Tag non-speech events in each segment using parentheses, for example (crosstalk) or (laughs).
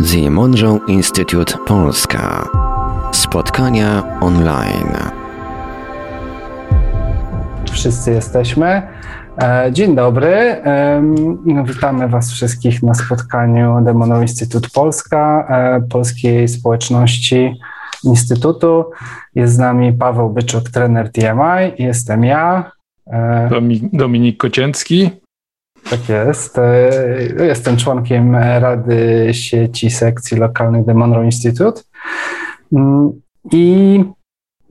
The Monroe Institute Polska. Spotkania online. Wszyscy jesteśmy. E, dzień dobry. Witamy Was wszystkich na spotkaniu The Monroe Institute Polska, e, polskiej społeczności Instytutu. Jest z nami Paweł Byczuk, trener TMI. Jestem ja. E, Dominik Kocięcki. Tak jest. E, jestem członkiem Rady Sieci Sekcji Lokalnych The Monroe Institute. Mm, I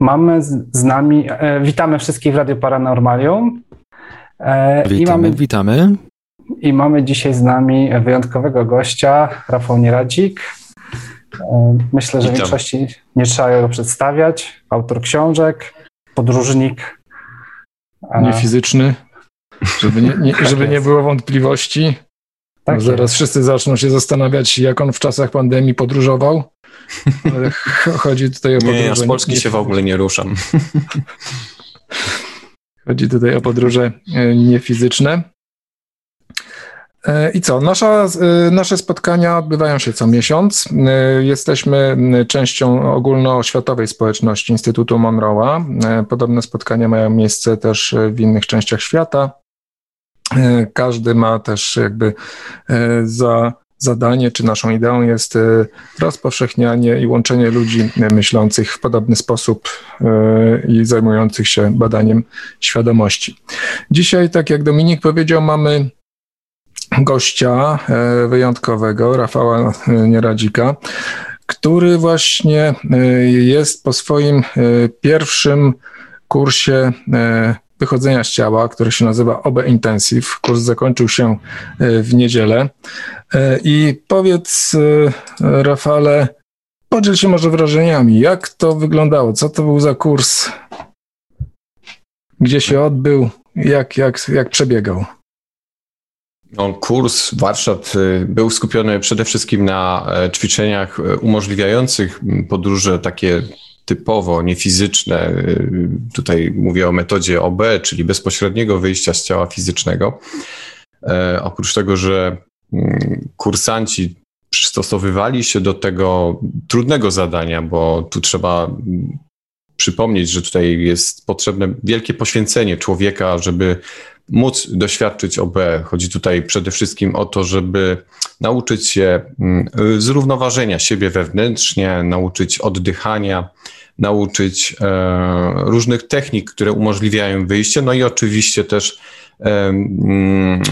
mamy z nami, e, witamy wszystkich w Radiu Paranormalium. Witamy, I mamy, witamy. I mamy dzisiaj z nami wyjątkowego gościa, Rafał Nieradzik. Myślę, że w większości nie trzeba go przedstawiać. Autor książek, podróżnik. Niefizyczny. Żeby nie, nie żeby nie było wątpliwości. Tak zaraz wszyscy zaczną się zastanawiać, jak on w czasach pandemii podróżował. Ale (laughs) chodzi tutaj o podróże. Nie, ja z Polski nie, się w ogóle nie ruszam. (laughs) Chodzi tutaj o podróże e, niefizyczne. E, I co? Nasza, e, nasze spotkania odbywają się co miesiąc. Jesteśmy częścią ogólnoświatowej społeczności Instytutu Monroe'a. Podobne spotkania mają miejsce też w innych częściach świata. E, każdy ma też jakby e, za zadanie, czy naszą ideą jest e, rozpowszechnianie i łączenie ludzi myślących w podobny sposób i zajmujących się badaniem świadomości. Dzisiaj, tak jak Dominik powiedział, mamy gościa wyjątkowego, Rafała Nieradzika, który właśnie jest po swoim pierwszym kursie wychodzenia z ciała, który się nazywa OB Intensive. Kurs zakończył się e, w niedzielę. E, I powiedz, e, Rafale, podziel się może wrażeniami. Jak to wyglądało? Co to był za kurs? Gdzie się odbył? Jak, jak, jak przebiegał? No, kurs, warsztat był skupiony przede wszystkim na ćwiczeniach umożliwiających podróże takie typowo niefizyczne, y, tutaj mówię o metodzie OB, czyli bezpośredniego wyjścia z ciała fizycznego. E, oprócz tego, że mm, kursanci przystosowywali się do tego trudnego zadania, bo tu trzeba mm, przypomnieć, że tutaj jest potrzebne wielkie poświęcenie człowieka, żeby móc doświadczyć OB. Chodzi tutaj przede wszystkim o to, żeby nauczyć się mm, zrównoważenia siebie wewnętrznie, nauczyć oddychania, nauczyć e, różnych technik, które umożliwiają wyjście, no i oczywiście też e, mm,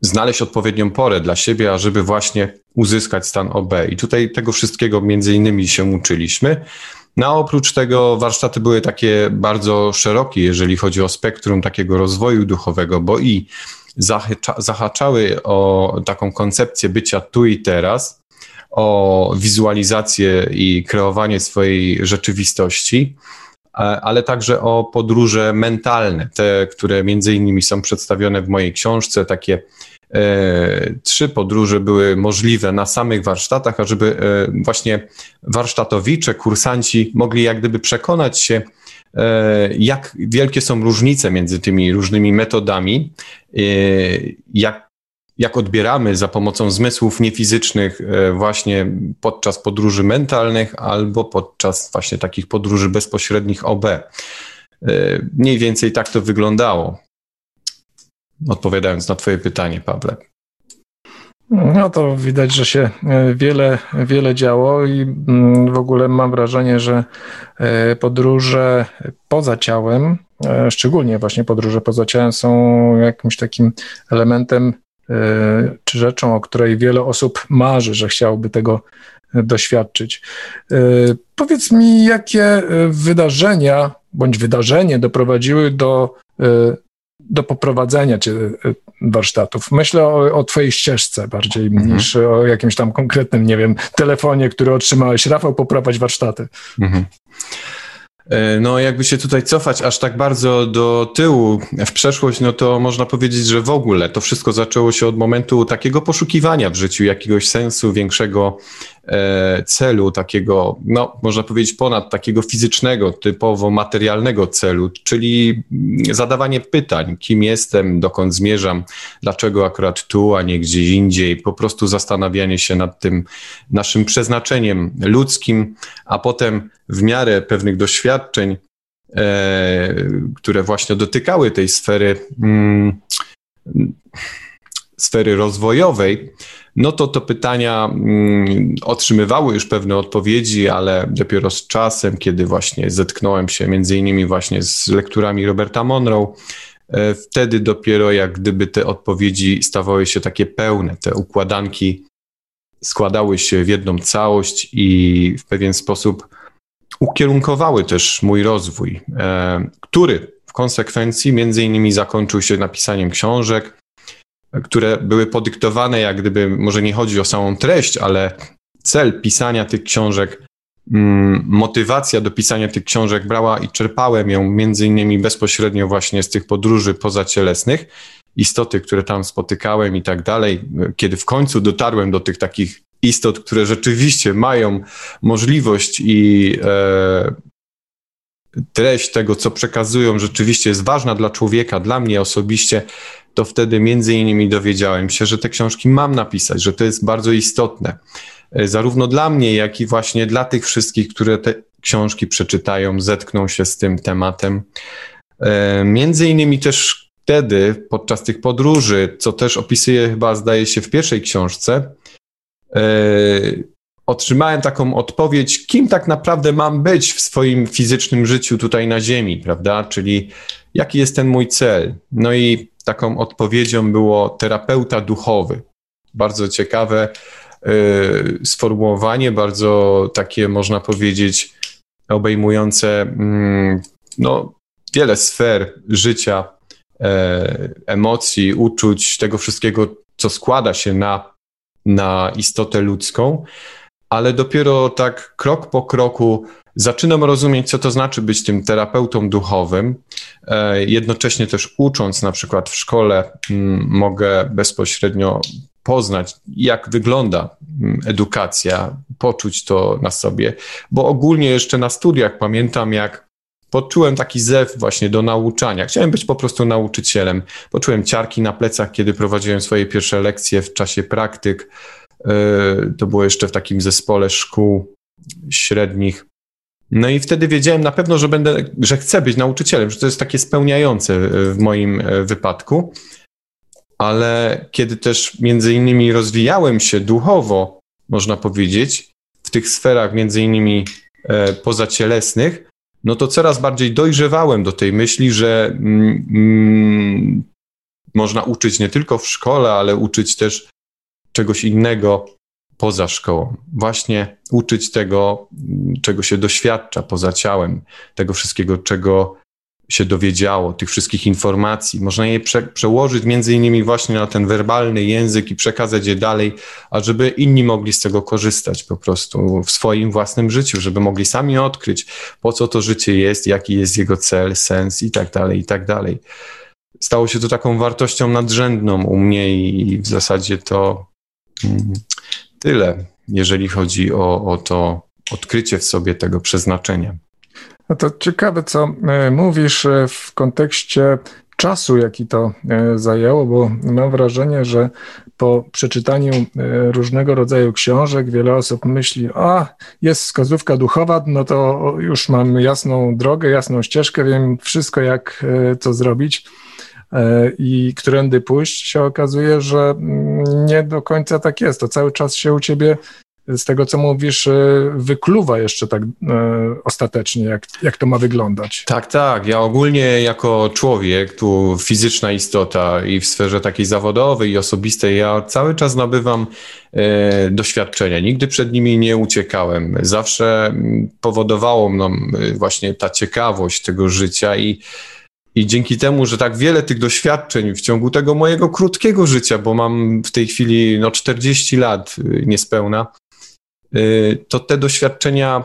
znaleźć odpowiednią porę dla siebie, ażeby właśnie uzyskać stan OB. I tutaj tego wszystkiego między innymi się uczyliśmy. No a oprócz tego warsztaty były takie bardzo szerokie, jeżeli chodzi o spektrum takiego rozwoju duchowego, bo i zahaczały o taką koncepcję bycia tu i teraz, o wizualizację i kreowanie swojej rzeczywistości, ale także o podróże mentalne, te, które między innymi są przedstawione w mojej książce, takie trzy podróże były możliwe na samych warsztatach, ażeby e, właśnie warsztatowicze, kursanci mogli jak gdyby przekonać się, e, jak wielkie są różnice między tymi różnymi metodami, e, jak jak odbieramy za pomocą zmysłów niefizycznych e, właśnie podczas podróży mentalnych albo podczas właśnie takich podróży bezpośrednich OB. E, mniej więcej tak to wyglądało. Odpowiadając na Twoje pytanie, Pawle. No to widać, że się e, wiele, wiele działo i mm, w ogóle mam wrażenie, że podróże poza ciałem, szczególnie właśnie podróże poza ciałem są jakimś takim elementem E, czy rzeczą, o której wiele osób marzy, że chciałoby tego doświadczyć. E, powiedz mi, jakie wydarzenia bądź wydarzenie doprowadziły do, e, do poprowadzenia cię warsztatów. Myślę o, o twojej ścieżce bardziej mhm. niż o jakimś tam konkretnym, nie wiem, telefonie, który otrzymałeś. Rafał, poprowadź warsztaty. Mhm. E, no, jakby się tutaj cofać aż tak bardzo do tyłu w przeszłość, no to można powiedzieć, że w ogóle to wszystko zaczęło się od momentu takiego poszukiwania w życiu jakiegoś sensu większego, e, celu, takiego, no, można powiedzieć, ponad takiego fizycznego, typowo materialnego celu, czyli zadawanie pytań, kim jestem, dokąd zmierzam, dlaczego akurat tu, a nie gdzieś indziej, po prostu zastanawianie się nad tym naszym przeznaczeniem ludzkim, a potem w miarę pewnych doświadczeń, e, które właśnie dotykały tej sfery, mm, sfery rozwojowej, no to to pytania mm, otrzymywały już pewne odpowiedzi, ale dopiero z czasem, kiedy właśnie zetknąłem się między innymi właśnie z lekturami Roberta Monroe, e, wtedy dopiero jak gdyby te odpowiedzi stawały się takie pełne, te układanki składały się w jedną całość i w pewien sposób ukierunkowały też mój rozwój, e, który w konsekwencji między innymi zakończył się napisaniem książek, które były podyktowane, jak gdyby, może nie chodzi o samą treść, ale cel pisania tych książek, mm, motywacja do pisania tych książek brała i czerpałem ją między innymi bezpośrednio właśnie z tych podróży pozacielesnych, istoty, które tam spotykałem i tak dalej. Kiedy w końcu dotarłem do tych takich istot, które rzeczywiście mają możliwość i e, treść tego, co przekazują, rzeczywiście jest ważna dla człowieka, dla mnie osobiście, to wtedy między innymi dowiedziałem się, że te książki mam napisać, że to jest bardzo istotne. E, zarówno dla mnie, jak i właśnie dla tych wszystkich, które te książki przeczytają, zetkną się z tym tematem. E, między innymi też wtedy, podczas tych podróży, co też opisuję chyba, zdaje się, w pierwszej książce, e, otrzymałem taką odpowiedź, kim tak naprawdę mam być w swoim fizycznym życiu tutaj na Ziemi, prawda? Czyli jaki jest ten mój cel. No i taką odpowiedzią było terapeuta duchowy. Bardzo ciekawe y, sformułowanie, bardzo takie można powiedzieć obejmujące mm, no, wiele sfer życia, e, emocji, uczuć, tego wszystkiego, co składa się na, na istotę ludzką, ale dopiero tak krok po kroku zaczynam rozumieć, co to znaczy być tym terapeutą duchowym. E, jednocześnie też ucząc, na przykład w szkole, mm, mogę bezpośrednio poznać, jak wygląda mm, edukacja, poczuć to na sobie, bo ogólnie jeszcze na studiach pamiętam, jak poczułem taki zew właśnie do nauczania. Chciałem być po prostu nauczycielem. Poczułem ciarki na plecach, kiedy prowadziłem swoje pierwsze lekcje w czasie praktyk. E, to było jeszcze w takim zespole szkół średnich. No i wtedy wiedziałem na pewno, że będę, że chcę być nauczycielem, że to jest takie spełniające w moim e, wypadku. Ale kiedy też między innymi rozwijałem się duchowo, można powiedzieć, w tych sferach między innymi e, pozacielesnych, no to coraz bardziej dojrzewałem do tej myśli, że mm, mm, można uczyć nie tylko w szkole, ale uczyć też czegoś innego poza szkołą. Właśnie uczyć tego, czego się doświadcza poza ciałem, tego wszystkiego, czego się dowiedziało, tych wszystkich informacji. Można je prze, przełożyć między innymi właśnie na ten werbalny język i przekazać je dalej, a żeby inni mogli z tego korzystać po prostu w swoim własnym życiu, żeby mogli sami odkryć, po co to życie jest, jaki jest jego cel, sens i tak dalej, i tak dalej. Stało się to taką wartością nadrzędną u mnie i w zasadzie to tyle, jeżeli chodzi o, o to odkrycie w sobie tego przeznaczenia. No to ciekawe, co e, mówisz e, w kontekście czasu, jaki to e, zajęło, bo mam wrażenie, że po przeczytaniu różnego rodzaju książek wiele osób myśli, a jest wskazówka duchowa, no to już mam jasną drogę, jasną ścieżkę, wiem wszystko, jak co zrobić. E, i którędy pójść, się okazuje, że mm, nie do końca tak jest. To cały czas się u ciebie z tego, co mówisz, e, wykluwa jeszcze tak e, ostatecznie, jak, jak to ma wyglądać. Tak, tak. Ja ogólnie jako człowiek, tu fizyczna istota i w sferze takiej zawodowej i osobistej, ja cały czas nabywam e, doświadczenia. Nigdy przed nimi nie uciekałem. Zawsze mm, powodowało mną właśnie ta ciekawość tego życia i i dzięki temu, że tak wiele tych doświadczeń w ciągu tego mojego krótkiego życia, bo mam w tej chwili no 40 lat y, niespełna, y, to te doświadczenia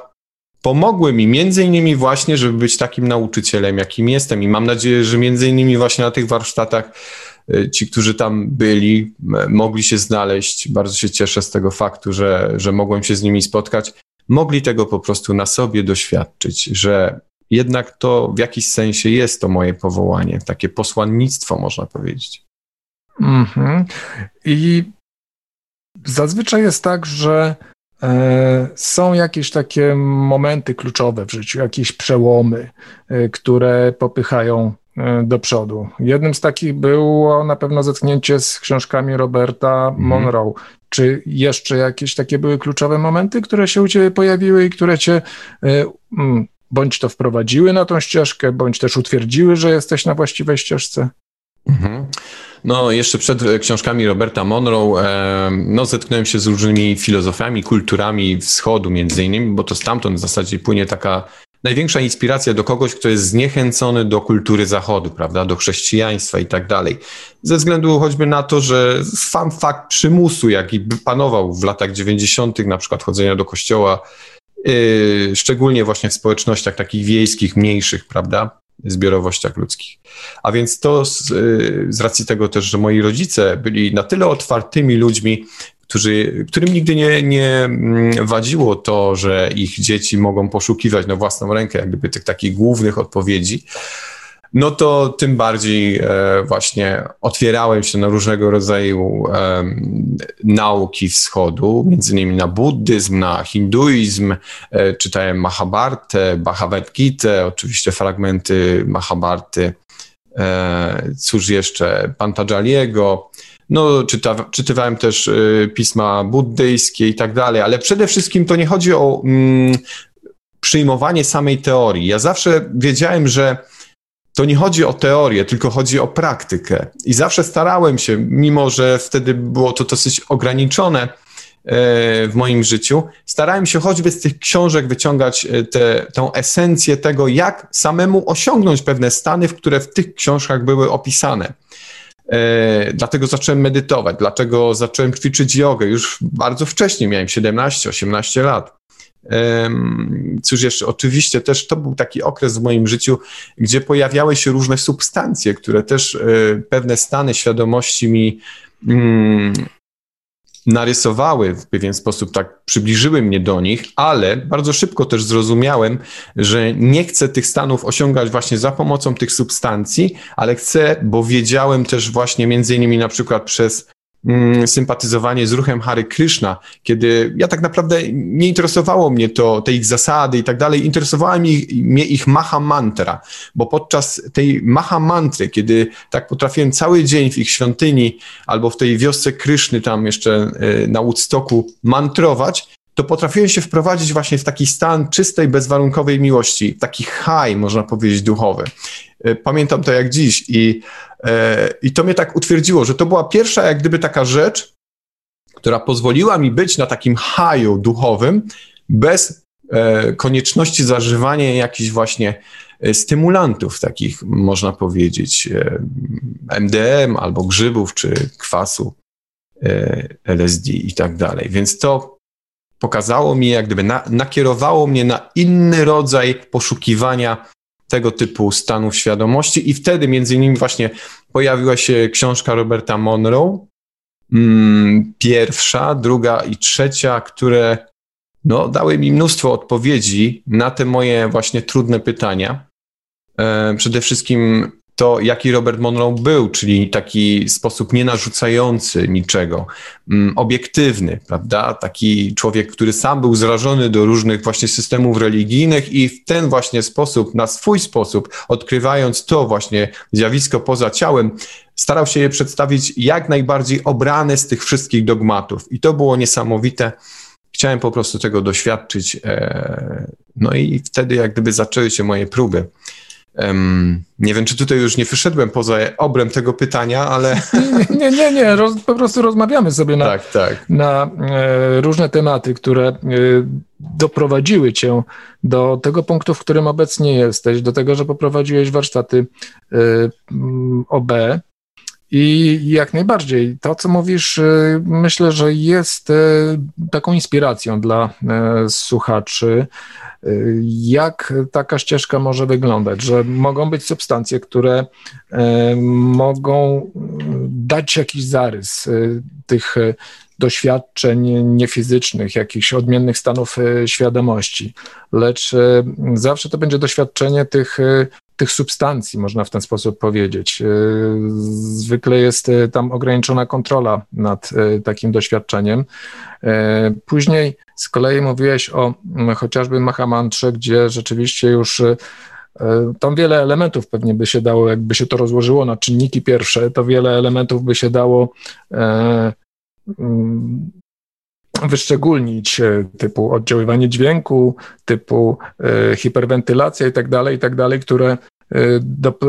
pomogły mi między innymi właśnie, żeby być takim nauczycielem, jakim jestem i mam nadzieję, że między innymi właśnie na tych warsztatach y, ci, którzy tam byli, mogli się znaleźć. Bardzo się cieszę z tego faktu, że, że mogłem się z nimi spotkać. Mogli tego po prostu na sobie doświadczyć, że jednak to w jakiś sensie jest to moje powołanie, takie posłannictwo, można powiedzieć. Mhm. I zazwyczaj jest tak, że e, są jakieś takie momenty kluczowe w życiu, jakieś przełomy, e, które popychają e, do przodu. Jednym z takich było na pewno zetknięcie z książkami Roberta mhm. Monroe. Czy jeszcze jakieś takie były kluczowe momenty, które się u Ciebie pojawiły i które Cię mm, bądź to wprowadziły na tą ścieżkę, bądź też utwierdziły, że jesteś na właściwej ścieżce? Mhm. No, jeszcze przed książkami Roberta Monroe, e, no, zetknąłem się z różnymi filozofiami, kulturami wschodu między innymi, bo to stamtąd w zasadzie płynie taka największa inspiracja do kogoś, kto jest zniechęcony do kultury zachodu, prawda, do chrześcijaństwa i tak dalej. Ze względu choćby na to, że sam fakt przymusu, jaki panował w latach 90., na przykład chodzenia do kościoła, szczególnie właśnie w społecznościach takich wiejskich, mniejszych, prawda, zbiorowościach ludzkich. A więc to z, y, z, racji tego też, że moi rodzice byli na tyle otwartymi ludźmi, którzy, którym nigdy nie, nie mm, wadziło to, że ich dzieci mogą poszukiwać na własną rękę, jak gdyby tych takich głównych odpowiedzi, no to tym bardziej e, właśnie otwierałem się na różnego rodzaju e, nauki wschodu, między innymi na buddyzm, na hinduizm, e, czytałem Mahabhartę, Bhagavad Gita, oczywiście fragmenty Mahabharty, cóż jeszcze, Pantajaliego, no, czyta, czytywałem też pisma buddyjskie i tak dalej, ale przede wszystkim to nie chodzi o mm, przyjmowanie samej teorii. Ja zawsze wiedziałem, że to nie chodzi o teorię, tylko chodzi o praktykę. I zawsze starałem się, mimo że wtedy było to dosyć ograniczone e, w moim życiu, starałem się choćby z tych książek wyciągać e, tę esencję tego, jak samemu osiągnąć pewne stany, w które w tych książkach były opisane. E, dlatego zacząłem medytować, dlatego zacząłem ćwiczyć jogę już bardzo wcześnie, miałem 17-18 lat. Cóż jeszcze, oczywiście też to był taki okres w moim życiu, gdzie pojawiały się różne substancje, które też e, pewne stany świadomości mi mm, narysowały w pewien sposób, tak przybliżyły mnie do nich, ale bardzo szybko też zrozumiałem, że nie chcę tych stanów osiągać właśnie za pomocą tych substancji, ale chcę, bo wiedziałem też właśnie między innymi na przykład przez sympatyzowanie z ruchem Hare Krishna, kiedy ja tak naprawdę nie interesowało mnie to, te ich zasady i tak dalej, interesowała mnie, mnie ich maha mantra, bo podczas tej maha mantry, kiedy tak potrafiłem cały dzień w ich świątyni albo w tej wiosce Kryszny tam jeszcze e, na Woodstocku mantrować, to potrafiłem się wprowadzić właśnie w taki stan czystej, bezwarunkowej miłości, taki high, można powiedzieć, duchowy. E, pamiętam to jak dziś i, e, i to mnie tak utwierdziło, że to była pierwsza jak gdyby taka rzecz, która pozwoliła mi być na takim haju duchowym bez e, konieczności zażywania jakichś właśnie stymulantów takich, można powiedzieć, MDM albo grzybów, czy kwasu LSD i tak dalej. Więc to pokazało mi, jak gdyby na, nakierowało mnie na inny rodzaj poszukiwania tego typu stanów świadomości i wtedy między innymi właśnie pojawiła się książka Roberta Monroe, mm, pierwsza, druga i trzecia, które no, dały mi mnóstwo odpowiedzi na te moje właśnie trudne pytania. E, przede wszystkim to, jaki Robert Monroe był, czyli taki sposób nie narzucający niczego, mm, obiektywny, prawda? Taki człowiek, który sam był zrażony do różnych właśnie systemów religijnych i w ten właśnie sposób, na swój sposób, odkrywając to właśnie zjawisko poza ciałem, starał się je przedstawić jak najbardziej obrane z tych wszystkich dogmatów. I to było niesamowite. Chciałem po prostu tego doświadczyć. E, no i wtedy, jak gdyby zaczęły się moje próby. Um, nie wiem, czy tutaj już nie wyszedłem poza obręb tego pytania, ale. (laughs) Nie, nie, nie, roz, po prostu rozmawiamy sobie na, tak, tak. na e, różne tematy, które e, doprowadziły cię do tego punktu, w którym obecnie jesteś, do tego, że poprowadziłeś warsztaty e, OB. I jak najbardziej. To, co mówisz, myślę, że jest taką inspiracją dla słuchaczy jak taka ścieżka może wyglądać, że mogą być substancje, które mogą dać jakiś zarys tych doświadczeń niefizycznych, jakichś odmiennych stanów świadomości, lecz zawsze to będzie doświadczenie tych tych substancji, można w ten sposób powiedzieć. Zwykle jest tam ograniczona kontrola nad takim doświadczeniem. Później z kolei mówiłeś o mm, chociażby Mahamantrze, gdzie rzeczywiście już tam wiele elementów pewnie by się dało, jakby się to rozłożyło na czynniki pierwsze, to wiele elementów by się dało mm, wyszczególnić, e, typu oddziaływanie dźwięku, typu hiperwentylacja i tak dalej, i tak które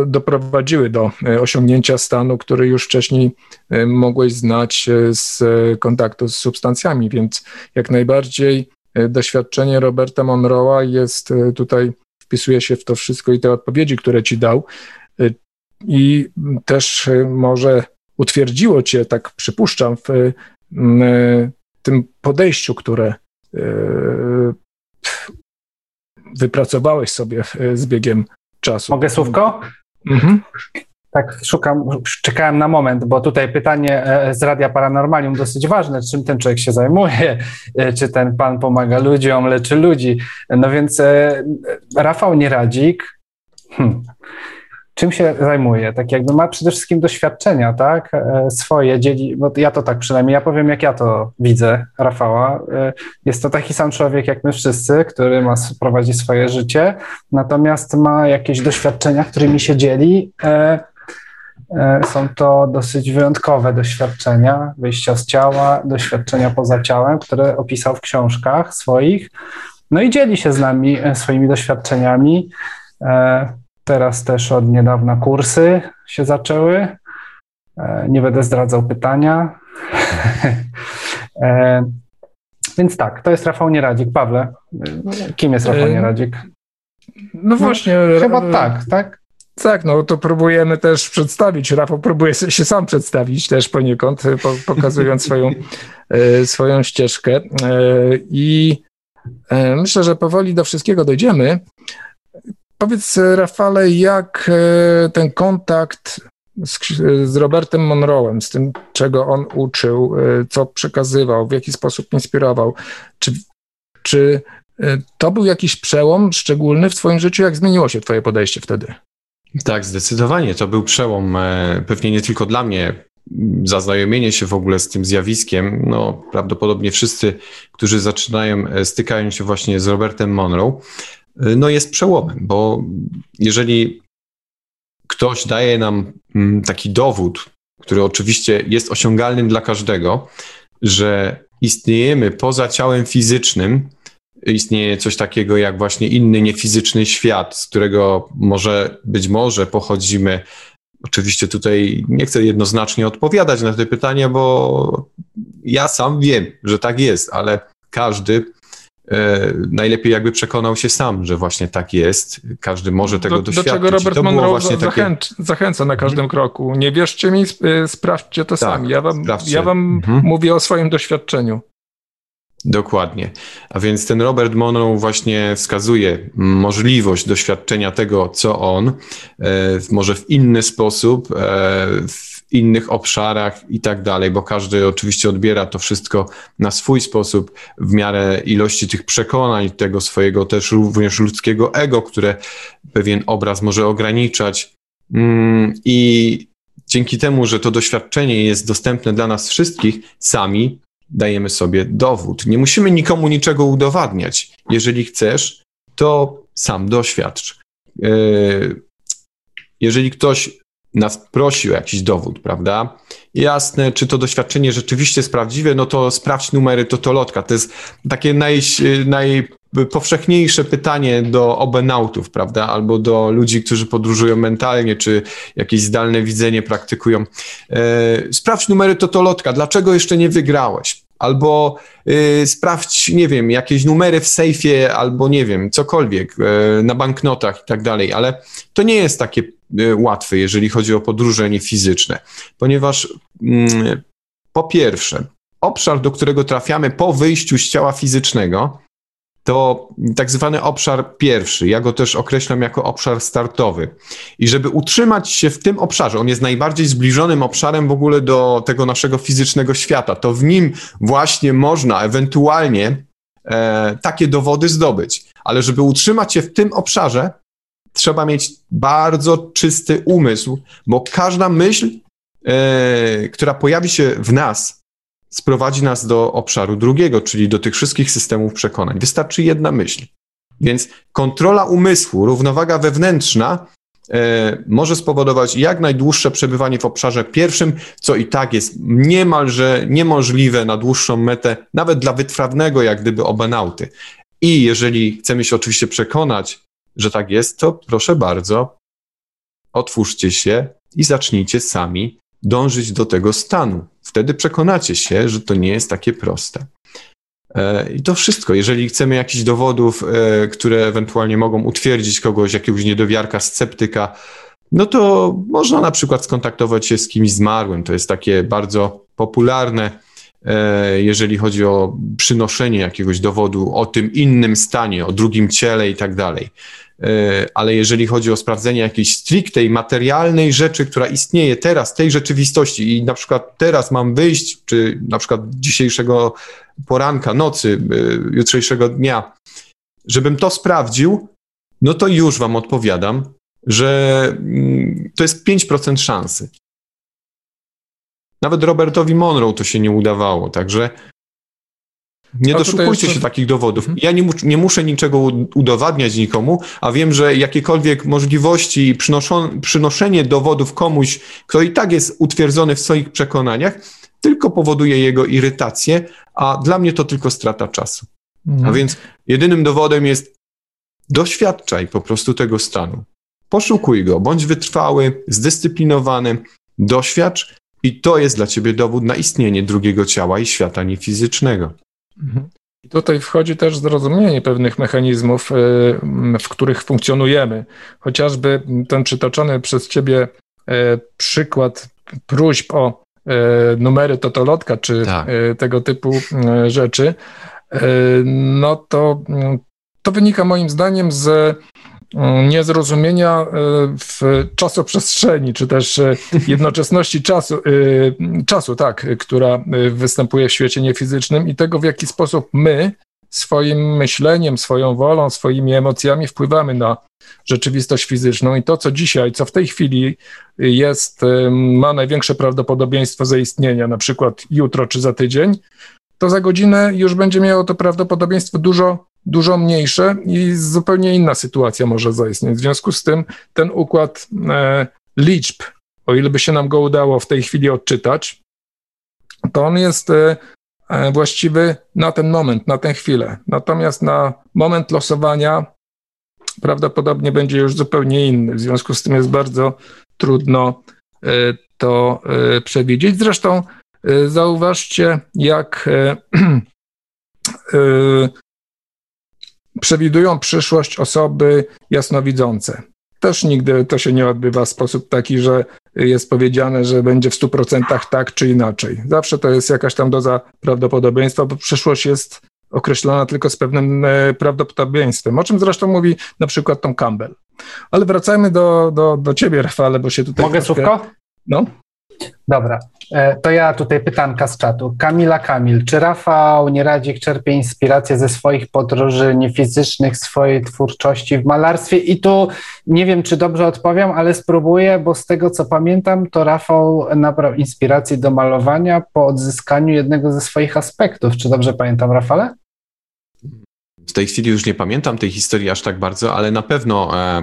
doprowadziły do osiągnięcia stanu, który już wcześniej mogłeś znać z kontaktu z substancjami, więc jak najbardziej doświadczenie Roberta Monroe'a jest tutaj, wpisuje się w to wszystko i te odpowiedzi, które ci dał. I też może utwierdziło cię, tak przypuszczam, w tym podejściu, które wypracowałeś sobie z biegiem czasu. Mogę słówko? Mhm. Tak, szukam, czekałem na moment, bo tutaj pytanie e, z Radia Paranormalium dosyć ważne, czym ten człowiek się zajmuje, e, czy ten pan pomaga ludziom, leczy ludzi. No więc e, Rafał Nieradzik, hmm, czym się zajmuje? Tak jakby ma przede wszystkim doświadczenia, tak? E, swoje, dzieli, bo ja to tak przynajmniej, ja powiem jak ja to widzę Rafała. E, jest to taki sam człowiek jak my wszyscy, który ma, prowadzi swoje życie, natomiast ma jakieś doświadczenia, którymi się dzieli. E, są to dosyć wyjątkowe doświadczenia, wyjścia z ciała, doświadczenia poza ciałem, które opisał w książkach swoich. No i dzieli się z nami swoimi doświadczeniami. Teraz też od niedawna kursy się zaczęły. E, nie będę zdradzał pytania. (laughs) E, więc tak, to jest Rafał Nieradzik. Pawle, kim jest Rafał e, Nieradzik? No właśnie. No, chyba tak, tak? Tak, no to próbujemy też przedstawić. Rafał próbuje się sam przedstawić też poniekąd, pokazując swoją, swoją ścieżkę. I myślę, że powoli do wszystkiego dojdziemy. Powiedz, Rafale, jak e, ten kontakt z, z Robertem Monroe'em, z tym, czego on uczył, e, co przekazywał, w jaki sposób inspirował, czy, czy e, to był jakiś przełom szczególny w Twoim życiu? Jak zmieniło się Twoje podejście wtedy? Tak, zdecydowanie. To był przełom, pewnie nie tylko dla mnie, zaznajomienie się w ogóle z tym zjawiskiem. No, prawdopodobnie wszyscy, którzy zaczynają, stykają się właśnie z Robertem Monroe no jest przełomem, bo jeżeli ktoś daje nam mm, taki dowód, który oczywiście jest osiągalny dla każdego, że istniejemy poza ciałem fizycznym, istnieje coś takiego jak właśnie inny niefizyczny świat, z którego może być może pochodzimy. Oczywiście tutaj nie chcę jednoznacznie odpowiadać na te pytania, bo ja sam wiem, że tak jest, ale każdy najlepiej jakby przekonał się sam, że właśnie tak jest. Każdy może tego do, doświadczyć. Do czego Robert Monroe zachęc, takie... zachęca na każdym mhm. kroku. Nie wierzcie mi, e, sprawdźcie to tak, sami. Ja wam, ja wam mhm. mówię o swoim doświadczeniu. Dokładnie. A więc ten Robert Monroe właśnie wskazuje możliwość doświadczenia tego, co on, e, może w inny sposób, w innych obszarach i tak dalej, bo każdy oczywiście odbiera to wszystko na swój sposób w miarę ilości tych przekonań, tego swojego też również ludzkiego ego, które pewien obraz może ograniczać. Mm, I dzięki temu, że to doświadczenie jest dostępne dla nas wszystkich, sami dajemy sobie dowód. Nie musimy nikomu niczego udowadniać. Jeżeli chcesz, to sam doświadcz. E, jeżeli ktoś nas prosi o jakiś dowód, prawda? Jasne, czy to doświadczenie rzeczywiście jest prawdziwe, no to sprawdź numery totolotka. To jest takie naj, najpowszechniejsze pytanie do obenautów, prawda? Albo do ludzi, którzy podróżują mentalnie, czy jakieś zdalne widzenie praktykują. E, sprawdź numery totolotka, dlaczego jeszcze nie wygrałeś? Albo y, sprawdź, nie wiem, jakieś numery w sejfie, albo nie wiem, cokolwiek, y, na banknotach i tak dalej, ale to nie jest takie łatwy, jeżeli chodzi o podróże niefizyczne, ponieważ mm, po pierwsze, obszar, do którego trafiamy po wyjściu z ciała fizycznego, to tak zwany obszar pierwszy. Ja go też określam jako obszar startowy. I żeby utrzymać się w tym obszarze, on jest najbardziej zbliżonym obszarem w ogóle do tego naszego fizycznego świata, to w nim właśnie można ewentualnie e, takie dowody zdobyć. Ale żeby utrzymać się w tym obszarze, trzeba mieć bardzo czysty umysł, bo każda myśl, e, która pojawi się w nas, sprowadzi nas do obszaru drugiego, czyli do tych wszystkich systemów przekonań. Wystarczy jedna myśl. Więc kontrola umysłu, równowaga wewnętrzna e, może spowodować jak najdłuższe przebywanie w obszarze pierwszym, co i tak jest niemalże niemożliwe na dłuższą metę, nawet dla wytrawnego, jak gdyby obanauty. I jeżeli chcemy się oczywiście przekonać, że tak jest, to proszę bardzo, otwórzcie się i zacznijcie sami dążyć do tego stanu. Wtedy przekonacie się, że to nie jest takie proste. E, I to wszystko. Jeżeli chcemy jakichś dowodów, e, które ewentualnie mogą utwierdzić kogoś, jakiegoś niedowiarka, sceptyka, no to można na przykład skontaktować się z kimś zmarłym. To jest takie bardzo popularne, jeżeli chodzi o przynoszenie jakiegoś dowodu o tym innym stanie, o drugim ciele i tak dalej. E, ale jeżeli chodzi o sprawdzenie jakiejś stricte materialnej rzeczy, która istnieje teraz, tej rzeczywistości i na przykład teraz mam wyjść, czy na przykład dzisiejszego poranka, nocy, e, jutrzejszego dnia, żebym to sprawdził, no to już wam odpowiadam, że mm, to jest 5% szansy. Nawet Robertowi Monroe to się nie udawało, także nie doszukujcie się takich dowodów. Mhm. Ja nie, mu, nie, muszę niczego udowadniać nikomu, a wiem, że jakiekolwiek możliwości i przynoszenie dowodów komuś, kto i tak jest utwierdzony w swoich przekonaniach, tylko powoduje jego irytację, a dla mnie to tylko strata czasu. Mhm. A więc jedynym dowodem jest doświadczaj po prostu tego stanu. Poszukuj go, bądź wytrwały, zdyscyplinowany, doświadcz i to jest dla ciebie dowód na istnienie drugiego ciała i świata niefizycznego. Mhm. I tutaj wchodzi też zrozumienie pewnych mechanizmów, y, w których funkcjonujemy. Chociażby ten przytoczony przez Ciebie y, przykład próśb o y, numery totolotka, czy tak. tego typu rzeczy, no to, to wynika moim zdaniem z niezrozumienia e, w czasoprzestrzeni, czy też e, jednoczesności (laughs) czasu, e, czasu, tak, która występuje w świecie niefizycznym i tego, w jaki sposób my swoim myśleniem, swoją wolą, swoimi emocjami wpływamy na rzeczywistość fizyczną. I to, co dzisiaj, co w tej chwili jest, ma największe prawdopodobieństwo zaistnienia, na przykład jutro czy za tydzień, to za godzinę już będzie miało to prawdopodobieństwo dużo dużo mniejsze i zupełnie inna sytuacja może zaistnieć. W związku z tym ten układ e, liczb, o ile by się nam go udało w tej chwili odczytać, to on jest e, e właściwy na ten moment, na tę chwilę. Natomiast na moment losowania prawdopodobnie będzie już zupełnie inny. W związku z tym jest bardzo trudno e, to e, przewidzieć. Zresztą e, zauważcie, jak (clears throat) przewidują przyszłość osoby jasnowidzące. Też nigdy to się nie odbywa w sposób taki, że jest powiedziane, że będzie w 100% tak czy inaczej. Zawsze to jest jakaś tam doza prawdopodobieństwa, bo przyszłość jest określona tylko z pewnym e, prawdopodobieństwem, o czym zresztą mówi na przykład Tom Campbell. Ale wracajmy do, do, do ciebie, Rafale, bo się tutaj... Mogę troszkę... słówko? No. Dobra, e, to ja tutaj pytanka z czatu. Kamila Kamil, czy Rafał Nieradzik czerpie inspirację ze swoich podróży niefizycznych, swojej twórczości w malarstwie? I tu nie wiem, czy dobrze odpowiem, ale spróbuję, bo z tego co pamiętam, to Rafał nabrał inspiracji do malowania po odzyskaniu jednego ze swoich aspektów. Czy dobrze pamiętam, Rafale? W tej chwili już nie pamiętam tej historii aż tak bardzo, ale na pewno e,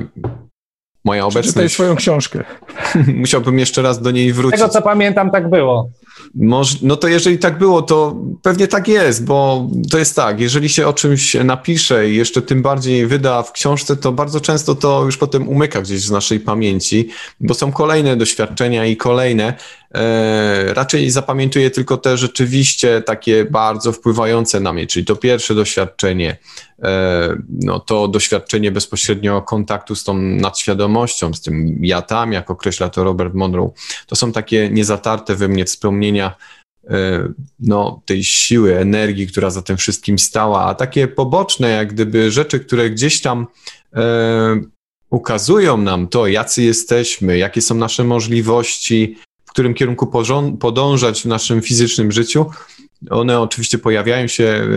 moja obecność... Przeczytaj swoją książkę. (laughs) Musiałbym jeszcze raz do niej wrócić. Z tego, co pamiętam, tak było. Może, no to jeżeli tak było, to pewnie tak jest, bo to jest tak, jeżeli się o czymś napisze i jeszcze tym bardziej wyda w książce, to bardzo często to już potem umyka gdzieś z naszej pamięci, bo są kolejne doświadczenia i kolejne. E, raczej zapamiętuję tylko te rzeczywiście takie bardzo wpływające na mnie, czyli to pierwsze doświadczenie, e, no to doświadczenie bezpośrednio kontaktu z tą nadświadomością, z tym ja tam, jak określa to Robert Monroe. To są takie niezatarte we mnie wspomnienia e, no, tej siły, energii, która za tym wszystkim stała, a takie poboczne, jak gdyby rzeczy, które gdzieś tam e, ukazują nam to, jacy jesteśmy, jakie są nasze możliwości, w którym kierunku podążać w naszym fizycznym życiu. One oczywiście pojawiają się e,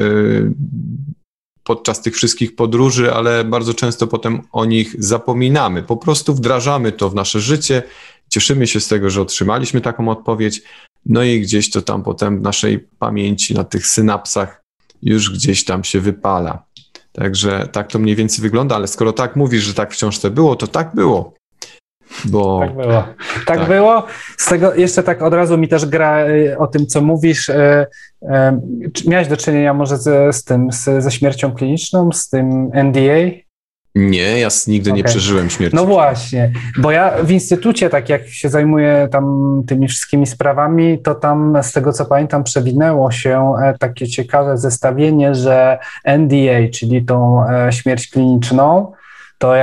podczas tych wszystkich podróży, ale bardzo często potem o nich zapominamy. Po prostu wdrażamy to w nasze życie, cieszymy się z tego, że otrzymaliśmy taką odpowiedź, no i gdzieś to tam potem w naszej pamięci, na tych synapsach już gdzieś tam się wypala. Także tak to mniej więcej wygląda, ale skoro tak mówisz, że tak wciąż to było, to tak było. Bo... Tak było. Tak, tak, było. Z tego jeszcze tak od razu mi też gra y, o tym, co mówisz. Y, y, miałeś do czynienia może ze, z tym, z, ze śmiercią kliniczną, z tym NDA? Nie, ja nigdy okay. nie przeżyłem śmierci. No właśnie, bo ja w instytucie, tak jak się zajmuję tam tymi wszystkimi sprawami, to tam z tego co pamiętam przewinęło się e, takie ciekawe zestawienie, że NDA, czyli tą e, śmierć kliniczną, to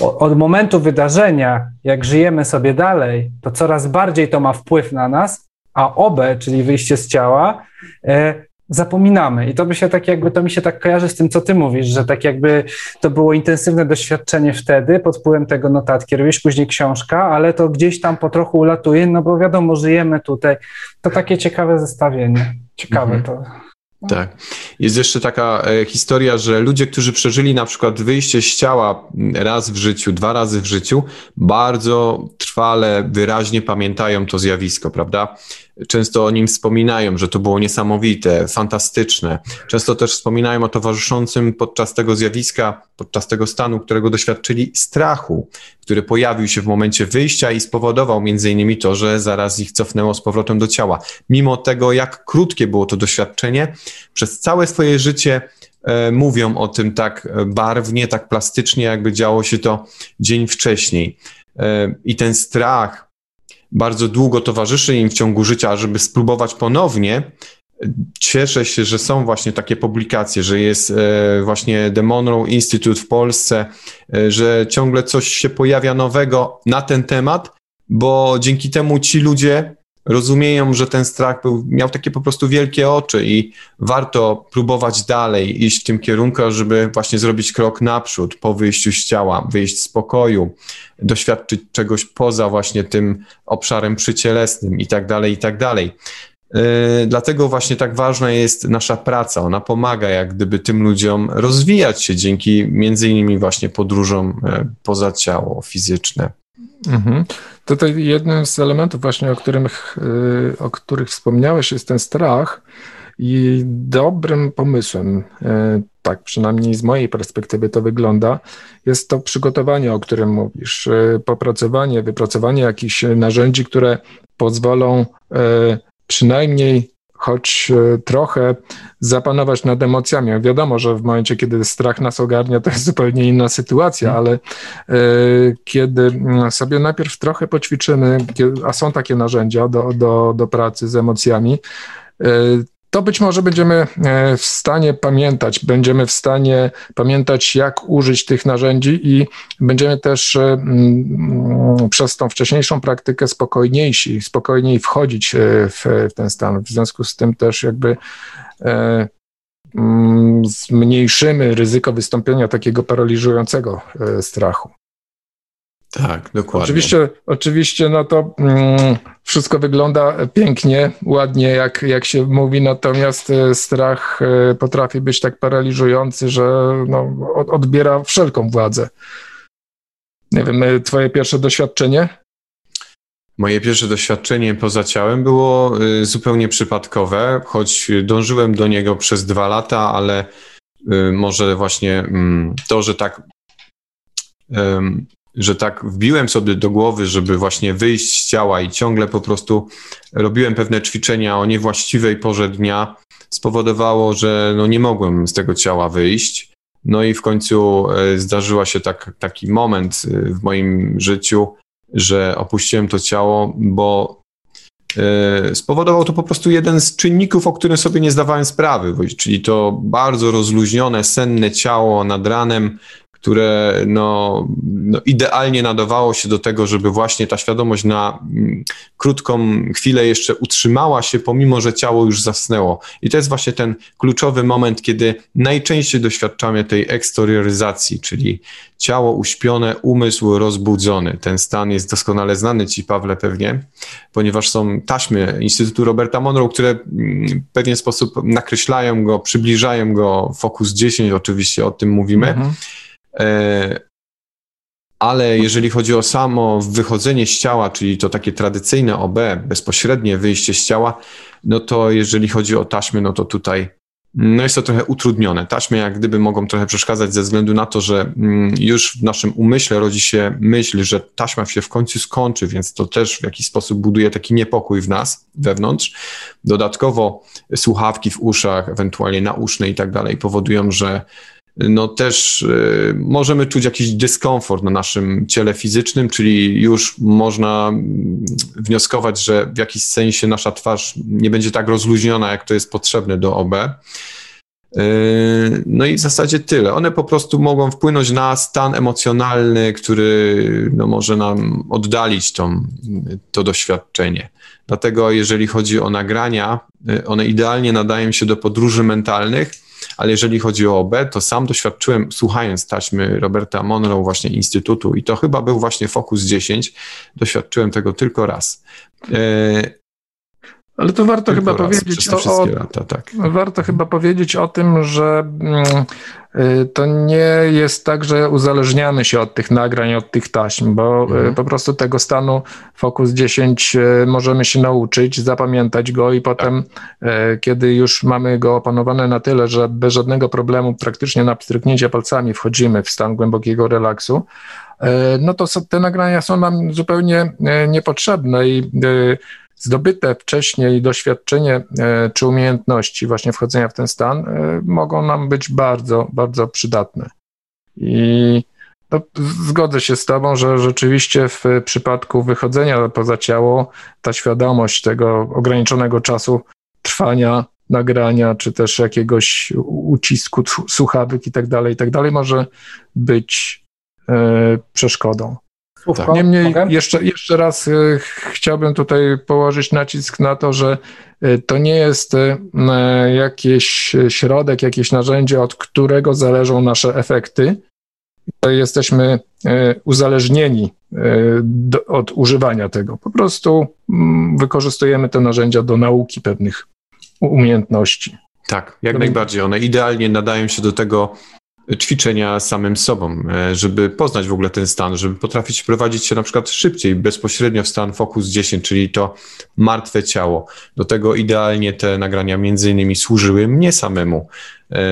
od momentu wydarzenia, jak żyjemy sobie dalej, to coraz bardziej to ma wpływ na nas, a OB, czyli wyjście z ciała, e, zapominamy. I to by się tak jakby, to mi się tak kojarzy z tym, co ty mówisz, że tak jakby to było intensywne doświadczenie wtedy, pod wpływem tego notatki, robisz później książka, ale to gdzieś tam po trochu ulatuje, no bo wiadomo, żyjemy tutaj. To takie ciekawe zestawienie. Ciekawe mhm. to. Tak. Jest jeszcze taka e, historia, że ludzie, którzy przeżyli na przykład wyjście z ciała raz w życiu, dwa razy w życiu, bardzo trwale, wyraźnie pamiętają to zjawisko, prawda? Często o nim wspominają, że to było niesamowite, fantastyczne. Często też wspominają o towarzyszącym podczas tego zjawiska, podczas tego stanu, którego doświadczyli strachu, który pojawił się w momencie wyjścia i spowodował między innymi to, że zaraz ich cofnęło z powrotem do ciała. Mimo tego, jak krótkie było to doświadczenie, przez całe swoje życie e, mówią o tym tak barwnie, tak plastycznie, jakby działo się to dzień wcześniej. E, I ten strach, bardzo długo towarzyszy im w ciągu życia, żeby spróbować ponownie. Cieszę się, że są właśnie takie publikacje, że jest e, właśnie The Monroe Institute w Polsce, e, że ciągle coś się pojawia nowego na ten temat, bo dzięki temu ci ludzie rozumieją, że ten strach był, miał takie po prostu wielkie oczy i warto próbować dalej iść w tym kierunku, żeby właśnie zrobić krok naprzód po wyjściu z ciała, wyjść z pokoju, doświadczyć czegoś poza właśnie tym obszarem przycielesnym i tak dalej, i tak dalej. Yy, dlatego właśnie tak ważna jest nasza praca. Ona pomaga jak gdyby tym ludziom rozwijać się dzięki między innymi właśnie podróżom yy, poza ciało fizyczne. Mhm. Tutaj jednym z elementów właśnie, o, których, y, o których wspomniałeś, jest ten strach i dobrym pomysłem, y, tak przynajmniej z mojej perspektywy to wygląda, jest to przygotowanie, o którym mówisz, popracowanie, wypracowanie jakichś narzędzi, które pozwolą przynajmniej choć e, trochę zapanować nad emocjami. Wiadomo, że w momencie, kiedy strach nas ogarnia, to jest zupełnie inna sytuacja, mhm. ale e, kiedy mm, sobie najpierw trochę poćwiczymy, a są takie narzędzia do, do, do pracy z emocjami, e, to być może będziemy e, w stanie pamiętać, będziemy w stanie pamiętać, jak użyć tych narzędzi i będziemy też e, przez tą wcześniejszą praktykę spokojniejsi, spokojniej wchodzić e, w, ten stan. W związku z tym też jakby zmniejszymy ryzyko wystąpienia takiego paraliżującego strachu. Tak, dokładnie. Oczywiście, oczywiście no to mm, wszystko wygląda pięknie, ładnie, jak, jak się mówi, natomiast e, strach e, potrafi być tak paraliżujący, że no, odbiera wszelką władzę. Nie wiem, e, twoje pierwsze doświadczenie? Moje pierwsze doświadczenie poza ciałem było zupełnie przypadkowe, choć dążyłem do niego przez dwa lata, ale może właśnie mm, to, że tak że tak wbiłem sobie do głowy, żeby właśnie wyjść z ciała i ciągle po prostu robiłem pewne ćwiczenia o niewłaściwej porze dnia, spowodowało, że no nie mogłem z tego ciała wyjść. No i w końcu e, zdarzyła się tak, taki moment e, w moim życiu, że opuściłem to ciało, bo e, spowodował to po prostu jeden z czynników, o którym sobie nie zdawałem sprawy, czyli to bardzo rozluźnione, senne ciało nad ranem, które no, no, idealnie nadawało się do tego, żeby właśnie ta świadomość na mm, krótką chwilę jeszcze utrzymała się, pomimo że ciało już zasnęło. I to jest właśnie ten kluczowy moment, kiedy najczęściej doświadczamy tej eksterioryzacji, czyli ciało uśpione, umysł rozbudzony. Ten stan jest doskonale znany Ci, Pawle, pewnie, ponieważ są taśmy Instytutu Roberta Monroe, które mm, w pewien sposób nakreślają go, przybliżają go, Focus 10 oczywiście, o tym mówimy. Mhm ale jeżeli chodzi o samo wychodzenie z ciała, czyli to takie tradycyjne OB, bezpośrednie wyjście z ciała, no to jeżeli chodzi o taśmy, no to tutaj no jest to trochę utrudnione. Taśmy jak gdyby mogą trochę przeszkadzać ze względu na to, że mm, już w naszym umyśle rodzi się myśl, że taśma się w końcu skończy, więc to też w jakiś sposób buduje taki niepokój w nas, wewnątrz. Dodatkowo słuchawki w uszach, ewentualnie nauszne i tak dalej powodują, że no też y, możemy czuć jakiś dyskomfort na naszym ciele fizycznym, czyli już można mm, wnioskować, że w jakiś sensie nasza twarz nie będzie tak rozluźniona, jak to jest potrzebne do OB. Y, no i w zasadzie tyle. One po prostu mogą wpłynąć na stan emocjonalny, który no, może nam oddalić tą, to doświadczenie. Dlatego jeżeli chodzi o nagrania, y, one idealnie nadają się do podróży mentalnych, ale jeżeli chodzi o OB, to sam doświadczyłem, słuchając taśmy Roberta Monroe, właśnie Instytutu, i to chyba był właśnie Focus 10, doświadczyłem tego tylko raz. Ale to warto chyba powiedzieć o, lata, tak. warto chyba powiedzieć o tym, że mm, y, to nie jest tak, że uzależniamy się od tych nagrań, od tych taśm, bo y, mhm. po prostu tego stanu Focus 10 y, możemy się nauczyć, zapamiętać go i potem, tak. kiedy już mamy go opanowane na tyle, że bez żadnego problemu praktycznie na pstryknięcie palcami wchodzimy w stan głębokiego relaksu, no to te nagrania są nam zupełnie niepotrzebne i zdobyte wcześniej doświadczenie e, czy umiejętności właśnie wchodzenia w ten stan e, mogą nam być bardzo, bardzo przydatne. I no, zgodzę się z Tobą, że rzeczywiście w przypadku wychodzenia poza ciało ta świadomość tego ograniczonego czasu trwania nagrania, czy też jakiegoś ucisku słuchawek i tak dalej, i tak dalej, może być e, przeszkodą. Słówko, Niemniej jeszcze, jeszcze raz y, chciałbym tutaj położyć nacisk na to, że y, to nie jest y, jakiś środek, jakieś narzędzie, od którego zależą nasze efekty. Jesteśmy uzależnieni do, od używania tego. Po prostu mm, wykorzystujemy te narzędzia do nauki pewnych umiejętności. Tak, jak najbardziej. One idealnie nadają się do tego, ćwiczenia samym sobą, e, żeby poznać w ogóle ten stan, żeby potrafić prowadzić się na przykład szybciej, bezpośrednio w stan Focus 10, czyli to martwe ciało. Do tego idealnie te nagrania między innymi służyły mnie samemu. E,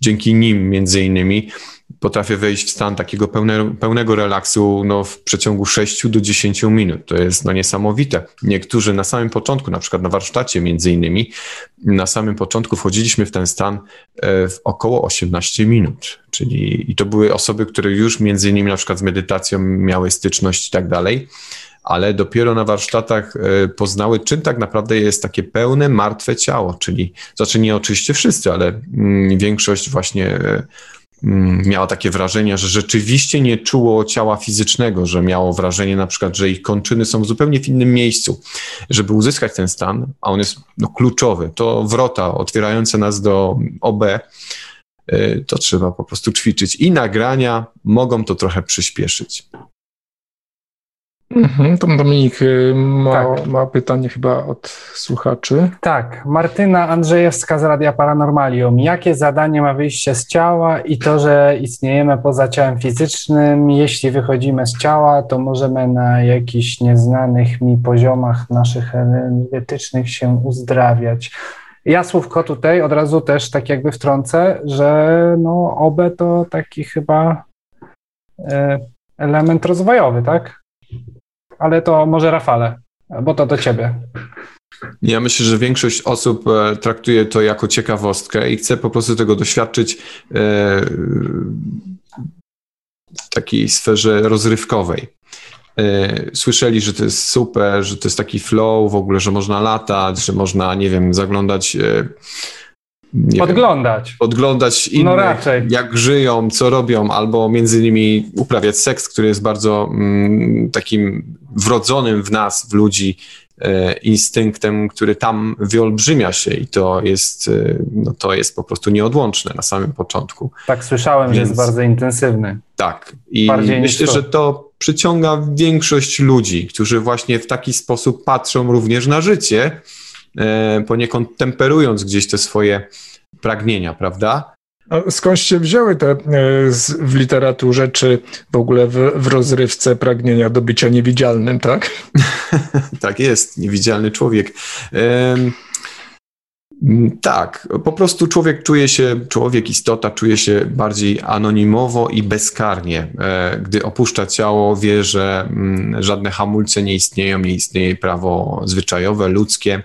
dzięki nim między innymi potrafię wejść w stan takiego pełne, pełnego relaksu no, w przeciągu 6 do 10 minut. To jest no, niesamowite. Niektórzy na samym początku, na przykład na warsztacie między innymi, na samym początku wchodziliśmy w ten stan e, w około 18 minut. Czyli i to były osoby, które już między innymi na przykład z medytacją miały styczność i tak dalej ale dopiero na warsztatach e, poznały, czym tak naprawdę jest takie pełne, martwe ciało, czyli, znaczy nie oczywiście wszyscy, ale mm, większość właśnie e, miała takie wrażenie, że rzeczywiście nie czuło ciała fizycznego, że miało wrażenie na przykład, że ich kończyny są zupełnie w innym miejscu. Żeby uzyskać ten stan, a on jest no, kluczowy, to wrota otwierające nas do OB, y, to trzeba po prostu ćwiczyć. I nagrania mogą to trochę przyspieszyć. Mhm, to Dominik y, ma, tak. ma, pytanie chyba od słuchaczy. Tak, Martyna Andrzejewska z Radia Paranormalium. Jakie zadanie ma wyjście z ciała i to, że istniejemy poza ciałem fizycznym? Jeśli wychodzimy z ciała, to możemy na jakichś nieznanych mi poziomach naszych energetycznych się uzdrawiać. Ja słówko tutaj od razu też tak jakby wtrącę, że no OB to taki chyba element rozwojowy, tak? Ale to może Rafale, bo to do ciebie. Ja myślę, że większość osób e, traktuje to jako ciekawostkę i chce po prostu tego doświadczyć e, w takiej sferze rozrywkowej. E, słyszeli, że to jest super, że to jest taki flow w ogóle, że można latać, że można, nie wiem, zaglądać podglądać. Wiem, podglądać no innych, no jak żyją, co robią, albo między innymi uprawiać seks, który jest bardzo mm, takim wrodzonym w nas, w ludzi, e, instynktem, który tam wyolbrzymia się i to jest, e, no, to jest po prostu nieodłączne na samym początku. Tak, słyszałem, Więc, że jest bardzo intensywny. Tak. I Bardziej myślę, że to przyciąga większość ludzi, którzy właśnie w taki sposób patrzą również na życie, poniekąd temperując gdzieś te swoje pragnienia, prawda? A skąd się wzięły te e, w literaturze, czy w ogóle w, w rozrywce pragnienia do bycia niewidzialnym, tak? (laughs) tak jest, niewidzialny człowiek. Tak, po prostu człowiek czuje się, człowiek, istota czuje się bardziej anonimowo i bezkarnie. E, gdy opuszcza ciało, wie, że mm, żadne hamulce nie istnieją, nie istnieje prawo zwyczajowe, ludzkie e,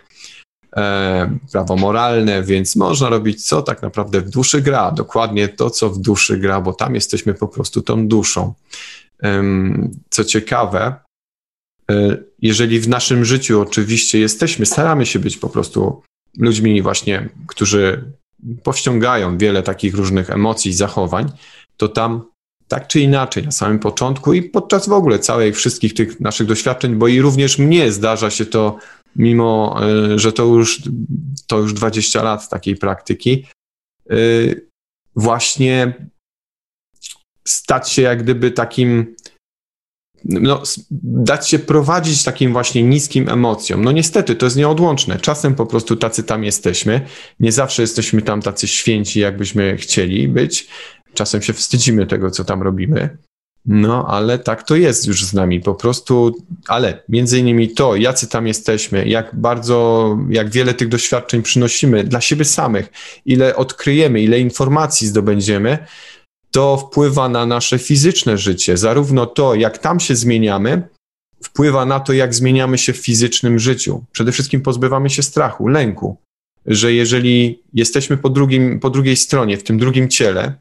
prawo moralne, więc można robić co tak naprawdę w duszy gra, dokładnie to, co w duszy gra, bo tam jesteśmy po prostu tą duszą. E, co ciekawe, e, jeżeli w naszym życiu oczywiście jesteśmy, staramy się być po prostu ludźmi właśnie, którzy powściągają wiele takich różnych emocji, zachowań, to tam tak czy inaczej na samym początku i podczas w ogóle całej wszystkich tych naszych doświadczeń, bo i również mnie zdarza się to mimo e, że to już, to już 20 lat takiej praktyki, e, właśnie stać się jak gdyby takim, no, dać się prowadzić takim właśnie niskim emocjom. No niestety, to jest nieodłączne. Czasem po prostu tacy tam jesteśmy. Nie zawsze jesteśmy tam tacy święci, jakbyśmy chcieli być. Czasem się wstydzimy tego, co tam robimy. No, ale tak to jest już z nami. Po prostu, ale między innymi to, jacy tam jesteśmy, jak bardzo, jak wiele tych doświadczeń przynosimy dla siebie samych, ile odkryjemy, ile informacji zdobędziemy, to wpływa na nasze fizyczne życie. Zarówno to, jak tam się zmieniamy, wpływa na to, jak zmieniamy się w fizycznym życiu. Przede wszystkim pozbywamy się strachu, lęku, że jeżeli jesteśmy po, drugim, po drugiej stronie, w tym drugim ciele,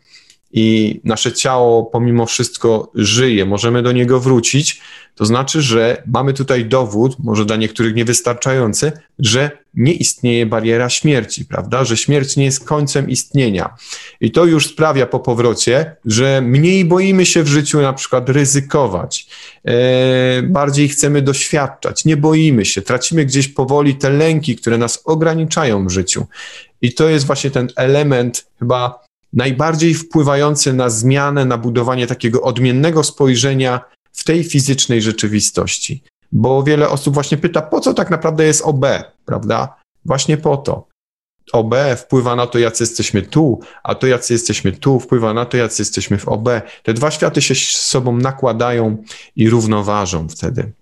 i nasze ciało pomimo wszystko żyje, możemy do niego wrócić, to znaczy, że mamy tutaj dowód, może dla niektórych niewystarczający, że nie istnieje bariera śmierci, prawda? Że śmierć nie jest końcem istnienia. I to już sprawia po powrocie, że mniej boimy się w życiu na przykład ryzykować, e, bardziej chcemy doświadczać, nie boimy się, tracimy gdzieś powoli te lęki, które nas ograniczają w życiu. I to jest właśnie ten element chyba najbardziej wpływający na zmianę, na budowanie takiego odmiennego spojrzenia w tej fizycznej rzeczywistości. Bo wiele osób właśnie pyta, po co tak naprawdę jest OB, prawda? Właśnie po to. OB wpływa na to, jacy jesteśmy tu, a to, jacy jesteśmy tu, wpływa na to, jacy jesteśmy w OB. Te dwa światy się z sobą nakładają i równoważą wtedy.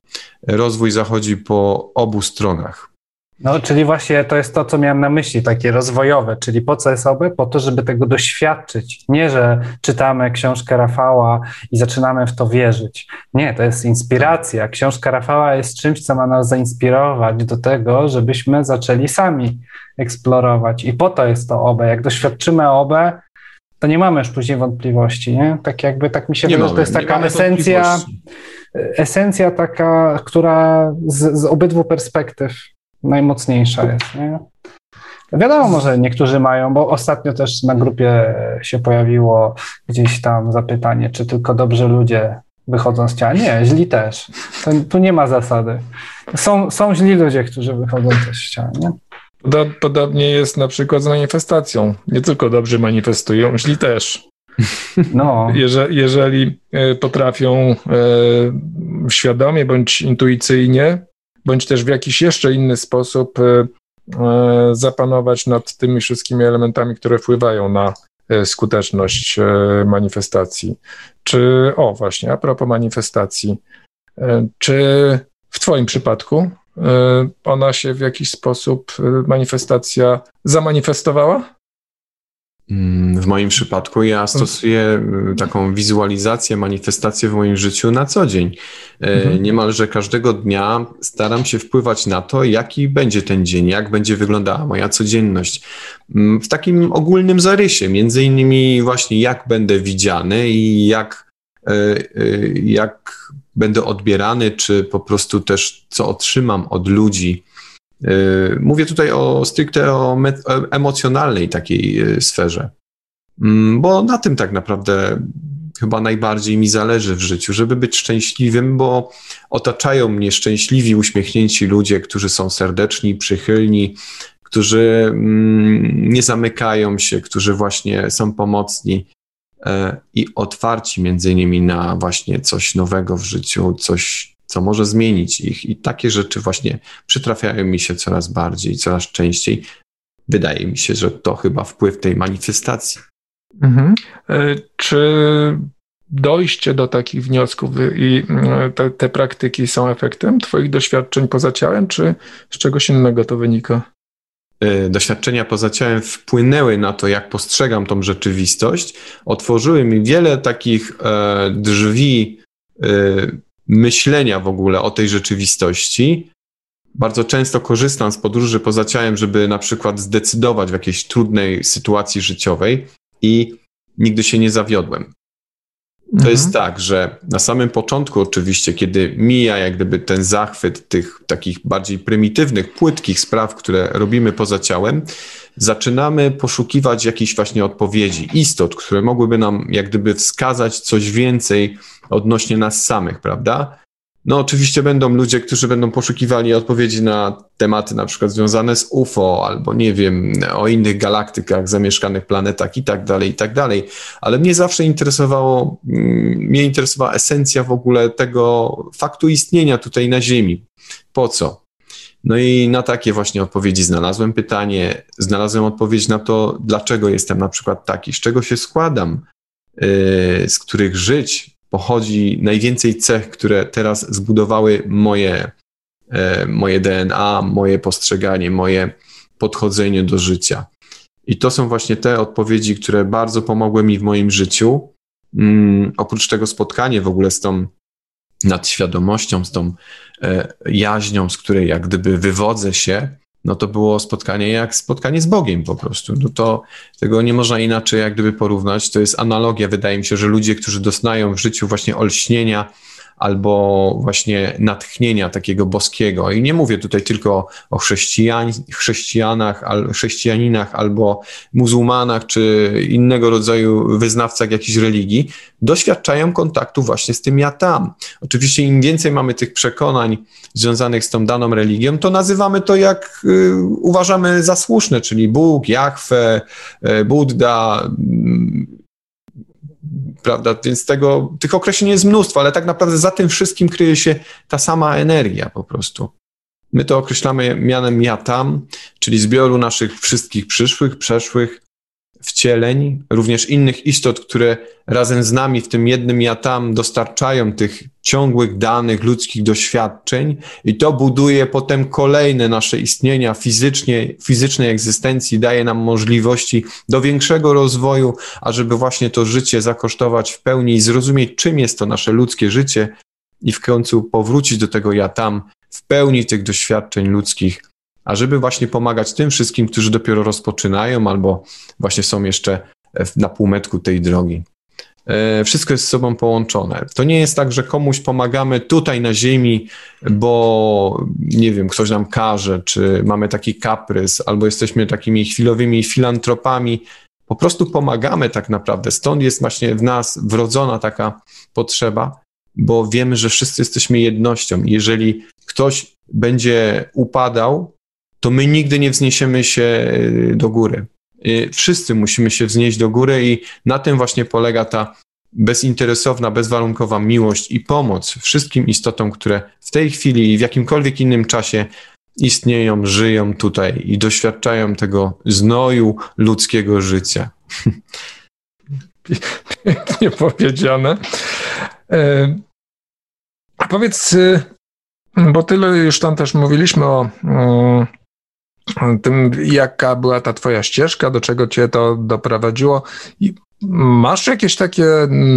Rozwój zachodzi po obu stronach. No, czyli właśnie to jest to, co miałem na myśli, takie rozwojowe, czyli po co jest OB? Po to, żeby tego doświadczyć. Nie, że czytamy książkę Rafała i zaczynamy w to wierzyć. Nie, to jest inspiracja. Książka Rafała jest czymś, co ma nas zainspirować do tego, żebyśmy zaczęli sami eksplorować. I po to jest to OB. Jak doświadczymy OB, to nie mamy już później wątpliwości, nie? Tak jakby, tak mi się wydaje, że to jest taka esencja, esencja taka, która z, z obydwu perspektyw najmocniejsza jest. Nie? Wiadomo, może niektórzy mają, bo ostatnio też na grupie się pojawiło gdzieś tam zapytanie, czy tylko dobrzy ludzie wychodzą z ciała. Nie, źli też. To, tu nie ma zasady. Są, są źli ludzie, którzy wychodzą też z ciała. Nie? Podobnie jest na przykład z manifestacją. Nie tylko dobrzy manifestują, źli też. No. Jeżeli, jeżeli e, potrafią e, świadomie bądź intuicyjnie bądź też w jakiś jeszcze inny sposób e, e, zapanować nad tymi wszystkimi elementami, które wpływają na e, skuteczność manifestacji. Czy, o właśnie, a propos manifestacji, czy w Twoim przypadku ona się w jakiś sposób, manifestacja zamanifestowała? Mm, w moim przypadku ja stosuję y, taką wizualizację, manifestację w moim życiu na co dzień. Y, mhm. Niemalże każdego dnia staram się wpływać na to, jaki będzie ten dzień, jak będzie wyglądała moja codzienność. Mm, w takim ogólnym zarysie, między innymi właśnie jak będę widziany i jak, y, jak będę odbierany, czy po prostu też co otrzymam od ludzi mówię tutaj o stricte o emocjonalnej takiej yy, sferze, mm, bo na tym tak naprawdę chyba najbardziej mi zależy w życiu, żeby być szczęśliwym, bo otaczają mnie szczęśliwi, uśmiechnięci ludzie, którzy są serdeczni, przychylni, którzy mm, nie zamykają się, którzy właśnie są pomocni yy, i otwarci między innymi na właśnie coś nowego w życiu, coś co może zmienić ich. I takie rzeczy właśnie przytrafiają mi się coraz bardziej, coraz częściej. Wydaje mi się, że to chyba wpływ tej manifestacji. Mhm. E, czy dojście do takich wniosków i e, te, te, praktyki są efektem Twoich doświadczeń poza ciałem, czy z czegoś innego to wynika? E, doświadczenia poza ciałem wpłynęły na to, jak postrzegam tą rzeczywistość, otworzyły mi wiele takich drzwi myślenia w ogóle o tej rzeczywistości. Bardzo często korzystam z podróży poza ciałem, żeby na przykład zdecydować w jakiejś trudnej sytuacji życiowej i nigdy się nie zawiodłem. To mhm. jest tak, że na samym początku, oczywiście, kiedy mija jak gdyby ten zachwyt tych takich bardziej prymitywnych, płytkich spraw, które robimy poza ciałem, zaczynamy poszukiwać jakichś właśnie odpowiedzi, istot, które mogłyby nam jak gdyby wskazać coś więcej odnośnie nas samych, prawda? No, oczywiście będą ludzie, którzy będą poszukiwali odpowiedzi na tematy na przykład związane z UFO albo nie wiem, o innych galaktykach, zamieszkanych planetach i tak dalej, i tak dalej. Ale mnie zawsze interesowało, mm, mnie interesowała esencja w ogóle tego faktu istnienia tutaj na Ziemi. Po co? No i na takie właśnie odpowiedzi znalazłem pytanie, znalazłem odpowiedź na to, dlaczego jestem na przykład taki, z czego się składam, yy, z których żyć pochodzi najwięcej cech, które teraz zbudowały moje, yy, moje DNA, moje postrzeganie, moje podchodzenie do życia. I to są właśnie te odpowiedzi, które bardzo pomogły mi w moim życiu. Mm, oprócz tego spotkanie w ogóle z tą nad świadomością, z tą e, jaźnią, z której jak gdyby wywodzę się, no to było spotkanie jak spotkanie z Bogiem po prostu. No to tego nie można inaczej jak gdyby porównać. To jest analogia. Wydaje mi się, że ludzie, którzy doznają w życiu właśnie olśnienia, albo właśnie natchnienia takiego boskiego. I nie mówię tutaj tylko o chrześcijan, chrześcijanach, chrześcijaninach albo muzułmanach, czy innego rodzaju wyznawcach jakiejś religii, doświadczają kontaktu właśnie z tym ja tam. Oczywiście im więcej mamy tych przekonań związanych z tą daną religią, to nazywamy to jak y, uważamy za słuszne, czyli Bóg, Jahwe, y, Buddha, prawda? Więc tego, tych określeń jest mnóstwo, ale tak naprawdę za tym wszystkim kryje się ta sama energia po prostu. My to określamy mianem ja tam, czyli zbioru naszych wszystkich przyszłych, przeszłych wcieleń, również innych istot, które razem z nami w tym jednym ja tam dostarczają tych ciągłych danych, ludzkich doświadczeń i to buduje potem kolejne nasze istnienia fizycznie, fizycznej egzystencji, daje nam możliwości do większego rozwoju, ażeby właśnie to życie zakosztować w pełni i zrozumieć, czym jest to nasze ludzkie życie i w końcu powrócić do tego ja tam w pełni tych doświadczeń ludzkich ażeby właśnie pomagać tym wszystkim, którzy dopiero rozpoczynają albo właśnie są jeszcze na półmetku tej drogi. E, wszystko jest z sobą połączone. To nie jest tak, że komuś pomagamy tutaj na ziemi, bo nie wiem, ktoś nam każe, czy mamy taki kaprys, albo jesteśmy takimi chwilowymi filantropami. Po prostu pomagamy tak naprawdę. Stąd jest właśnie w nas wrodzona taka potrzeba, bo wiemy, że wszyscy jesteśmy jednością. Jeżeli ktoś będzie upadał, to my nigdy nie wzniesiemy się y, do góry. Y, wszyscy musimy się wznieść do góry i na tym właśnie polega ta bezinteresowna, bezwarunkowa miłość i pomoc wszystkim istotom, które w tej chwili i w jakimkolwiek innym czasie istnieją, żyją tutaj i doświadczają tego znoju ludzkiego życia. (laughs) Pięknie powiedziane. E, powiedz, y, bo tyle już tam też mówiliśmy o tym, jaka była ta twoja ścieżka, do czego cię to doprowadziło. I masz jakieś takie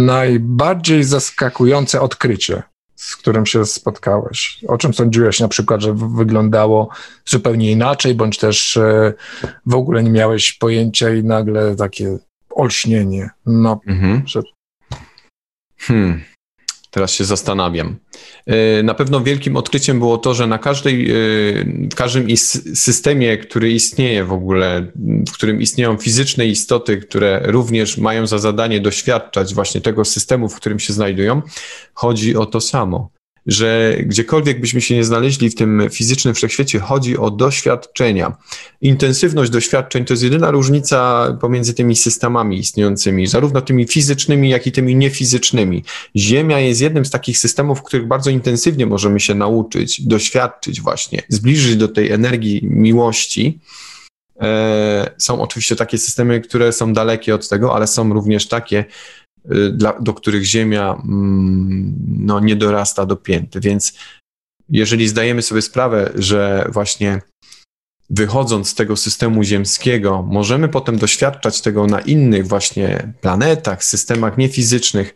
najbardziej zaskakujące odkrycie, z którym się spotkałeś? O czym sądziłeś na przykład, że wyglądało zupełnie inaczej, bądź też e, w ogóle nie miałeś pojęcia i nagle takie olśnienie, no, mhm. że... Hmm. Teraz się zastanawiam. E, na pewno wielkim odkryciem było to, że na każdej, e, w każdym systemie, który istnieje w ogóle, w którym istnieją fizyczne istoty, które również mają za zadanie doświadczać właśnie tego systemu, w którym się znajdują, chodzi o to samo że gdziekolwiek byśmy się nie znaleźli w tym fizycznym wszechświecie, chodzi o doświadczenia. Intensywność doświadczeń to jest jedyna różnica pomiędzy tymi systemami istniejącymi, zarówno tymi fizycznymi, jak i tymi niefizycznymi. Ziemia jest jednym z takich systemów, w których bardzo intensywnie możemy się nauczyć, doświadczyć właśnie, zbliżyć do tej energii miłości. E, są oczywiście takie systemy, które są dalekie od tego, ale są również takie, dla, do których Ziemia mm, no, nie dorasta do pięty. Więc jeżeli zdajemy sobie sprawę, że właśnie wychodząc z tego systemu ziemskiego, możemy potem doświadczać tego na innych właśnie planetach, systemach niefizycznych,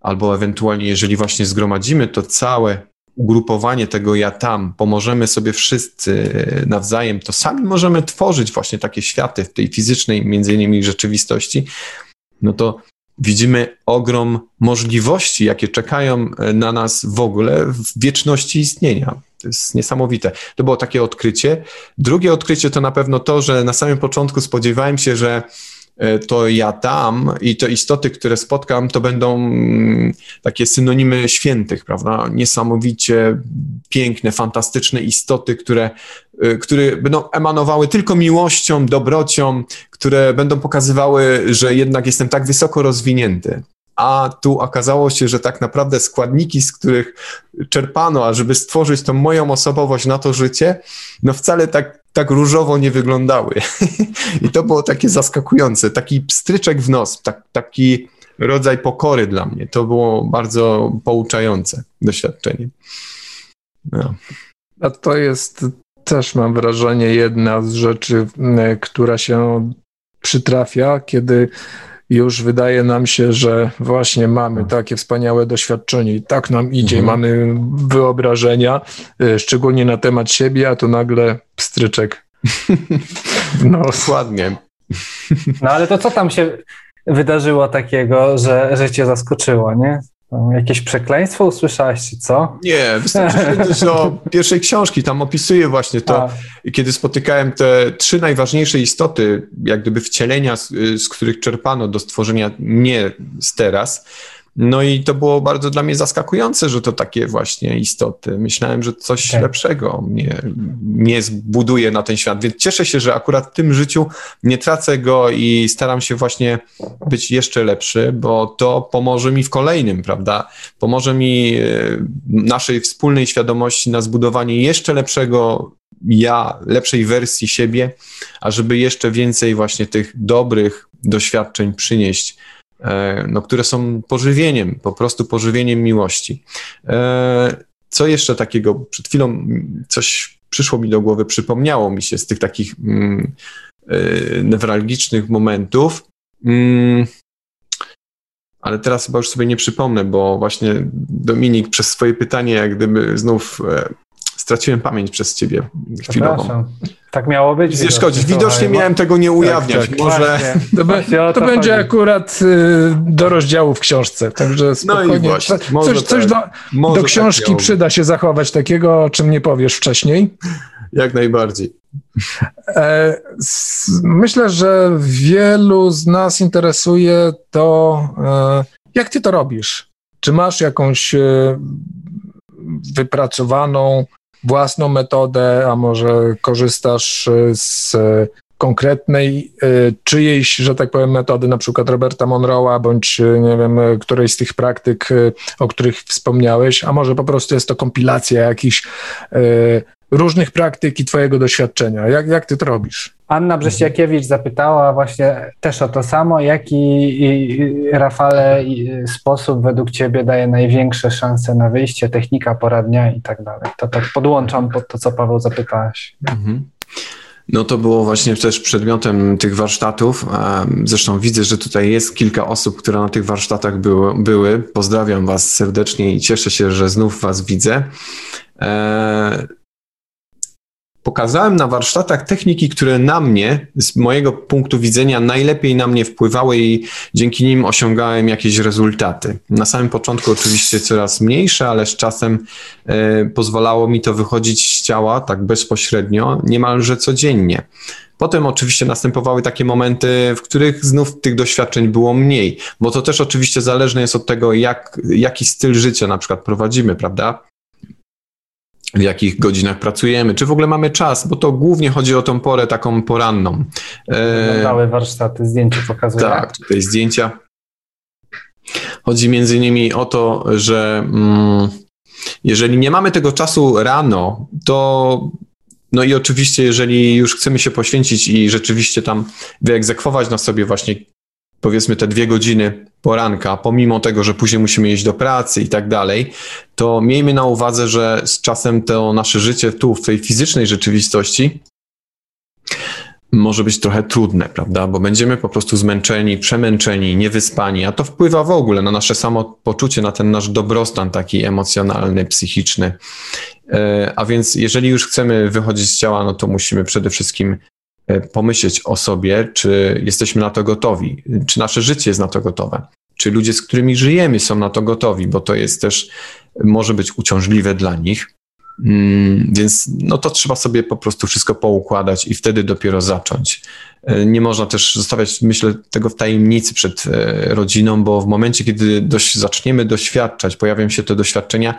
albo ewentualnie, jeżeli właśnie zgromadzimy to całe ugrupowanie tego ja tam, pomożemy sobie wszyscy nawzajem, to sami możemy tworzyć właśnie takie światy w tej fizycznej, między innymi rzeczywistości, no to widzimy ogrom możliwości, jakie czekają e, na nas w ogóle w wieczności istnienia. To jest niesamowite. To było takie odkrycie. Drugie odkrycie to na pewno to, że na samym początku spodziewałem się, że E, to ja tam i te istoty, które spotkam, to będą mm, takie synonimy świętych, prawda? Niesamowicie piękne, fantastyczne istoty, które, które będą emanowały tylko miłością, dobrocią, które będą pokazywały, że jednak jestem tak wysoko rozwinięty. A tu okazało się, że tak naprawdę składniki, z których czerpano, ażeby stworzyć tą moją osobowość na to życie, no wcale tak tak różowo nie wyglądały. (laughs) I to było takie zaskakujące, taki pstryczek w nos, tak, taki rodzaj pokory dla mnie. To było bardzo pouczające doświadczenie. No. A to jest też, mam wrażenie, jedna z rzeczy, która się przytrafia, kiedy już wydaje nam się, że właśnie mamy tak. takie wspaniałe doświadczenie i tak nam idzie, mhm. mamy wyobrażenia, y, szczególnie na temat siebie, a tu nagle pstryczek. No, dokładnie. No ale to co tam się wydarzyło takiego, że, że cię zaskoczyło, nie? Jakieś przekleństwo usłyszałaś, czy co? Nie, wystarczy powiedzieć o (laughs) pierwszej książki. Tam opisuje właśnie to, A. kiedy spotykałem te trzy najważniejsze istoty, jak gdyby wcielenia, z, z których czerpano do stworzenia mnie z teraz. No i to było bardzo dla mnie zaskakujące, że to takie właśnie istoty. Myślałem, że coś okay. lepszego mnie, mnie zbuduje na ten świat, więc cieszę się, że akurat w tym życiu nie tracę go i staram się właśnie być jeszcze lepszy, bo to pomoże mi w kolejnym, prawda? Pomoże mi e, naszej wspólnej świadomości na zbudowanie jeszcze lepszego ja, lepszej wersji siebie, ażeby jeszcze więcej właśnie tych dobrych doświadczeń przynieść no, które są pożywieniem, po prostu pożywieniem miłości. E, co jeszcze takiego? Przed chwilą coś przyszło mi do głowy, przypomniało mi się z tych takich mm, e, newralgicznych momentów. Mm, ale teraz chyba już sobie nie przypomnę, bo właśnie Dominik przez swoje pytanie, jak gdyby znów straciłem pamięć przez ciebie chwilowo. Tak miało być. Nie szkodzi. Widocznie miałem tego nie ujawniać. Tak, tak. Może... To, be, to będzie chodzi. akurat y, do rozdziału w książce, także spokojnie. No i właśnie, coś, tak. coś do, do tak książki tak przyda się zachować takiego, o czym nie powiesz wcześniej. Jak najbardziej. E, myślę, że wielu z nas interesuje to, e, jak ty to robisz. Czy masz jakąś e, wypracowaną własną metodę, a może korzystasz e, z konkretnej e, czyjejś, że tak powiem, metody, na przykład Roberta Monroe'a, bądź nie wiem, którejś z tych praktyk, o których wspomniałeś, a może po prostu jest to kompilacja jakichś różnych praktyk i twojego doświadczenia. Jak, jak ty to robisz? Anna Brześciakiewicz zapytała właśnie też o to samo, jaki Rafale sposób według ciebie daje największe szanse na wyjście, technika poradnia i tak dalej. To tak podłączam pod to, co Paweł zapytałeś. Mhm. No to było właśnie też przedmiotem tych warsztatów. Zresztą widzę, że tutaj jest kilka osób, które na tych warsztatach były. były. Pozdrawiam Was serdecznie i cieszę się, że znów Was widzę. Pokazałem na warsztatach techniki, które na mnie, z mojego punktu widzenia, najlepiej na mnie wpływały i dzięki nim osiągałem jakieś rezultaty. Na samym początku oczywiście coraz mniejsze, ale z czasem e, pozwalało mi to wychodzić z ciała tak bezpośrednio, niemalże codziennie. Potem oczywiście następowały takie momenty, w których znów tych doświadczeń było mniej, bo to też oczywiście zależne jest od tego, jak, jaki styl życia na przykład prowadzimy, prawda? W jakich godzinach pracujemy, czy w ogóle mamy czas, bo to głównie chodzi o tą porę taką poranną. Wyglądały warsztaty, zdjęcia pokazują. Tak, tutaj zdjęcia. Chodzi między innymi o to, że mm, jeżeli nie mamy tego czasu rano, to no i oczywiście, jeżeli już chcemy się poświęcić i rzeczywiście tam wyegzekwować na sobie właśnie powiedzmy te dwie godziny poranka, pomimo tego, że później musimy iść do pracy i tak dalej, to miejmy na uwadze, że z czasem to nasze życie tu, w tej fizycznej rzeczywistości, może być trochę trudne, prawda? Bo będziemy po prostu zmęczeni, przemęczeni, niewyspani, a to wpływa w ogóle na nasze samopoczucie, na ten nasz dobrostan taki emocjonalny, psychiczny. E, a więc jeżeli już chcemy wychodzić z ciała, no to musimy przede wszystkim pomyśleć o sobie, czy jesteśmy na to gotowi, czy nasze życie jest na to gotowe, czy ludzie, z którymi żyjemy, są na to gotowi, bo to jest też, może być uciążliwe dla nich. Mm, więc no to trzeba sobie po prostu wszystko poukładać i wtedy dopiero zacząć. E, nie można też zostawiać, myślę, tego w tajemnicy przed e, rodziną, bo w momencie, kiedy dość, zaczniemy doświadczać, pojawią się te doświadczenia,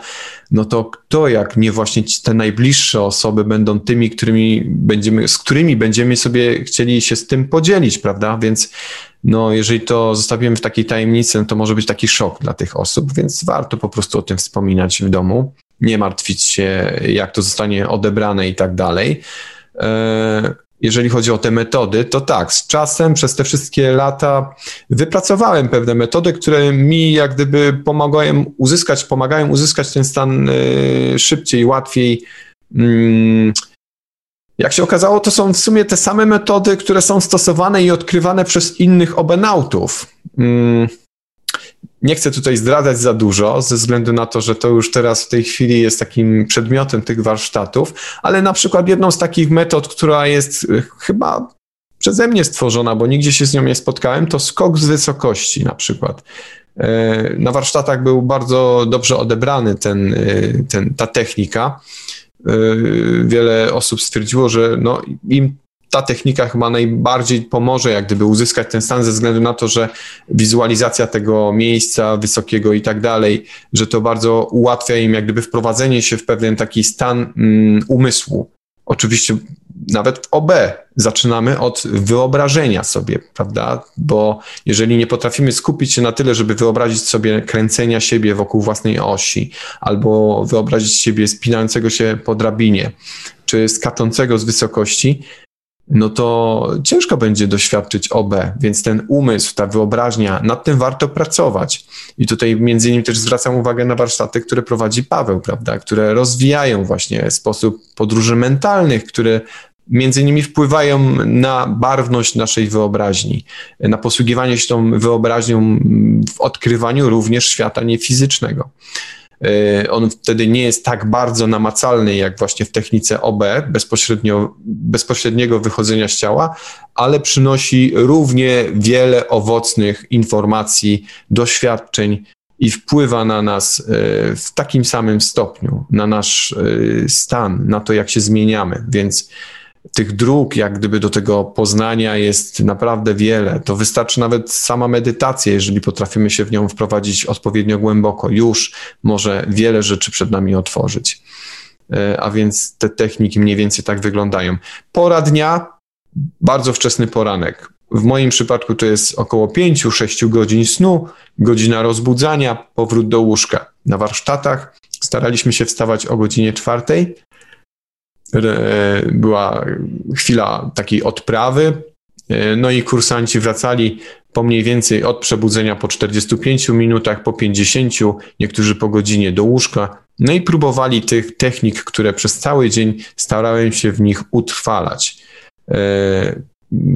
no to kto jak nie właśnie te najbliższe osoby będą tymi, którymi będziemy, z którymi będziemy sobie chcieli się z tym podzielić, prawda? Więc no, jeżeli to zostawimy w takiej tajemnicy, no to może być taki szok dla tych osób, więc warto po prostu o tym wspominać w domu nie martwić się, jak to zostanie odebrane i tak dalej. E, jeżeli chodzi o te metody, to tak, z czasem przez te wszystkie lata wypracowałem pewne metody, które mi jak gdyby pomagają uzyskać, pomagają uzyskać ten stan e, szybciej, łatwiej. Mm, jak się okazało, to są w sumie te same metody, które są stosowane i odkrywane przez innych obenautów. Nie chcę tutaj zdradzać za dużo, ze względu na to, że to już teraz w tej chwili jest takim przedmiotem tych warsztatów, ale na przykład jedną z takich metod, która jest e, chyba przeze mnie stworzona, bo nigdzie się z nią nie spotkałem, to skok z wysokości na przykład. E, na warsztatach był bardzo dobrze odebrany ten, e, ten, ta technika. Wiele osób stwierdziło, że no, im ta technika chyba najbardziej pomoże jak gdyby uzyskać ten stan ze względu na to, że wizualizacja tego miejsca wysokiego i tak dalej, że to bardzo ułatwia im jak gdyby wprowadzenie się w pewien taki stan mm, umysłu. Oczywiście nawet w OB zaczynamy od wyobrażenia sobie, prawda? Bo jeżeli nie potrafimy skupić się na tyle, żeby wyobrazić sobie kręcenia siebie wokół własnej osi, albo wyobrazić siebie spinającego się po drabinie, czy skaczącego z wysokości, no to ciężko będzie doświadczyć OB, więc ten umysł, ta wyobraźnia, nad tym warto pracować. I tutaj między innymi też zwracam uwagę na warsztaty, które prowadzi Paweł, prawda, które rozwijają właśnie sposób podróży mentalnych, które między innymi wpływają na barwność naszej wyobraźni, na posługiwanie się tą wyobraźnią w odkrywaniu również świata niefizycznego. E, on wtedy nie jest tak bardzo namacalny jak właśnie w technice OB, bezpośrednio, bezpośredniego wychodzenia z ciała, ale przynosi równie wiele owocnych informacji, doświadczeń i wpływa na nas e, w takim samym stopniu, na nasz e, stan, na to, jak się zmieniamy. Więc tych dróg, jak gdyby do tego poznania jest naprawdę wiele. To wystarczy nawet sama medytacja, jeżeli potrafimy się w nią wprowadzić odpowiednio głęboko, już może wiele rzeczy przed nami otworzyć. E, a więc te techniki mniej więcej tak wyglądają. Pora dnia, bardzo wczesny poranek. W moim przypadku to jest około 5-6 godzin snu, godzina rozbudzania, powrót do łóżka. Na warsztatach staraliśmy się wstawać o godzinie czwartej, była chwila takiej odprawy, e, no i kursanci wracali po mniej więcej od przebudzenia po 45 minutach, po 50, niektórzy po godzinie do łóżka. No i próbowali tych technik, które przez cały dzień starałem się w nich utrwalać.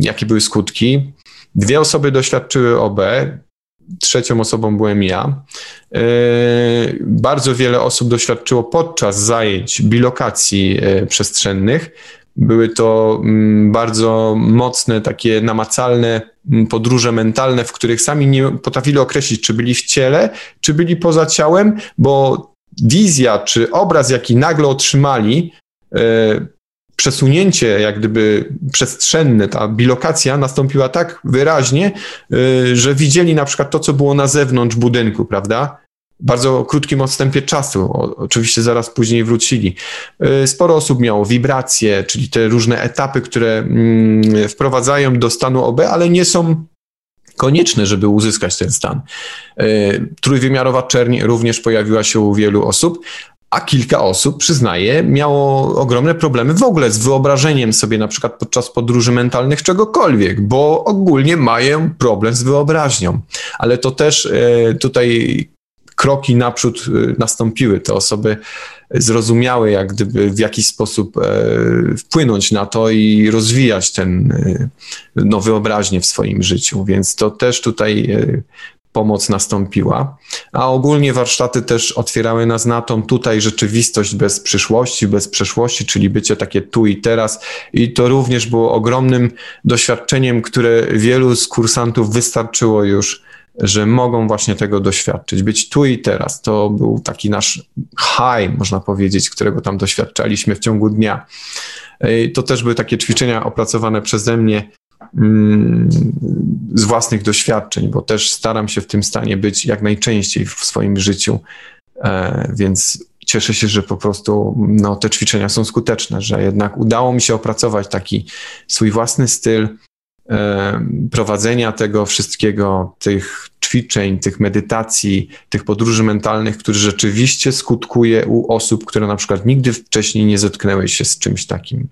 jakie były skutki. Dwie osoby doświadczyły OB, trzecią osobą byłem ja. Bardzo wiele osób doświadczyło podczas zajęć bilokacji przestrzennych. Były to mm, bardzo mocne, takie namacalne mm, podróże mentalne, w których sami nie potrafili określić, czy byli w ciele, czy byli poza ciałem, bo wizja czy obraz, jaki nagle otrzymali, e, przesunięcie jak gdyby przestrzenne, ta bilokacja nastąpiła tak wyraźnie, e, że widzieli na przykład to, co było na zewnątrz budynku, prawda? bardzo krótkim odstępie czasu. oczywiście zaraz później wrócili. Y, sporo osób miało wibracje, czyli te różne etapy, które mm, wprowadzają do stanu OB, ale nie są konieczne, żeby uzyskać ten stan. Y, trójwymiarowa czerń również pojawiła się u wielu osób, a kilka osób, przyznaję, miało ogromne problemy w ogóle z wyobrażeniem sobie na przykład podczas podróży mentalnych czegokolwiek, bo ogólnie mają problem z wyobraźnią. Ale to też y, tutaj kroki naprzód y, nastąpiły. Te osoby zrozumiały, jak gdyby w jakiś sposób e, wpłynąć na to i rozwijać ten no, wyobraźnię w swoim życiu. Więc to też tutaj e, pomoc nastąpiła. A ogólnie warsztaty też otwierały nas na tą tutaj rzeczywistość bez przyszłości, bez przeszłości, czyli bycie takie tu i teraz. I to również było ogromnym doświadczeniem, które wielu z kursantów wystarczyło już że mogą właśnie tego doświadczyć, być tu i teraz. To był taki nasz high, można powiedzieć, którego tam doświadczaliśmy w ciągu dnia. To też były takie ćwiczenia opracowane przeze mnie z własnych doświadczeń, bo też staram się w tym stanie być jak najczęściej w swoim życiu, e, więc cieszę się, że po prostu no, te ćwiczenia są skuteczne, że jednak udało mi się opracować taki swój własny styl, prowadzenia tego wszystkiego, tych ćwiczeń, tych medytacji, tych podróży mentalnych, który rzeczywiście skutkuje u osób, które na przykład nigdy wcześniej nie zetknęły się z czymś takim.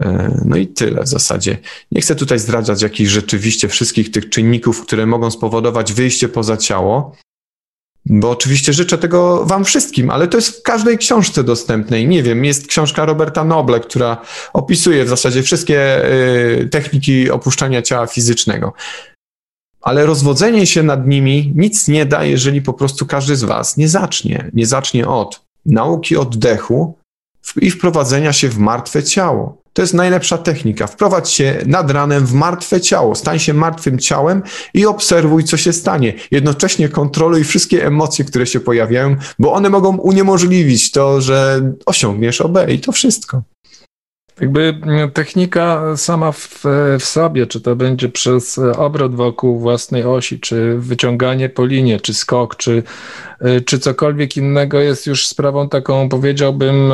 E, no i tyle w zasadzie. Nie chcę tutaj zdradzać jakichś rzeczywiście wszystkich tych czynników, które mogą spowodować wyjście poza ciało, bo oczywiście życzę tego Wam wszystkim, ale to jest w każdej książce dostępnej. Nie wiem, jest książka Roberta Noble, która opisuje w zasadzie wszystkie y, techniki opuszczania ciała fizycznego. Ale rozwodzenie się nad nimi nic nie da, jeżeli po prostu każdy z Was nie zacznie. Nie zacznie od nauki oddechu i wprowadzenia się w martwe ciało. To jest najlepsza technika. Wprowadź się nad ranem w martwe ciało, stań się martwym ciałem i obserwuj, co się stanie. Jednocześnie kontroluj wszystkie emocje, które się pojawiają, bo one mogą uniemożliwić to, że osiągniesz OB i to wszystko. Jakby technika sama w, w, sobie, czy to będzie przez obrot wokół własnej osi, czy wyciąganie po linie, czy skok, czy, czy cokolwiek innego, jest już sprawą taką, powiedziałbym,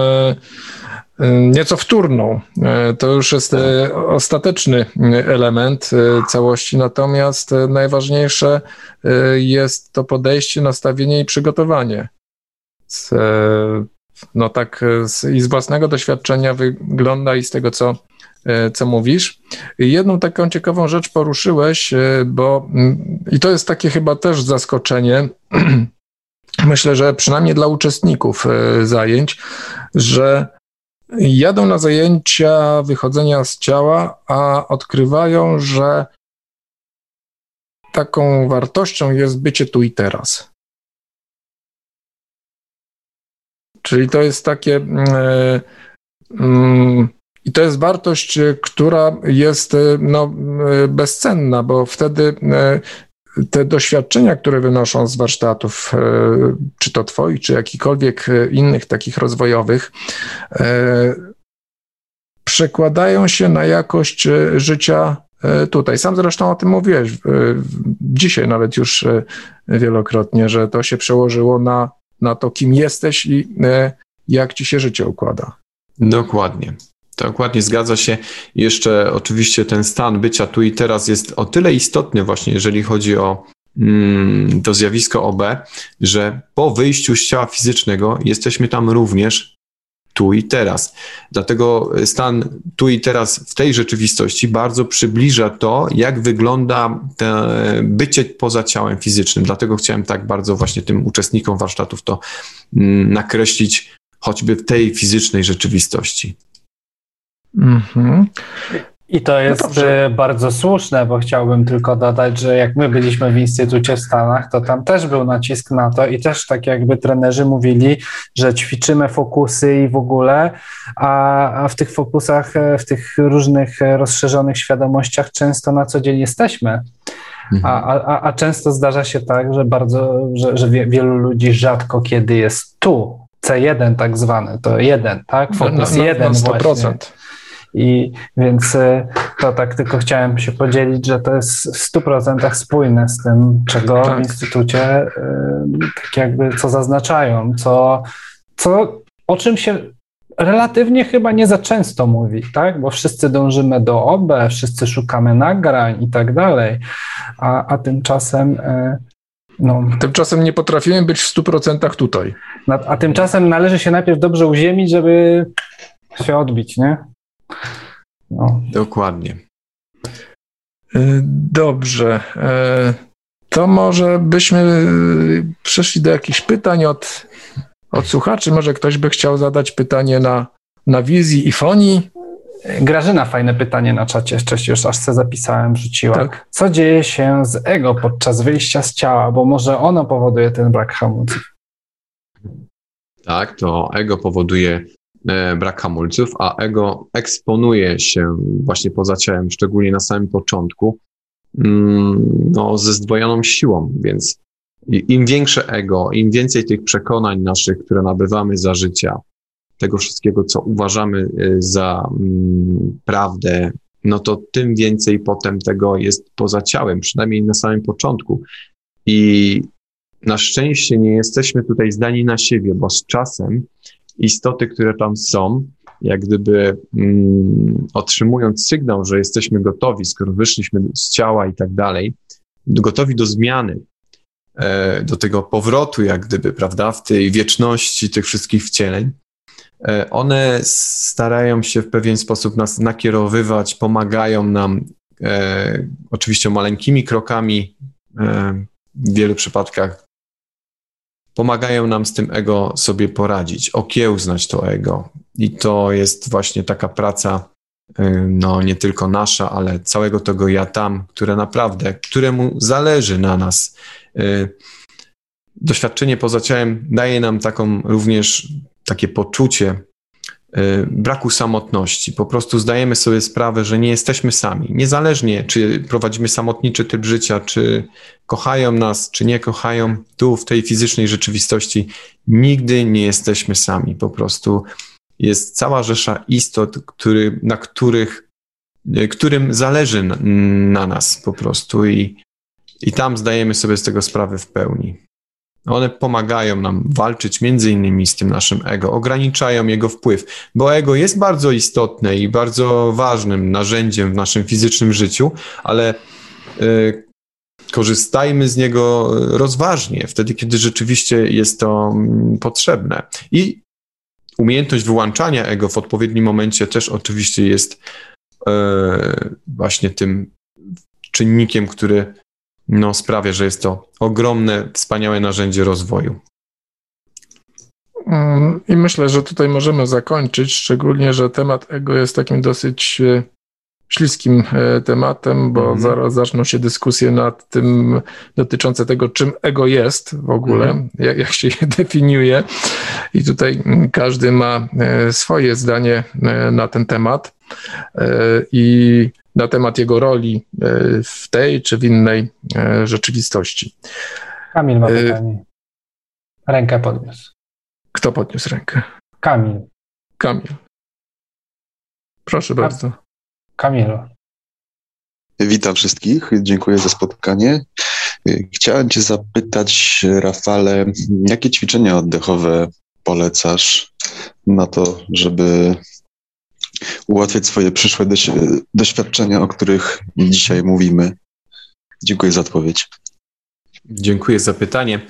nieco wtórną. E, to już jest e, ostateczny element e, całości, natomiast najważniejsze jest to podejście, nastawienie i przygotowanie. No tak z, i z własnego doświadczenia wygląda i z tego, co, co mówisz. Jedną taką ciekawą rzecz poruszyłeś, bo i to jest takie chyba też zaskoczenie, (clears throat) myślę, że przynajmniej dla uczestników zajęć, że jadą na zajęcia wychodzenia z ciała, a odkrywają, że taką wartością jest bycie tu i teraz. Czyli to jest takie. Yy, yy, i to jest wartość, która jest no, bezcenna, bo wtedy te doświadczenia, które wynoszą z warsztatów, e, czy to Twoich, czy jakichkolwiek e, innych takich rozwojowych, e, przekładają się na jakość życia tutaj. Sam zresztą o tym mówiłeś dzisiaj nawet już wielokrotnie, że to się przełożyło na, na to, kim jesteś i jak ci się życie układa. Dokładnie. Dokładnie zgadza się. Jeszcze oczywiście ten stan bycia tu i teraz jest o tyle istotny właśnie, jeżeli chodzi o mm, to zjawisko OB, że po wyjściu z ciała fizycznego jesteśmy tam również tu i teraz. Dlatego stan tu i teraz w tej rzeczywistości bardzo przybliża to, jak wygląda bycie poza ciałem fizycznym. Dlatego chciałem tak bardzo właśnie tym uczestnikom warsztatów to mm, nakreślić choćby w tej fizycznej rzeczywistości. Mhm. I to no jest no bardzo słuszne, bo chciałbym tylko dodać, że jak my byliśmy w Instytucie w Stanach, to tam też był nacisk na to i też tak jakby trenerzy mówili, że ćwiczymy fokusy i w ogóle, a, a w tych fokusach, e, w tych różnych e, rozszerzonych świadomościach często na co dzień jesteśmy. Mhm. A, a, a często zdarza się tak, że bardzo, że, że wielu ludzi rzadko kiedy jest tu, C1 tak zwany, to jeden, tak? Fokus no, no, jeden no 100%. właśnie. I więc y, to tak tylko chciałem się podzielić, że to jest w 100% spójne z tym, czego tak. w Instytucie y, tak jakby co zaznaczają, co, co o czym się relatywnie chyba nie za często mówi, tak? Bo wszyscy dążymy do OB, wszyscy szukamy nagrań i tak dalej, a, a tymczasem y, no. Tymczasem nie potrafimy być w 100% tutaj. A tymczasem należy się najpierw dobrze uziemić, żeby się odbić, nie? No. Dokładnie. Y, dobrze. Y, to może byśmy y, przeszli do jakichś pytań od, od słuchaczy. Może ktoś by chciał zadać pytanie na, na wizji i fonii. Grażyna fajne pytanie na czacie, wcześniej już aż se zapisałem, rzuciła. Tak. Co dzieje się z ego podczas wyjścia z ciała, bo może ono powoduje ten brak hamulców? Tak, to ego powoduje brak hamulców, a ego eksponuje się właśnie poza ciałem, szczególnie na samym początku, mm, no, ze zdwojoną siłą, więc im większe ego, im więcej tych przekonań naszych, które nabywamy za życia, tego wszystkiego, co uważamy e, za mm, prawdę, no to tym więcej potem tego jest poza ciałem, przynajmniej na samym początku. I na szczęście nie jesteśmy tutaj zdani na siebie, bo z czasem istoty, które tam są, jak gdyby mm, otrzymując sygnał, że jesteśmy gotowi, skoro wyszliśmy z ciała i tak dalej, gotowi do zmiany, e, do tego powrotu, jak gdyby, prawda, w tej wieczności tych wszystkich wcieleń, e, one starają się w pewien sposób nas nakierowywać, pomagają nam, e, oczywiście maleńkimi krokami, e, w wielu przypadkach pomagają nam z tym ego sobie poradzić, okiełznać to ego. I to jest właśnie taka praca, y, no nie tylko nasza, ale całego tego ja tam, które naprawdę, któremu zależy na nas. Y, doświadczenie poza ciałem daje nam taką również takie poczucie braku samotności. Po prostu zdajemy sobie sprawę, że nie jesteśmy sami. Niezależnie, czy prowadzimy samotniczy typ życia, czy kochają nas, czy nie kochają, tu w tej fizycznej rzeczywistości nigdy nie jesteśmy sami. Po prostu jest cała rzesza istot, który, na których, y, którym zależy na, na nas po prostu i, i tam zdajemy sobie z tego sprawę w pełni. One pomagają nam walczyć między innymi z tym naszym ego, ograniczają jego wpływ, bo ego jest bardzo istotne i bardzo ważnym narzędziem w naszym fizycznym życiu, ale y, korzystajmy z niego rozważnie, wtedy, kiedy rzeczywiście jest to mm, potrzebne. I umiejętność wyłączania ego w odpowiednim momencie też oczywiście jest y, właśnie tym czynnikiem, który no, sprawia, że jest to ogromne, wspaniałe narzędzie rozwoju. Mm, I myślę, że tutaj możemy zakończyć, szczególnie, że temat ego jest takim dosyć e, śliskim e, tematem, bo mm. zaraz zaczną się dyskusje nad tym dotyczące tego, czym ego jest w ogóle, mm. jak, jak się (laughs) je definiuje. I tutaj każdy ma e, swoje zdanie na ten temat. I na temat jego roli e, w tej czy w innej e, rzeczywistości. Kamil ma e, pytanie. Rękę podniósł. Kto podniósł rękę? Kamil. Kamil. Proszę Kam bardzo. Kamilu. Witam wszystkich, dziękuję za spotkanie. Chciałem Cię zapytać, Rafale, jakie ćwiczenia oddechowe polecasz na to, żeby ułatwiać swoje przyszłe doświadczenia, o których dzisiaj mówimy. Dziękuję za odpowiedź. Dziękuję za pytanie.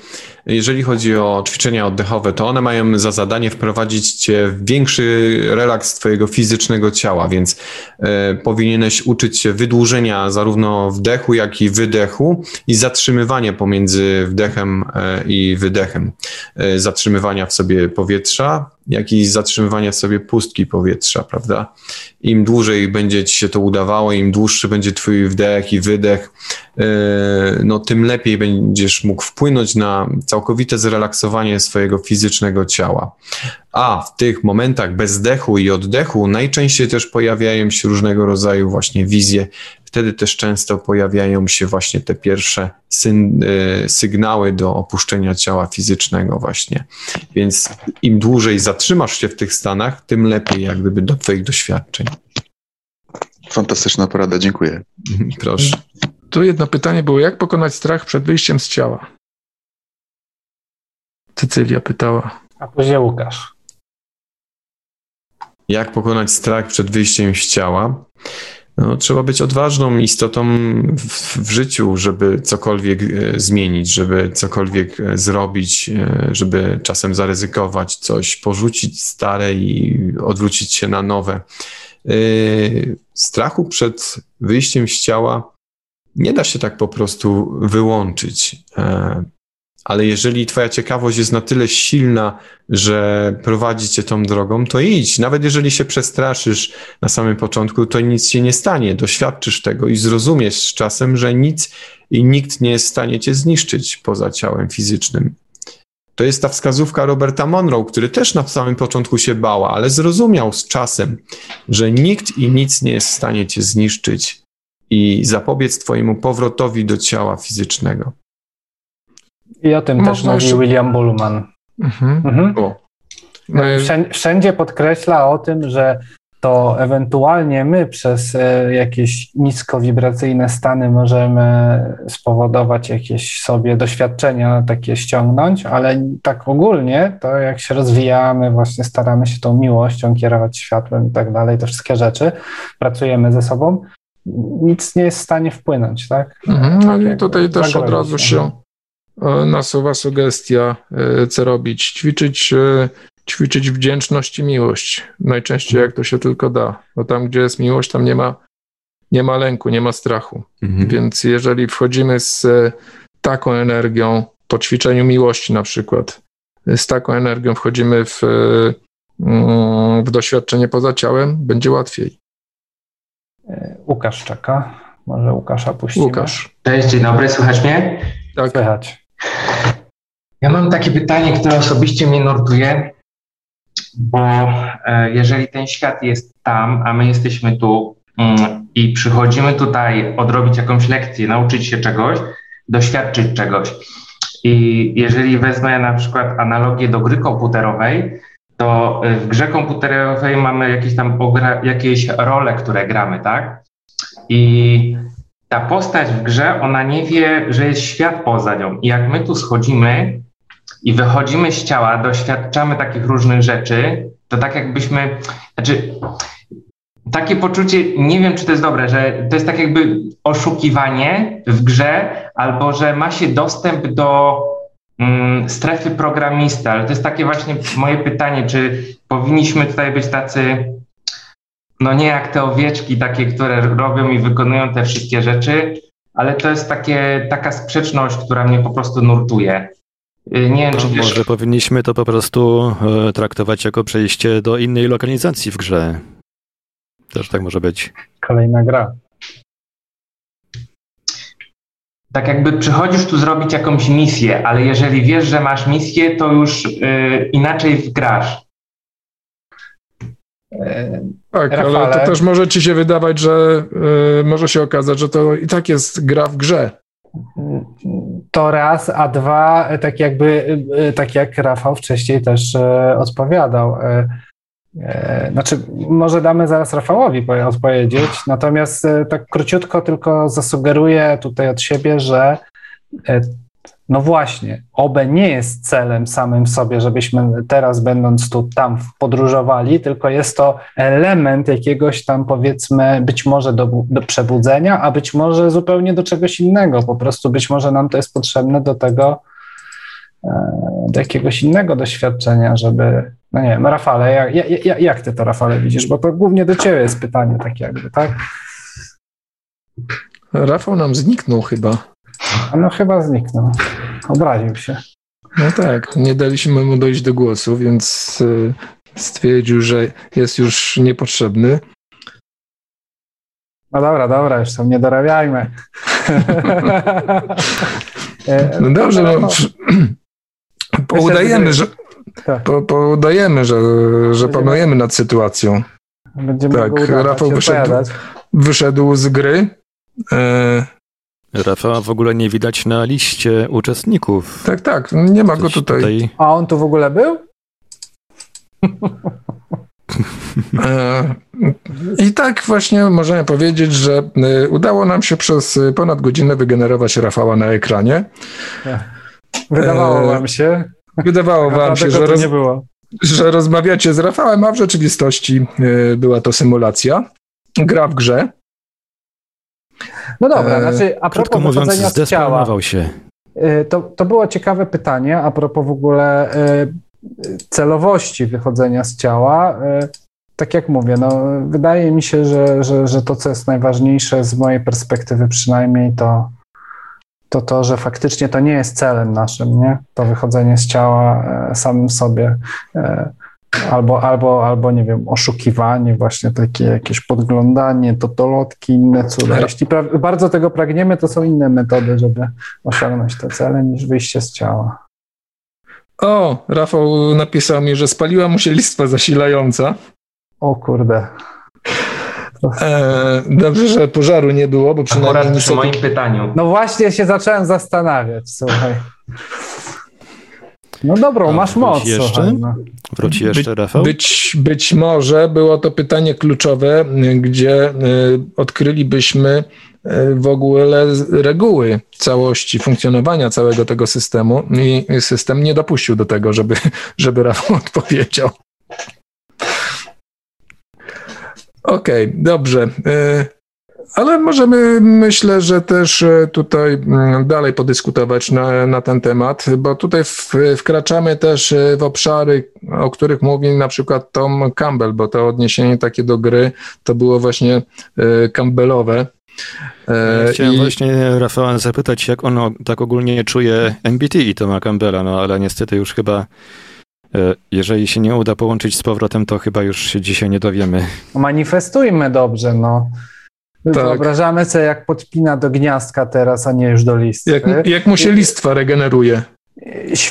Jeżeli chodzi o ćwiczenia oddechowe, to one mają za zadanie wprowadzić cię w większy relaks twojego fizycznego ciała, więc e, powinieneś uczyć się wydłużenia zarówno wdechu, jak i wydechu i zatrzymywania pomiędzy wdechem e, i wydechem. E, zatrzymywania w sobie powietrza jak i zatrzymywania sobie pustki powietrza, prawda? Im dłużej będzie ci się to udawało, im dłuższy będzie twój wdech i wydech, e, no tym lepiej będziesz mógł wpłynąć na całkowite zrelaksowanie swojego fizycznego ciała. A w tych momentach bezdechu i oddechu najczęściej też pojawiają się różnego rodzaju właśnie wizje. Wtedy też często pojawiają się właśnie te pierwsze y, sygnały do opuszczenia ciała fizycznego właśnie. Więc im dłużej zatrzymasz się w tych stanach, tym lepiej jak gdyby do twoich doświadczeń. Fantastyczna porada, dziękuję. Proszę. Tu jedno pytanie było, jak pokonać strach przed wyjściem z ciała? Cecylia pytała. A później Łukasz. Jak pokonać strach przed wyjściem z ciała? No, trzeba być odważną istotą w, w, życiu, żeby cokolwiek e, zmienić, żeby cokolwiek e, zrobić, e, żeby czasem zaryzykować coś, porzucić stare i odwrócić się na nowe. Strachu przed wyjściem z ciała nie da się tak po prostu wyłączyć ale jeżeli twoja ciekawość jest na tyle silna, że prowadzi cię tą drogą, to idź. Nawet jeżeli się przestraszysz na samym początku, to nic się nie stanie. Doświadczysz tego i zrozumiesz z czasem, że nic i nikt nie jest w stanie cię zniszczyć poza ciałem fizycznym. To jest ta wskazówka Roberta Monroe, który też na samym początku się bała, ale zrozumiał z czasem, że nikt i nic nie jest w stanie cię zniszczyć i zapobiec twojemu powrotowi do ciała fizycznego. I o tym Można też mówi jeszcze... William Bullman. Mhm. Mhm. No wszędzie podkreśla o tym, że to ewentualnie my przez e, jakieś niskowibracyjne stany możemy spowodować jakieś sobie doświadczenia takie ściągnąć, ale tak ogólnie to jak się rozwijamy, właśnie staramy się tą miłością kierować światłem i tak dalej, te wszystkie rzeczy, pracujemy ze sobą, nic nie jest w stanie wpłynąć, tak? Mhm, no i tutaj też od razu się E, nasuwa sugestia, e, co robić. Ćwiczyć, e, ćwiczyć wdzięczność i miłość. Najczęściej jak to się tylko da. Bo tam, gdzie jest miłość, tam nie ma, nie ma lęku, nie ma strachu. Mhm. Więc jeżeli wchodzimy z taką energią, po ćwiczeniu miłości na przykład, z taką energią wchodzimy w, mm, w doświadczenie poza ciałem, będzie łatwiej. Łukasz czeka. Może Łukasza puścimy. Łukasz. Cześć, dzień dobry, słychać mnie? Tak. Słychać. Ja mam takie pytanie, które osobiście mnie nurtuje, bo e, jeżeli ten świat jest tam, a my jesteśmy tu mm, i przychodzimy tutaj odrobić jakąś lekcję, nauczyć się czegoś, doświadczyć czegoś. I jeżeli wezmę na przykład analogię do gry komputerowej, to w grze komputerowej mamy jakieś tam jakieś role, które gramy, tak? I ta postać w grze, ona nie wie, że jest świat poza nią. I jak my tu schodzimy i wychodzimy z ciała, doświadczamy takich różnych rzeczy, to tak jakbyśmy, znaczy takie poczucie, nie wiem czy to jest dobre, że to jest tak jakby oszukiwanie w grze, albo że ma się dostęp do mm, strefy programisty, ale to jest takie właśnie moje pytanie, czy powinniśmy tutaj być tacy no nie jak te owieczki takie, które robią i wykonują te wszystkie rzeczy, ale to jest takie, taka sprzeczność, która mnie po prostu nurtuje. Y, nie wiem, czy wiesz... Może powinniśmy to po prostu e, traktować jako przejście do innej lokalizacji w grze. Też tak może być. Kolejna gra. Tak jakby przychodzisz tu zrobić jakąś misję, ale jeżeli wiesz, że masz misję, to już y, inaczej wgrasz. Tak, Rafale. ale to też może ci się wydawać, że y, może się okazać, że to i tak jest gra w grze. To raz, a dwa, tak jakby, y, tak jak Rafał wcześniej też odpowiadał. Y, znaczy, może damy zaraz Rafałowi odpowiedzieć, natomiast tak króciutko tylko zasugeruję tutaj od siebie, że no właśnie, OBE nie jest celem samym sobie, żebyśmy teraz, będąc tu, tam podróżowali, tylko jest to element jakiegoś tam, powiedzmy, być może do, do przebudzenia, a być może zupełnie do czegoś innego. Po prostu być może nam to jest potrzebne do tego, e, do jakiegoś innego doświadczenia, żeby. No nie wiem, Rafale, jak, jak, jak ty to, Rafale, widzisz? Bo to głównie do ciebie jest pytanie, tak jakby, tak? Rafał nam zniknął chyba. No chyba zniknął. Obraził się. No tak, nie daliśmy mu dojść do głosu, więc y, stwierdził, że jest już niepotrzebny. No dobra, dobra, już tam nie dorabiajmy. (laughs) No dobrze, no, (clears throat) udajemy, że, Tak. po, po, udajemy, że, że panujemy nad sytuacją. Będziemy Tak, Rafał wyszedł. Wyszedł z gry. E, Rafała w ogóle nie widać na liście uczestników. tak, tak, nie ma go Coś tutaj. A on tu w ogóle był? (laughs) E, I tak właśnie możemy powiedzieć, że e, udało nam się przez ponad godzinę wygenerować Rafała na ekranie. Wydawało Eee, wam się. Wydawało wam się, że, roz, nie było. że rozmawiacie z Rafałem, a w rzeczywistości e, była to symulacja. Gra w grze. No dobra, Eee, znaczy a Krótko propos mówiąc, się. Y, To, to było ciekawe pytanie a propos w ogóle y, celowości wychodzenia z ciała. Y, Tak jak mówię, no, wydaje mi się, że, że, że to, co jest najważniejsze z mojej perspektywy przynajmniej, to to, to że faktycznie to nie jest celem naszym, nie? To wychodzenie z ciała e, samym sobie. Albo, albo, albo, nie wiem, oszukiwanie, właśnie takie jakieś podglądanie, totolotki, inne cuda. Jeśli pra- bardzo tego pragniemy, to są inne metody, żeby osiągnąć te cele, niż wyjście z ciała. O, Rafał napisał mi, że spaliła mu się listwa zasilająca. O kurde. E, dobrze, że pożaru nie było, bo przynajmniej Akurat przy moim pytaniu. No właśnie się zacząłem zastanawiać, słuchaj. No dobrą, A masz moc, jeszcze? słuchaj. No. Wróci jeszcze Rafał? Być, być może było to pytanie kluczowe, gdzie y, odkrylibyśmy y, w ogóle reguły całości funkcjonowania całego tego systemu i system nie dopuścił do tego, żeby, (laughs) żeby Rafał odpowiedział. Okej, dobrze. Y, Ale możemy, myślę, że też e, tutaj mm, dalej podyskutować na, na ten temat, bo tutaj w, wkraczamy też e, w obszary, o których mówi na przykład Tom Campbell, bo to odniesienie takie do gry to było właśnie e, Campbellowe. E, Chciałem i- właśnie Rafała zapytać, jak on o- tak ogólnie czuje MBT i Toma Campbella, no ale niestety już chyba, jeżeli się nie uda połączyć z powrotem, to chyba już się dzisiaj nie dowiemy. Manifestujmy dobrze, no. Tak. Wyobrażamy sobie, jak podpina do gniazdka teraz, a nie już do listy. Jak, jak mu się listwa regeneruje.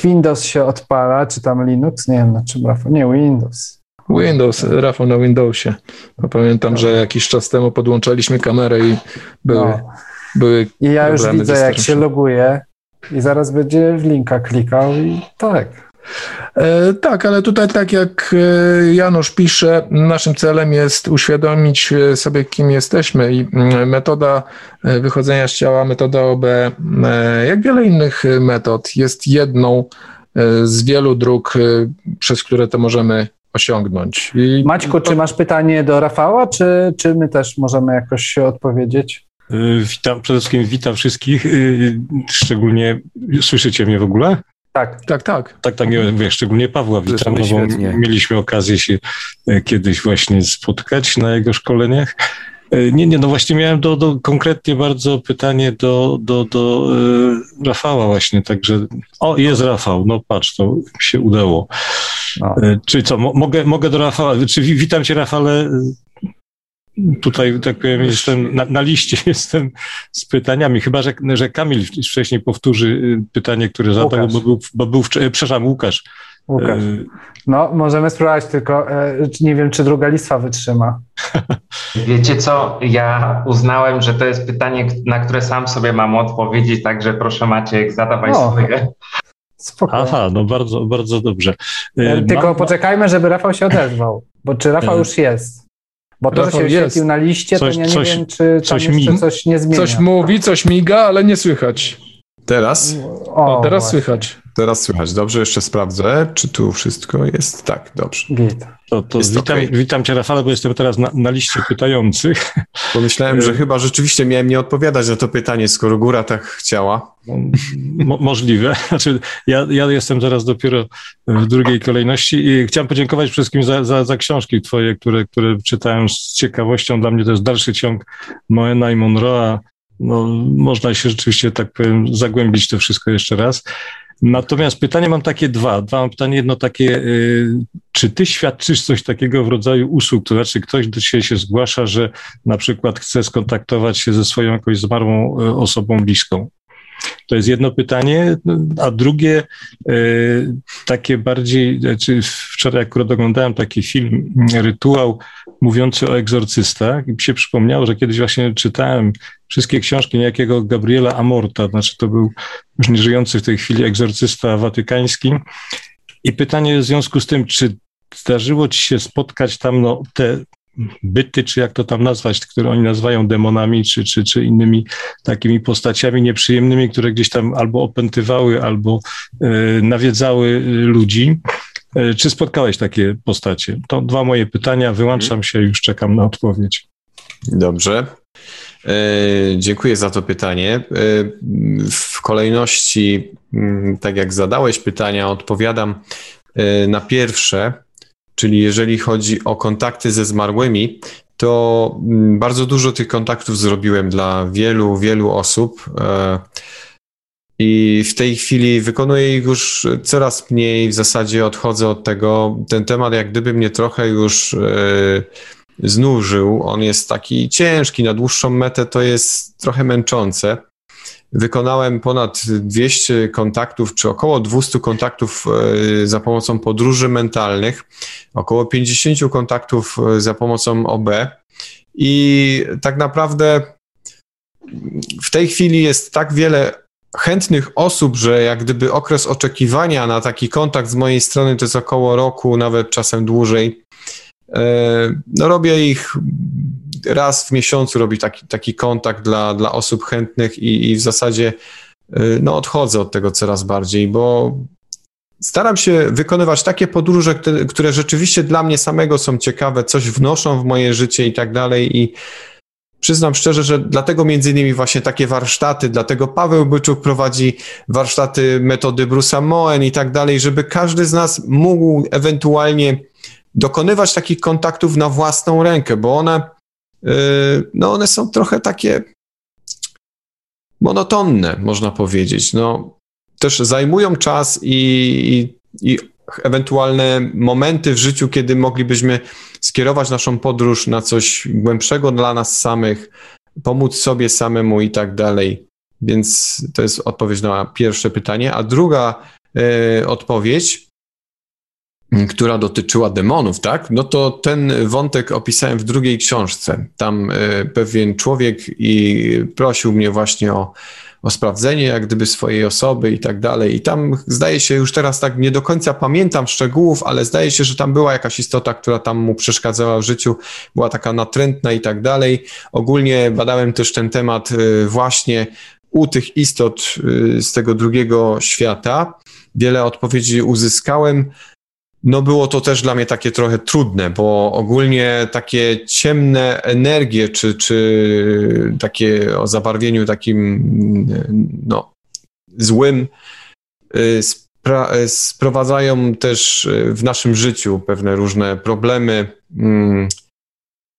Windows się odpala, czy tam Linux? Nie wiem, na czym Rafał. Nie, Windows. Windows, Rafał na Windowsie. Bo pamiętam, że jakiś czas temu podłączaliśmy kamerę i były, No. były I ja już widzę, jak się. loguje i zaraz będzie w linka klikał i tak. E, tak, ale tutaj tak jak e, Janusz pisze, naszym celem jest uświadomić e, sobie, kim jesteśmy i mm, metoda wychodzenia z ciała, metoda OB, jak wiele innych metod, jest jedną z wielu dróg, przez które to możemy osiągnąć. I Maćku, czy masz pytanie do Rafała, czy, czy my też możemy jakoś odpowiedzieć? Y, Witam, przede wszystkim witam wszystkich, szczególnie, słyszycie mnie w ogóle? Tak. tak, tak. Tak, tak, nie mówię, szczególnie Pawła witam, no bo mieliśmy okazję się e, kiedyś właśnie spotkać na jego szkoleniach. E, Nie, nie, no właśnie miałem do, do konkretnie bardzo pytanie do, do, do e, Rafała właśnie, także, o jest Rafał, no patrz, to się udało. No. E, Czy co, mo, mogę, mogę do Rafała, czy wi- witam cię Rafale, tutaj tak powiem jestem, na, na liście (laughs) jestem z pytaniami, chyba że, że Kamil wcześniej powtórzy y, pytanie, które zadał, bo był, bo był wcze- przepraszam, Łukasz. Łukasz. E, No, możemy spróbować, tylko e, nie wiem, czy druga listwa wytrzyma. (laughs) Wiecie co, ja uznałem, że to jest pytanie, na które sam sobie mam odpowiedzieć, także proszę Maciek, zadawaj O. swoje. Spoko. Aha, no bardzo, bardzo dobrze. E, E, Tylko mam- poczekajmy, żeby Rafał się odezwał, bo czy Rafał E, już jest? Bo to, że się jest. wyświetlił na liście, Coś- to ja nie coś- wiem, czy tam coś jeszcze mi- coś nie zmienia. Coś mówi, coś miga, ale nie słychać. Teraz? O, teraz właśnie. słychać. Teraz słychać. Dobrze, jeszcze sprawdzę, czy tu wszystko jest. Tak, dobrze. To, to Jest witam, okej. witam cię, Rafale, bo jestem teraz na, na liście pytających. (laughs) Pomyślałem, że chyba rzeczywiście miałem nie odpowiadać na to pytanie, skoro góra tak chciała. Mo, możliwe. (laughs) Znaczy, ja, ja jestem teraz dopiero w drugiej kolejności i chciałem podziękować wszystkim za, za, za książki twoje, które, które czytałem z ciekawością. Dla mnie to jest dalszy ciąg Moena i Monroe'a. No, można się rzeczywiście, tak powiem, zagłębić to wszystko jeszcze raz. Natomiast pytanie mam takie dwa. Dwa mam pytanie, jedno takie, y, czy ty świadczysz coś takiego w rodzaju usług? To znaczy ktoś do ciebie się zgłasza, że na przykład chce skontaktować się ze swoją jakąś zmarłą y, osobą bliską. To jest jedno pytanie, a drugie y, takie bardziej, znaczy wczoraj akurat oglądałem taki film, rytuał mówiący o egzorcystach i mi się przypomniało, że kiedyś właśnie czytałem wszystkie książki niejakiego Gabriela Amorta, znaczy to był już nieżyjący w tej chwili egzorcysta watykański. I pytanie w związku z tym, czy zdarzyło ci się spotkać tam no, te byty, czy jak to tam nazwać, które oni nazywają demonami, czy, czy, czy innymi takimi postaciami nieprzyjemnymi, które gdzieś tam albo opętywały, albo y, nawiedzały ludzi. Y, czy spotkałeś takie postacie? To dwa moje pytania, wyłączam się, już czekam na odpowiedź. Dobrze. Dziękuję za to pytanie. W kolejności, mm, tak jak zadałeś pytania, odpowiadam na pierwsze czyli jeżeli chodzi o kontakty ze zmarłymi, to mm, bardzo dużo tych kontaktów zrobiłem dla wielu, wielu osób. E, I w tej chwili wykonuję ich już coraz mniej. W zasadzie odchodzę od tego. Ten temat, jak gdyby mnie trochę już e, znużył. On jest taki ciężki. Na dłuższą metę to jest trochę męczące. Wykonałem ponad 200 kontaktów, czy około 200 kontaktów e, za pomocą podróży mentalnych, około 50 kontaktów e, za pomocą OB. I tak naprawdę w tej chwili jest tak wiele chętnych osób, że jak gdyby okres oczekiwania na taki kontakt z mojej strony to jest około roku, nawet czasem dłużej. E, no robię ich raz w miesiącu, robię taki, taki kontakt dla, dla osób chętnych i, i w zasadzie e, no, odchodzę od tego coraz bardziej, bo staram się wykonywać takie podróże, które, które rzeczywiście dla mnie samego są ciekawe, coś wnoszą w moje życie i tak dalej i Przyznam szczerze, że dlatego między innymi właśnie takie warsztaty, dlatego Paweł Byczuk prowadzi warsztaty metody Bruce'a Moen i tak dalej, żeby każdy z nas mógł ewentualnie dokonywać takich kontaktów na własną rękę, bo one, no one są trochę takie monotonne, można powiedzieć. No, też zajmują czas i, i, i ewentualne momenty w życiu, kiedy moglibyśmy skierować naszą podróż na coś głębszego dla nas samych, pomóc sobie samemu i tak dalej. Więc to jest odpowiedź na pierwsze pytanie. A druga y, odpowiedź która dotyczyła demonów, tak? No to ten wątek opisałem w drugiej książce. Tam e, pewien człowiek i prosił mnie właśnie o, o sprawdzenie jak gdyby swojej osoby i tak dalej. I tam zdaje się, już teraz tak nie do końca pamiętam szczegółów, ale zdaje się, że tam była jakaś istota, która tam mu przeszkadzała w życiu, była taka natrętna i tak dalej. Ogólnie badałem też ten temat e, właśnie u tych istot e, z tego drugiego świata. Wiele odpowiedzi uzyskałem. No było to też dla mnie takie trochę trudne, bo ogólnie takie ciemne energie, czy, czy takie o zabarwieniu takim no, złym, y, y, sprowadzają też y, w naszym życiu pewne różne problemy, mm,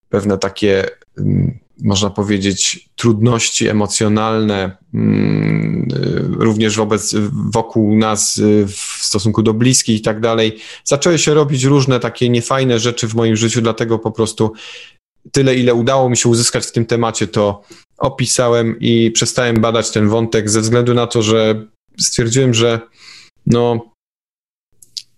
pewne takie mm, można powiedzieć, trudności emocjonalne, mm, również wobec, wokół nas y, w stosunku do bliskich i tak dalej. Zaczęły się robić różne takie niefajne rzeczy w moim życiu, dlatego po prostu tyle, ile udało mi się uzyskać w tym temacie, to opisałem i przestałem badać ten wątek ze względu na to, że stwierdziłem, że no,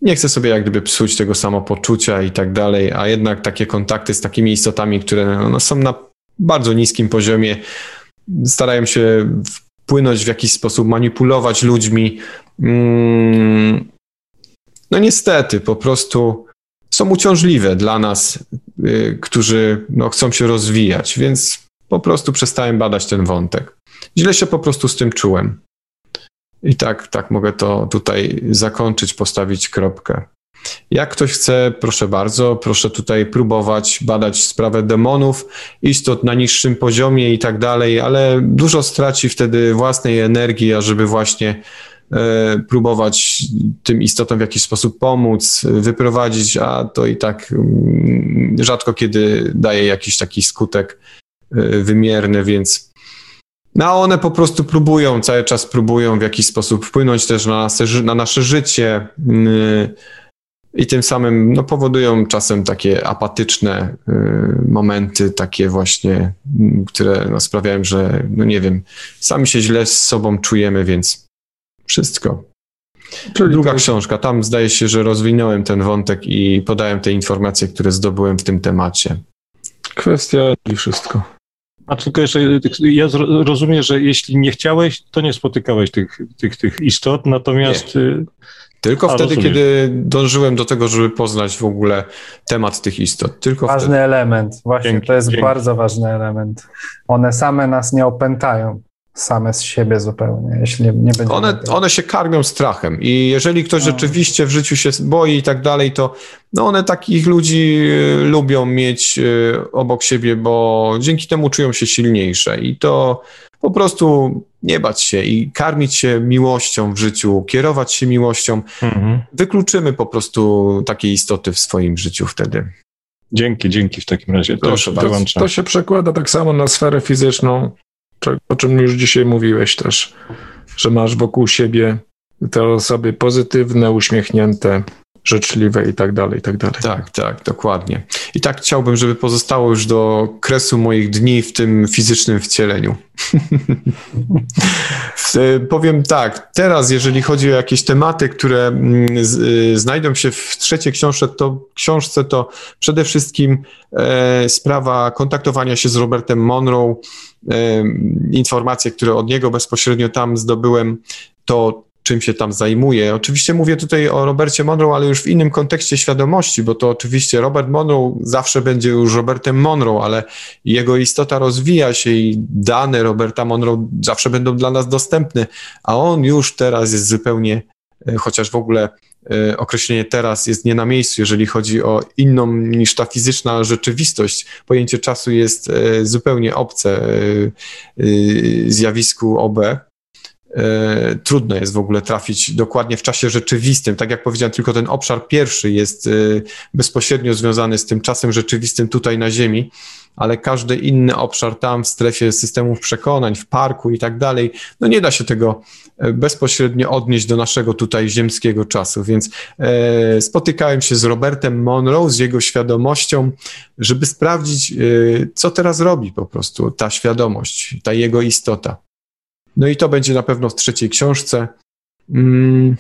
nie chcę sobie jak gdyby psuć tego samopoczucia i tak dalej, a jednak takie kontakty z takimi istotami, które no, są na bardzo niskim poziomie, starają się wpłynąć w jakiś sposób, manipulować ludźmi. Mm, no niestety, po prostu są uciążliwe dla nas, y, którzy no, chcą się rozwijać, więc po prostu przestałem badać ten wątek. Źle się po prostu z tym czułem. I tak, tak mogę to tutaj zakończyć, postawić kropkę. Jak ktoś chce, proszę bardzo, proszę tutaj próbować badać sprawę demonów, istot na niższym poziomie i tak dalej, ale dużo straci wtedy własnej energii, ażeby właśnie e, próbować tym istotom w jakiś sposób pomóc, wyprowadzić, a to i tak mm, rzadko kiedy daje jakiś taki skutek e, wymierny, więc No one po prostu próbują, cały czas próbują w jakiś sposób wpłynąć też na nasze, na nasze życie yy, i tym samym no, powodują czasem takie apatyczne yy, momenty, takie właśnie, które no, sprawiają, że no nie wiem, sami się źle z sobą czujemy, więc wszystko. Czyli Druga książka, tam zdaje się, że rozwinąłem ten wątek i podałem te informacje, które zdobyłem w tym temacie. Kwestia i wszystko. A tylko jeszcze, ja rozumiem, że jeśli nie chciałeś, to nie spotykałeś tych, tych, tych istot, natomiast... Nie. Tylko A, wtedy, rozumiem. kiedy dążyłem do tego, żeby poznać w ogóle temat tych istot. Tylko ważny wtedy. element, właśnie, dzięki, to jest dzięki. bardzo ważny element. One same nas nie opętają same z siebie zupełnie, jeśli nie, nie będzie. One, one się karmią strachem i jeżeli ktoś no. rzeczywiście w życiu się boi i tak dalej, to no one takich ludzi y, lubią mieć y, obok siebie, bo dzięki temu czują się silniejsze i to po prostu nie bać się i karmić się miłością w życiu, kierować się miłością. Mhm. Wykluczymy po prostu takie istoty w swoim życiu wtedy. Dzięki, dzięki w takim razie. Proszę to, to się przekłada tak samo na sferę fizyczną, o czym już dzisiaj mówiłeś też, że masz wokół siebie te osoby pozytywne, uśmiechnięte, życzliwe i tak dalej, i tak dalej. Tak, tak, dokładnie. I tak chciałbym, żeby pozostało już do kresu moich dni w tym fizycznym wcieleniu. (laughs) Powiem tak, teraz jeżeli chodzi o jakieś tematy, które mm, y, znajdą się w trzeciej książce, to książce to przede wszystkim e, sprawa kontaktowania się z Robertem Monroe, e, informacje, które od niego bezpośrednio tam zdobyłem, to czym się tam zajmuje. Oczywiście mówię tutaj o Robercie Monroe, ale już w innym kontekście świadomości, bo to oczywiście Robert Monroe zawsze będzie już Robertem Monroe, ale jego istota rozwija się i dane Roberta Monroe zawsze będą dla nas dostępne, a on już teraz jest zupełnie, e, chociaż w ogóle e, określenie teraz jest nie na miejscu, jeżeli chodzi o inną niż ta fizyczna rzeczywistość. Pojęcie czasu jest e, zupełnie obce zjawisku OB, trudno jest w ogóle trafić dokładnie w czasie rzeczywistym. Tak jak powiedziałem, tylko ten obszar pierwszy jest e, bezpośrednio związany z tym czasem rzeczywistym tutaj na Ziemi, ale każdy inny obszar tam w strefie systemów przekonań, w parku i tak dalej, no nie da się tego e, bezpośrednio odnieść do naszego tutaj ziemskiego czasu. Więc e, spotykałem się z Robertem Monroe, z jego świadomością, żeby sprawdzić, e, co teraz robi po prostu ta świadomość, ta jego istota. No i to będzie na pewno w trzeciej książce. Mm.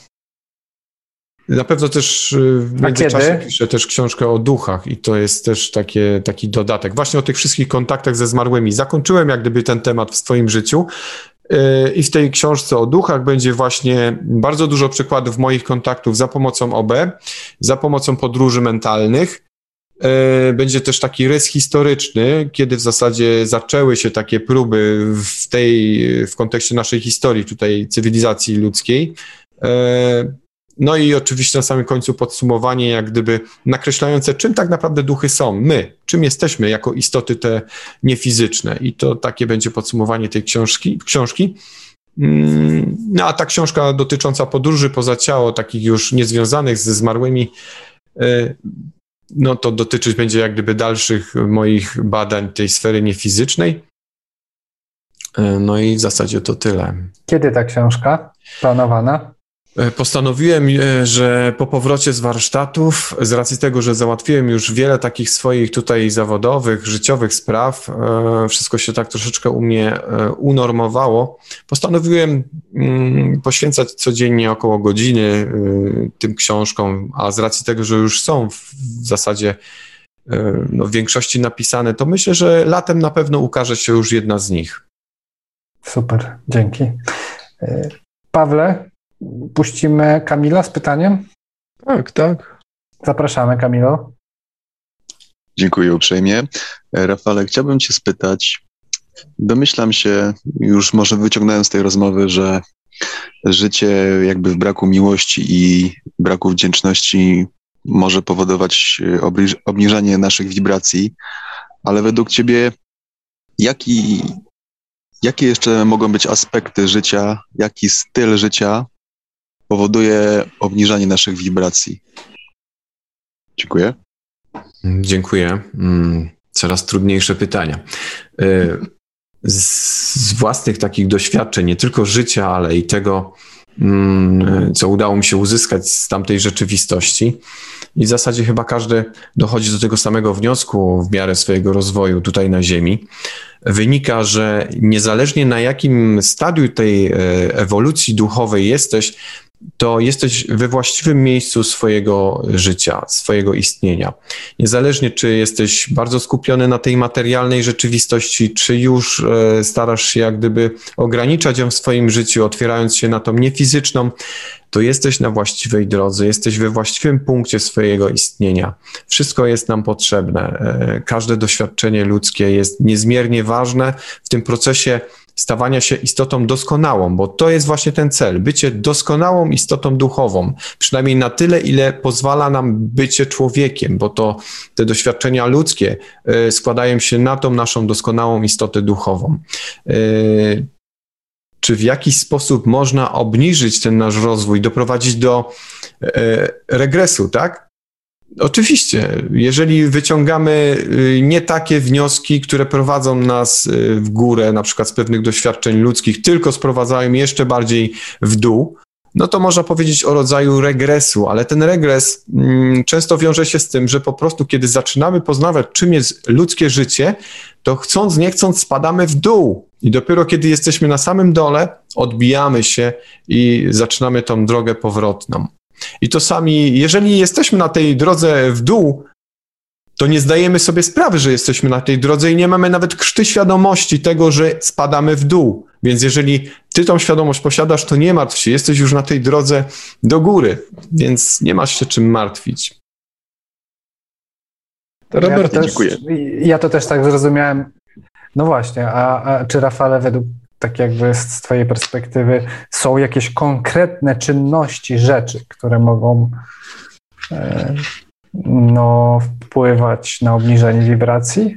Na pewno też y, w międzyczasie piszę też książkę o duchach i to jest też takie, taki dodatek. Właśnie o tych wszystkich kontaktach ze zmarłymi. Zakończyłem jak gdyby ten temat w swoim życiu y, i w tej książce o duchach będzie właśnie bardzo dużo przykładów moich kontaktów za pomocą OB, za pomocą podróży mentalnych, będzie też taki rys historyczny, kiedy w zasadzie zaczęły się takie próby w tej, w kontekście naszej historii, tutaj cywilizacji ludzkiej. E, no i oczywiście na samym końcu podsumowanie, jak gdyby nakreślające, czym tak naprawdę duchy są, my, czym jesteśmy jako istoty te niefizyczne. I to takie będzie podsumowanie tej książki. książki. Mm, no a ta książka dotycząca podróży poza ciało, takich już niezwiązanych ze zmarłymi, e, no to dotyczyć będzie jak gdyby dalszych moich badań tej sfery niefizycznej. E, no i w zasadzie to tyle. Kiedy ta książka planowana? E, postanowiłem, e, że po powrocie z warsztatów, z racji tego, że załatwiłem już wiele takich swoich tutaj zawodowych, życiowych spraw, e, wszystko się tak troszeczkę u mnie unormowało, postanowiłem mm, poświęcać codziennie około godziny tym książkom, a z racji tego, że już są w zasadzie no, w większości napisane, to myślę, że latem na pewno ukaże się już jedna z nich. Super, dzięki. Pawle, puścimy Kamila z pytaniem? Tak, tak. Zapraszamy, Kamilo. Dziękuję uprzejmie. Rafale, chciałbym Cię spytać. Domyślam się, już może wyciągnąłem z tej rozmowy, że życie jakby w braku miłości i braku wdzięczności może powodować obniżanie naszych wibracji, ale według Ciebie jaki, jakie jeszcze mogą być aspekty życia, jaki styl życia powoduje obniżanie naszych wibracji. Dziękuję. Dziękuję. Mm, coraz trudniejsze pytania. Y, z własnych takich doświadczeń, nie tylko życia, ale i tego, mm, co udało mi się uzyskać z tamtej rzeczywistości. I w zasadzie chyba każdy dochodzi do tego samego wniosku w miarę swojego rozwoju tutaj na Ziemi. Wynika, że niezależnie na jakim stadium tej e, ewolucji duchowej jesteś, to jesteś we właściwym miejscu swojego życia, swojego istnienia. Niezależnie, czy jesteś bardzo skupiony na tej materialnej rzeczywistości, czy już e, starasz się jak gdyby ograniczać ją w swoim życiu, otwierając się na tą niefizyczną, to jesteś na właściwej drodze, jesteś we właściwym punkcie swojego istnienia. Wszystko jest nam potrzebne. E, każde doświadczenie ludzkie jest niezmiernie ważne w tym procesie stawania się istotą doskonałą, bo to jest właśnie ten cel, bycie doskonałą istotą duchową, przynajmniej na tyle, ile pozwala nam bycie człowiekiem, bo to te doświadczenia ludzkie y, składają się na tą naszą doskonałą istotę duchową. Y, czy w jakiś sposób można obniżyć ten nasz rozwój, doprowadzić do y, regresu, tak? Oczywiście, jeżeli wyciągamy y, nie takie wnioski, które prowadzą nas y, w górę, na przykład z pewnych doświadczeń ludzkich, tylko sprowadzają jeszcze bardziej w dół, no to można powiedzieć o rodzaju regresu, ale ten regres mm, często wiąże się z tym, że po prostu kiedy zaczynamy poznawać, czym jest ludzkie życie, to chcąc, nie chcąc, spadamy w dół. I dopiero kiedy jesteśmy na samym dole, odbijamy się i zaczynamy tą drogę powrotną. I to sami, jeżeli jesteśmy na tej drodze w dół, to nie zdajemy sobie sprawy, że jesteśmy na tej drodze i nie mamy nawet krzty świadomości tego, że spadamy w dół. Więc jeżeli ty tą świadomość posiadasz, to nie martw się, jesteś już na tej drodze do góry, więc nie masz się czym martwić. To Robert, ja to, też, ja to też tak zrozumiałem. No właśnie, a, a czy Rafale według tak jakby z Twojej perspektywy, są jakieś konkretne czynności, rzeczy, które mogą e, no, wpływać na obniżenie wibracji?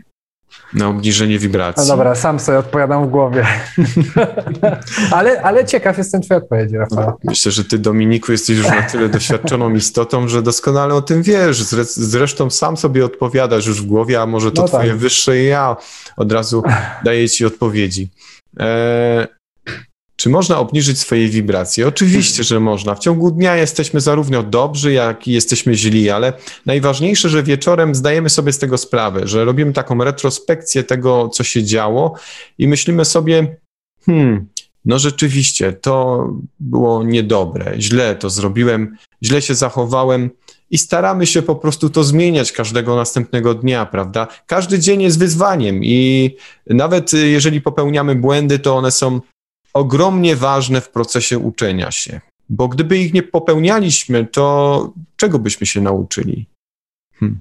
Na obniżenie wibracji. No dobra, sam sobie odpowiadam w głowie. (laughs) ale, ale ciekaw jestem Twojej odpowiedzi, Rafał. Myślę, że Ty, Dominiku, jesteś już na tyle doświadczoną istotą, że doskonale o tym wiesz. Zresztą sam sobie odpowiadasz już w głowie, a może to no tak. Twoje wyższe ja od razu daje Ci odpowiedzi. E, czy można obniżyć swoje wibracje? Oczywiście, że można. W ciągu dnia jesteśmy zarówno dobrzy, jak i jesteśmy źli, ale najważniejsze, że wieczorem zdajemy sobie z tego sprawę, że robimy taką retrospekcję tego, co się działo i myślimy sobie, hmm, no rzeczywiście, to było niedobre, źle to zrobiłem, źle się zachowałem i staramy się po prostu to zmieniać każdego następnego dnia, prawda? Każdy dzień jest wyzwaniem i nawet y, jeżeli popełniamy błędy, to one są ogromnie ważne w procesie uczenia się. Bo gdyby ich nie popełnialiśmy, to czego byśmy się nauczyli? Hmm.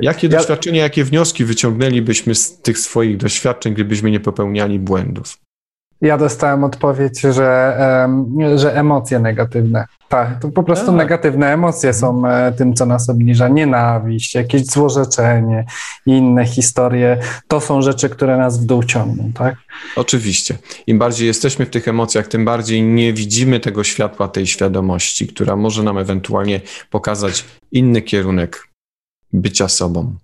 Jakie ja... doświadczenia, jakie wnioski wyciągnęlibyśmy z tych swoich doświadczeń, gdybyśmy nie popełniali błędów? Ja dostałem odpowiedź, że, że emocje negatywne. Tak, to po prostu tak. negatywne emocje są e, tym, co nas obniża. Nienawiść, jakieś złorzeczenie i inne historie. To są rzeczy, które nas w dół ciągną, tak? Oczywiście. Im bardziej jesteśmy w tych emocjach, tym bardziej nie widzimy tego światła, tej świadomości, która może nam ewentualnie pokazać inny kierunek bycia sobą.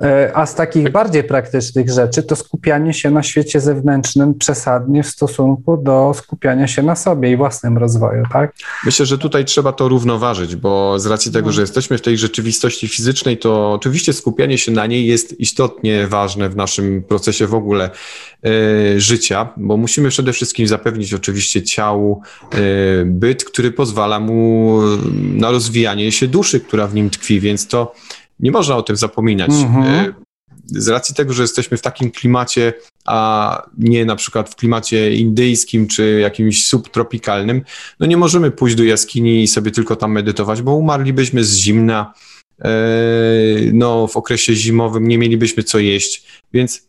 E, a z takich bardziej praktycznych rzeczy to skupianie się na świecie zewnętrznym przesadnie w stosunku do skupiania się na sobie i własnym rozwoju, tak? Myślę, że tutaj trzeba to równoważyć, bo z racji tego, no. że jesteśmy w tej rzeczywistości fizycznej, to oczywiście skupianie się na niej jest istotnie ważne w naszym procesie w ogóle y, życia, bo musimy przede wszystkim zapewnić oczywiście ciału y, byt, który pozwala mu na rozwijanie się duszy, która w nim tkwi, więc to nie można o tym zapominać. Mhm. Z racji tego, że jesteśmy w takim klimacie, a nie na przykład w klimacie indyjskim czy jakimś subtropikalnym, no nie możemy pójść do jaskini i sobie tylko tam medytować, bo umarlibyśmy z zimna. E, no, w okresie zimowym nie mielibyśmy co jeść, więc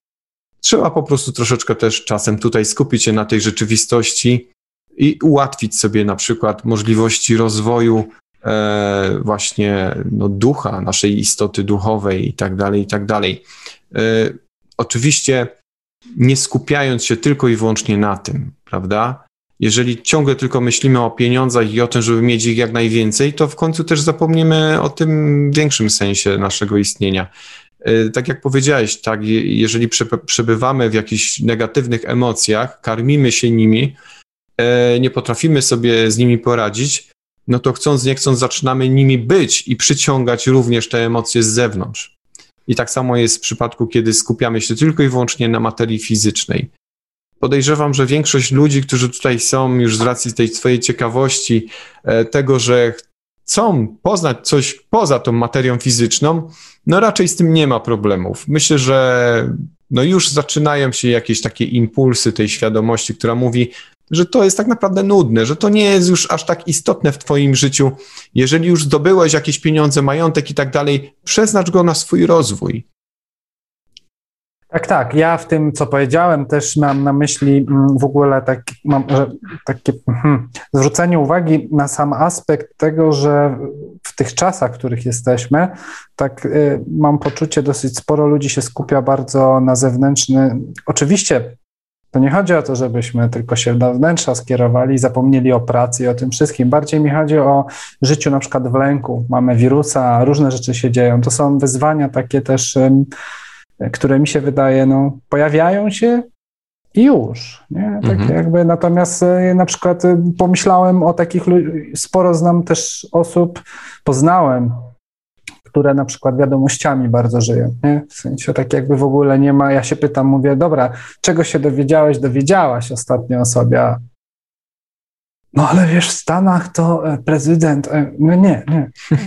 trzeba po prostu troszeczkę też czasem tutaj skupić się na tej rzeczywistości i ułatwić sobie na przykład możliwości rozwoju właśnie no, ducha, naszej istoty duchowej i tak dalej, i tak dalej. E, oczywiście nie skupiając się tylko i wyłącznie na tym, prawda? Jeżeli ciągle tylko myślimy o pieniądzach i o tym, żeby mieć ich jak najwięcej, to w końcu też zapomnimy o tym większym sensie naszego istnienia. e, tak jak powiedziałeś, tak, jeżeli przebywamy w jakichś negatywnych emocjach, karmimy się nimi, e, nie potrafimy sobie z nimi poradzić, no to chcąc, nie chcąc, zaczynamy nimi być i przyciągać również te emocje z zewnątrz. I tak samo jest w przypadku, kiedy skupiamy się tylko i wyłącznie na materii fizycznej. Podejrzewam, że większość ludzi, którzy tutaj są już z racji tej swojej ciekawości, e, tego, że chcą poznać coś poza tą materią fizyczną, no raczej z tym nie ma problemów. Myślę, że no już zaczynają się jakieś takie impulsy tej świadomości, która mówi, że to jest tak naprawdę nudne, że to nie jest już aż tak istotne w Twoim życiu. Jeżeli już zdobyłeś jakieś pieniądze, majątek i tak dalej, przeznacz go na swój rozwój. Tak, tak. Ja w tym, co powiedziałem, też mam na myśli mm, w ogóle tak, mam, takie hmm, zwrócenie uwagi na sam aspekt tego, że w tych czasach, w których jesteśmy, tak y, mam poczucie, dosyć sporo ludzi się skupia bardzo na zewnętrzny. Oczywiście to nie chodzi o to, żebyśmy tylko się do wnętrza skierowali i zapomnieli o pracy i o tym wszystkim. Bardziej mi chodzi o życiu na przykład w lęku. Mamy wirusa, różne rzeczy się dzieją. To są wyzwania takie też które mi się wydaje, no, pojawiają się i już. Nie? Tak mhm. jakby, natomiast e, na przykład e, pomyślałem o takich, sporo znam też osób, poznałem, które na przykład wiadomościami bardzo żyją. Nie? W sensie tak jakby w ogóle nie ma, ja się pytam, mówię, dobra, czego się dowiedziałeś, dowiedziałaś ostatnio o sobie, no ale wiesz, w Stanach to e, prezydent. E, no nie, nie. (laughs)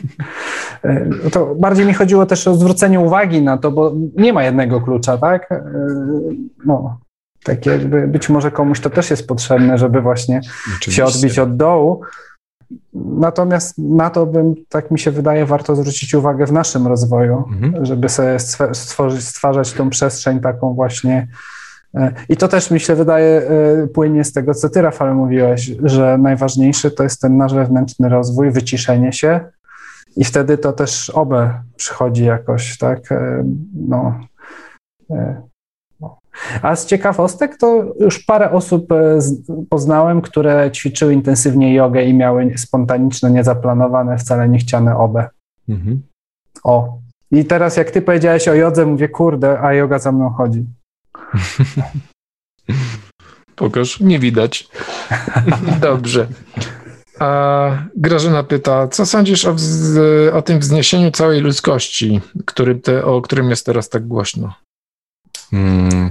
E, to bardziej mi chodziło też o zwrócenie uwagi na to, bo nie ma jednego klucza, tak? No, tak jakby być może komuś to też jest potrzebne, żeby właśnie Oczywiście. się odbić od dołu. Natomiast na to bym, tak mi się wydaje, warto zwrócić uwagę w naszym rozwoju, mhm. żeby sobie stworzyć, stwarzać tą przestrzeń taką właśnie E, I to też mi się wydaje e, płynie z tego, co ty, Rafał, mówiłeś, że najważniejszy to jest ten nasz wewnętrzny rozwój, wyciszenie się i wtedy to też obę przychodzi jakoś, tak? E, no. A z ciekawostek to już parę osób poznałem, które ćwiczyły intensywnie jogę i miały spontaniczne, niezaplanowane, wcale niechciane obę. Mhm. O. I teraz jak ty powiedziałeś o jodze, mówię, kurde, a yoga za mną chodzi. (laughs) Pokaż, nie widać. (laughs) Dobrze. A Grażyna pyta, co sądzisz o, wz- o tym wzniesieniu całej ludzkości, który te, o którym jest teraz tak głośno? Hmm,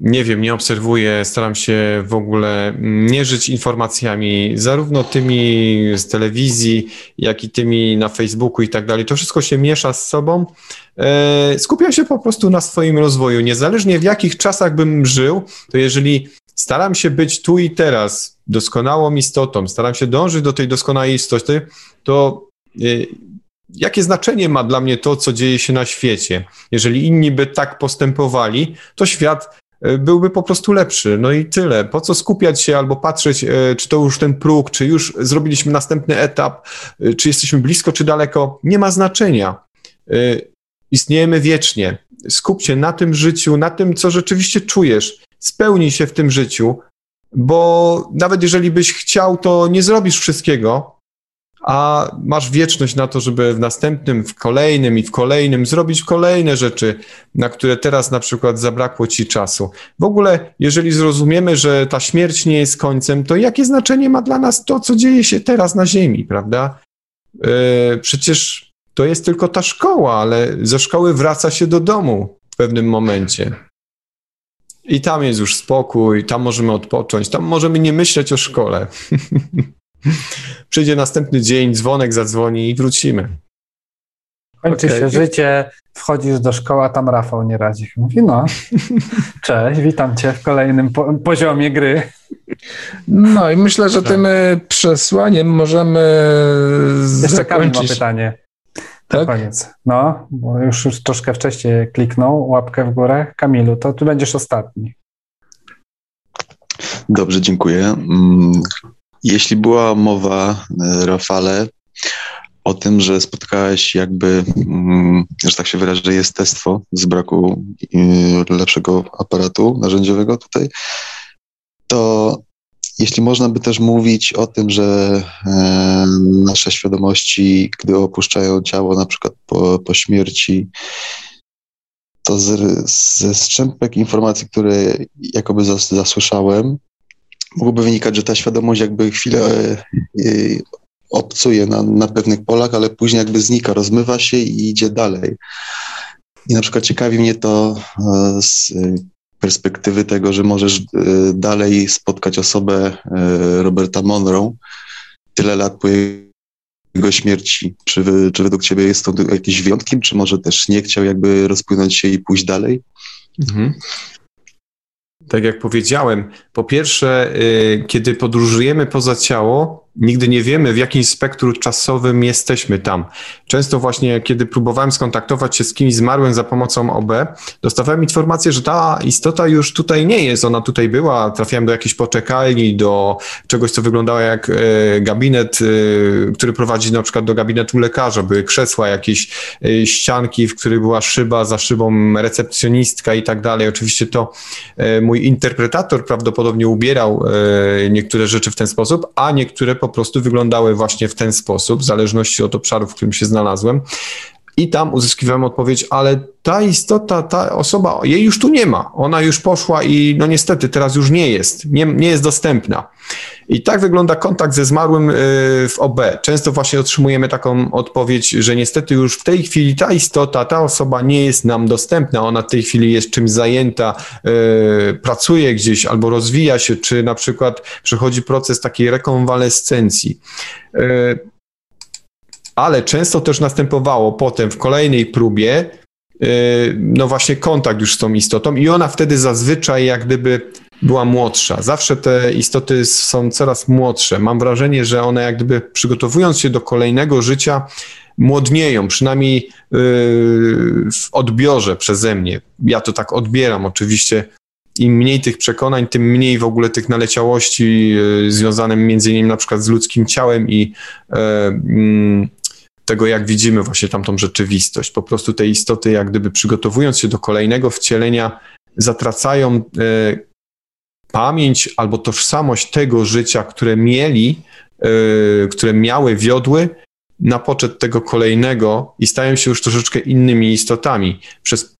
nie wiem, nie obserwuję, staram się w ogóle nie żyć informacjami, zarówno tymi z telewizji, jak i tymi na Facebooku i tak dalej. To wszystko się miesza z sobą. E, skupiam się po prostu na swoim rozwoju. Niezależnie w jakich czasach bym żył, to jeżeli staram się być tu i teraz doskonałą istotą, staram się dążyć do tej doskonałej istoty, to e, jakie znaczenie ma dla mnie to, co dzieje się na świecie? Jeżeli inni by tak postępowali, to świat E, byłby po prostu lepszy. No i tyle. Po co skupiać się albo patrzeć, e, czy to już ten próg, czy już zrobiliśmy następny etap, e, czy jesteśmy blisko, czy daleko, nie ma znaczenia. Istniejemy wiecznie. Skup się na tym życiu, na tym, co rzeczywiście czujesz. Spełnij się w tym życiu, bo nawet jeżeli byś chciał, to nie zrobisz wszystkiego, a masz wieczność na to, żeby w następnym, w kolejnym i w kolejnym zrobić kolejne rzeczy, na które teraz na przykład zabrakło ci czasu. W ogóle, jeżeli zrozumiemy, że ta śmierć nie jest końcem, to jakie znaczenie ma dla nas to, co dzieje się teraz na Ziemi, prawda? Yy, przecież to jest tylko ta szkoła, ale ze szkoły wraca się do domu w pewnym momencie. I tam jest już spokój, tam możemy odpocząć, tam możemy nie myśleć o szkole. (laughs) (laughs) Przyjdzie następny dzień, dzwonek zadzwoni i wrócimy. Kończy okay. się życie, wchodzisz do szkoły, a tam Rafał nie radzi. Mówi, no, (laughs) cześć, witam cię w kolejnym po poziomie gry. No i myślę, że tym e, przesłaniem możemy Jeszcze zakończyć. Kamil ma pytanie. Tak? koniec. No, bo już, już troszkę wcześniej kliknął łapkę w górę. Kamilu, to ty będziesz ostatni. Dobrze, dziękuję. Jeśli była mowa, e, Rafale, o tym, że spotkałeś jakby, mm, że tak się wyrażę, jestestwo z braku e, lepszego aparatu narzędziowego tutaj, to jeśli można by też mówić o tym, że e, nasze świadomości, gdy opuszczają ciało, na przykład po, po śmierci, to z, ze strzępek informacji, które jakoby zas, zasłyszałem, mogłoby wynikać, że ta świadomość jakby chwilę y, obcuje na, na pewnych polach, ale później jakby znika, rozmywa się i idzie dalej. I na przykład ciekawi mnie to e, z perspektywy tego, że możesz e, dalej spotkać osobę e, Roberta Monroe tyle lat po jego śmierci. Czy, czy według ciebie jest to jakimś wyjątkiem, czy może też nie chciał jakby rozpłynąć się i pójść dalej? Mhm. Tak jak powiedziałem, po pierwsze, y, kiedy podróżujemy poza ciało, nigdy nie wiemy, w jakim spektrum czasowym jesteśmy tam. Często właśnie, kiedy próbowałem skontaktować się z kimś zmarłym za pomocą OB, dostawałem informację, że ta istota już tutaj nie jest, ona tutaj była, trafiałem do jakiejś poczekalni, do czegoś, co wyglądało jak e, gabinet, e, który prowadzi na przykład do gabinetu lekarza, były krzesła, jakieś e, ścianki, w których była szyba, za szybą recepcjonistka i tak dalej. Oczywiście to mój interpretator prawdopodobnie ubierał niektóre rzeczy w ten sposób, a niektóre po prostu wyglądały właśnie w ten sposób, w zależności od obszaru, w którym się znalazłem. I tam uzyskiwałem odpowiedź, ale ta istota, ta osoba, jej już tu nie ma. Ona już poszła i no niestety teraz już nie jest, nie, nie jest dostępna. I tak wygląda kontakt ze zmarłym y, w OB. Często właśnie otrzymujemy taką odpowiedź, że niestety już w tej chwili ta istota, ta osoba nie jest nam dostępna. Ona w tej chwili jest czymś zajęta, y, pracuje gdzieś albo rozwija się, czy na przykład przechodzi proces takiej rekonwalescencji. Y, ale często też następowało potem w kolejnej próbie, yy, no właśnie kontakt już z tą istotą i ona wtedy zazwyczaj jak gdyby była młodsza. Zawsze te istoty są coraz młodsze. Mam wrażenie, że one jak gdyby przygotowując się do kolejnego życia, młodnieją, przynajmniej yy, w odbiorze przeze mnie. Ja to tak odbieram. Oczywiście im mniej tych przekonań, tym mniej w ogóle tych naleciałości yy, związanych między innymi na przykład z ludzkim ciałem i mm, tego, jak widzimy właśnie tamtą rzeczywistość. Po prostu te istoty, jak gdyby przygotowując się do kolejnego wcielenia, zatracają e, pamięć albo tożsamość tego życia, które mieli, e, które miały, wiodły na poczet tego kolejnego i stają się już troszeczkę innymi istotami. Przez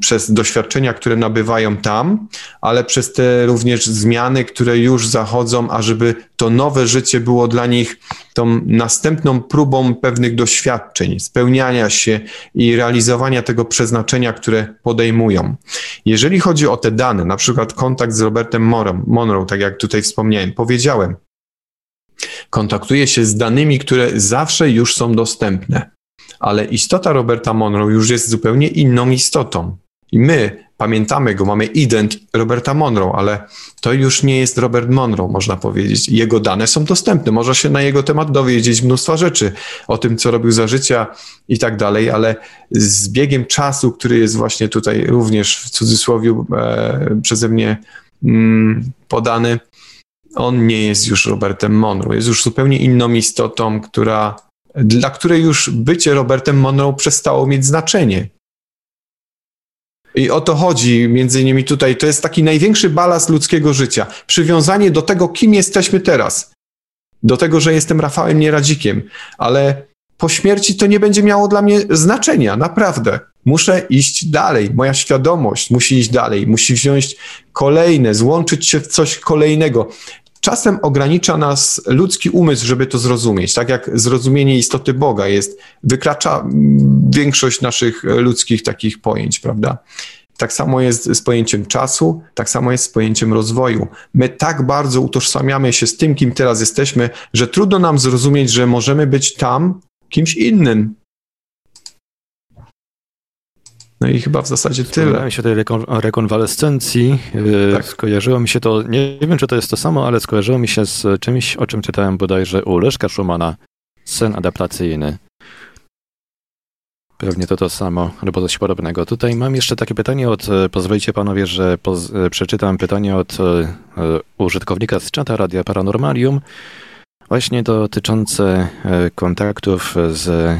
przez doświadczenia, które nabywają tam, ale przez te również zmiany, które już zachodzą, ażeby to nowe życie było dla nich tą następną próbą pewnych doświadczeń, spełniania się i realizowania tego przeznaczenia, które podejmują. Jeżeli chodzi o te dane, na przykład kontakt z Robertem Monroe, tak jak tutaj wspomniałem, powiedziałem, kontaktuje się z danymi, które zawsze już są dostępne ale istota Roberta Monroe już jest zupełnie inną istotą. I my pamiętamy go, mamy ident Roberta Monroe, ale to już nie jest Robert Monroe, można powiedzieć. Jego dane są dostępne, można się na jego temat dowiedzieć mnóstwa rzeczy o tym, co robił za życia i tak dalej, ale z biegiem czasu, który jest właśnie tutaj również w cudzysłowie e, przeze mnie mm, podany, on nie jest już Robertem Monroe, jest już zupełnie inną istotą, która dla której już bycie Robertem Monroe przestało mieć znaczenie. I o to chodzi między innymi tutaj. To jest taki największy balast ludzkiego życia. Przywiązanie do tego, kim jesteśmy teraz. Do tego, że jestem Rafałem Nieradzikiem. Ale po śmierci to nie będzie miało dla mnie znaczenia, naprawdę. Muszę iść dalej. Moja świadomość musi iść dalej. Musi wziąć kolejne, złączyć się w coś kolejnego. Czasem ogranicza nas ludzki umysł, żeby to zrozumieć. Tak jak zrozumienie istoty Boga jest, wykracza większość naszych ludzkich takich pojęć, prawda? Tak samo jest z pojęciem czasu, tak samo jest z pojęciem rozwoju. My tak bardzo utożsamiamy się z tym, kim teraz jesteśmy, że trudno nam zrozumieć, że możemy być tam kimś innym, no i chyba w zasadzie tyle. Wspomniałem się tej rekon rekonwalescencji. Y, tak. Skojarzyło mi się to, nie wiem czy to jest to samo, ale skojarzyło mi się z czymś, o czym czytałem bodajże u Leszka Schumana. Sen adaptacyjny. Pewnie to to samo, albo coś podobnego. Tutaj mam jeszcze takie pytanie od, e, pozwolicie panowie, że poz, e, przeczytam pytanie od e, użytkownika z czata Radia Paranormalium, właśnie dotyczące kontaktów z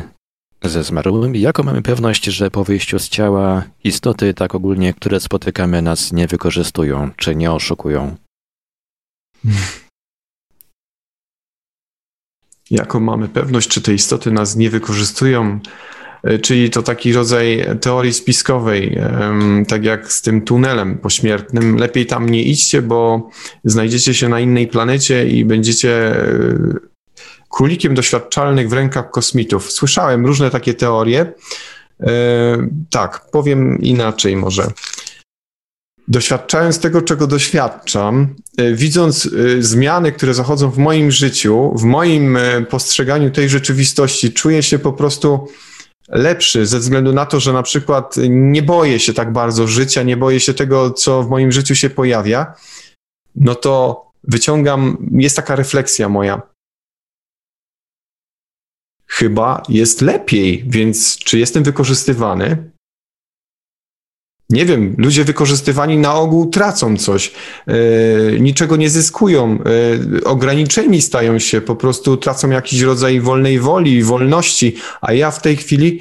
ze zmarłymi, jaką mamy pewność, że po wyjściu z ciała istoty tak ogólnie, które spotykamy, nas nie wykorzystują czy nie oszukują? (laughs) Jaką mamy pewność, czy te istoty nas nie wykorzystują? czyli to taki rodzaj teorii spiskowej, tak jak z tym tunelem pośmiertnym. Lepiej tam nie idźcie, bo znajdziecie się na innej planecie i będziecie królikiem doświadczalnych w rękach kosmitów. Słyszałem różne takie teorie. Tak, powiem inaczej może doświadczając tego, czego doświadczam, e, widząc e, zmiany, które zachodzą w moim życiu, w moim e, postrzeganiu tej rzeczywistości, czuję się po prostu lepszy ze względu na to, że na przykład nie boję się tak bardzo życia, nie boję się tego, co w moim życiu się pojawia, no to wyciągam, jest taka refleksja moja. Chyba jest lepiej, więc czy jestem wykorzystywany? nie wiem, ludzie wykorzystywani na ogół tracą coś, yy, niczego nie zyskują, yy, ograniczeni stają się, po prostu tracą jakiś rodzaj wolnej woli, wolności, a ja w tej chwili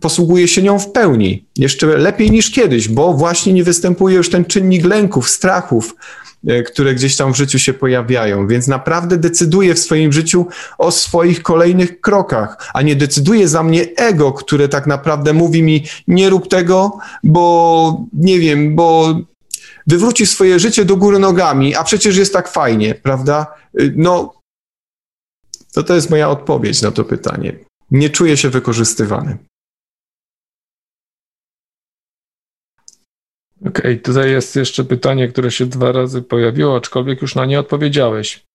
posługuję się nią w pełni, jeszcze lepiej niż kiedyś, bo właśnie nie występuje już ten czynnik lęków, strachów, E, które gdzieś tam w życiu się pojawiają. Więc naprawdę decyduję w swoim życiu o swoich kolejnych krokach, a nie decyduje za mnie ego, które tak naprawdę mówi mi: nie rób tego, bo nie wiem, bo wywróci swoje życie do góry nogami, a przecież jest tak fajnie, prawda? E, no, to to jest moja odpowiedź na to pytanie. Nie czuję się wykorzystywany. Okej, okay, tutaj jest jeszcze pytanie, które się dwa razy pojawiło, aczkolwiek już na nie odpowiedziałeś.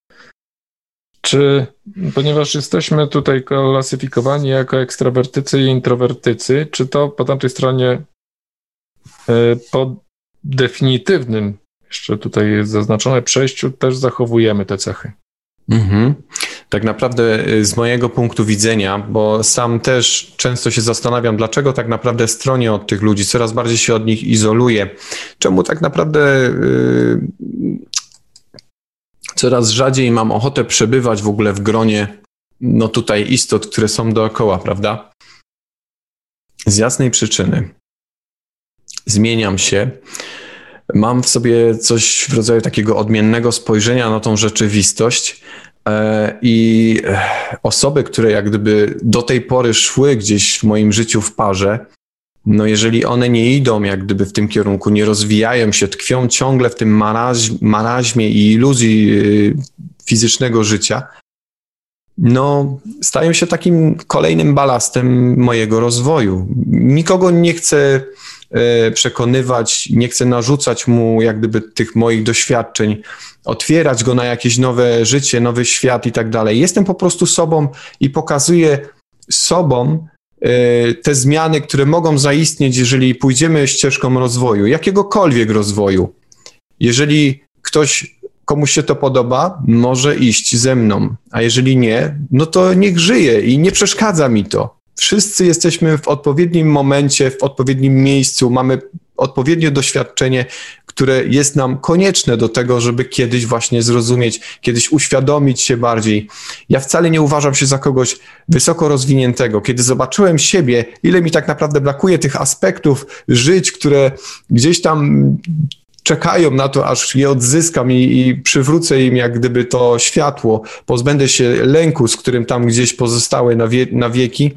Czy, ponieważ jesteśmy tutaj klasyfikowani jako ekstrawertycy i introwertycy, czy to po tamtej stronie e, po definitywnym, jeszcze tutaj jest zaznaczone, przejściu też zachowujemy te cechy? Mhm. Tak naprawdę y, z mojego punktu widzenia, bo sam też często się zastanawiam, dlaczego tak naprawdę stronię od tych ludzi, coraz bardziej się od nich izoluję. Czemu tak naprawdę yy, coraz rzadziej mam ochotę przebywać w ogóle w gronie, no tutaj istot, które są dookoła, prawda? Z jasnej przyczyny. Zmieniam się mam w sobie coś w rodzaju takiego odmiennego spojrzenia na tą rzeczywistość. E, I e, osoby, które jak gdyby do tej pory szły gdzieś w moim życiu w parze, no jeżeli one nie idą jak gdyby w tym kierunku, nie rozwijają się, tkwią ciągle w tym maraź, maraźmie i iluzji y, fizycznego życia, no stają się takim kolejnym balastem mojego rozwoju. Nikogo nie chcę E, przekonywać, nie chcę narzucać mu jak gdyby tych moich doświadczeń, otwierać go na jakieś nowe życie, nowy świat i tak dalej. Jestem po prostu sobą i pokazuję sobą e, te zmiany, które mogą zaistnieć, jeżeli pójdziemy ścieżką rozwoju, jakiegokolwiek rozwoju. Jeżeli ktoś komuś się to podoba, może iść ze mną, a jeżeli nie, no to niech żyje i nie przeszkadza mi to. Wszyscy jesteśmy w odpowiednim momencie, w odpowiednim miejscu, mamy odpowiednie doświadczenie, które jest nam konieczne do tego, żeby kiedyś właśnie zrozumieć, kiedyś uświadomić się bardziej. Ja wcale nie uważam się za kogoś wysoko rozwiniętego. Kiedy zobaczyłem siebie, ile mi tak naprawdę brakuje tych aspektów żyć, które gdzieś tam czekają na to, aż je odzyskam i, i, przywrócę im jak gdyby to światło, pozbędę się lęku, z którym tam gdzieś pozostały na, wie, na wieki,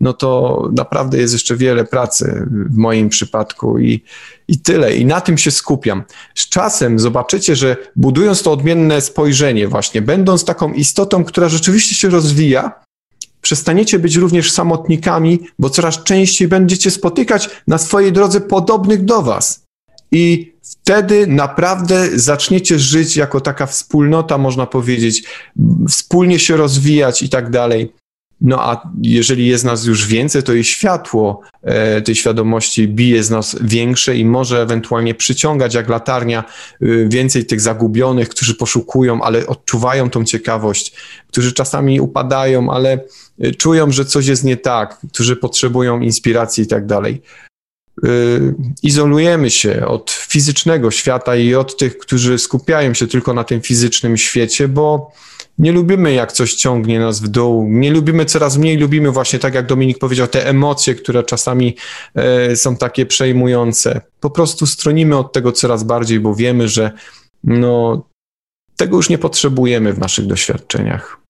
no to naprawdę jest jeszcze wiele pracy w moim przypadku i, i tyle. I na tym się skupiam. Z czasem zobaczycie, że budując to odmienne spojrzenie właśnie, będąc taką istotą, która rzeczywiście się rozwija, przestaniecie być również samotnikami, bo coraz częściej będziecie spotykać na swojej drodze podobnych do was. I wtedy naprawdę zaczniecie żyć jako taka wspólnota, można powiedzieć, wspólnie się rozwijać i tak dalej. No a jeżeli jest nas już więcej, to i światło e, tej świadomości bije z nas większe i może ewentualnie przyciągać jak latarnia y, więcej tych zagubionych, którzy poszukują, ale odczuwają tą ciekawość, którzy czasami upadają, ale y, czują, że coś jest nie tak, którzy potrzebują inspiracji i tak dalej. Y, izolujemy się od fizycznego świata i od tych, którzy skupiają się tylko na tym fizycznym świecie, bo nie lubimy, jak coś ciągnie nas w dół. Nie lubimy, coraz mniej lubimy właśnie, tak jak Dominik powiedział, te emocje, które czasami e, są takie przejmujące. Po prostu stronimy od tego coraz bardziej, bo wiemy, że no, tego już nie potrzebujemy w naszych doświadczeniach.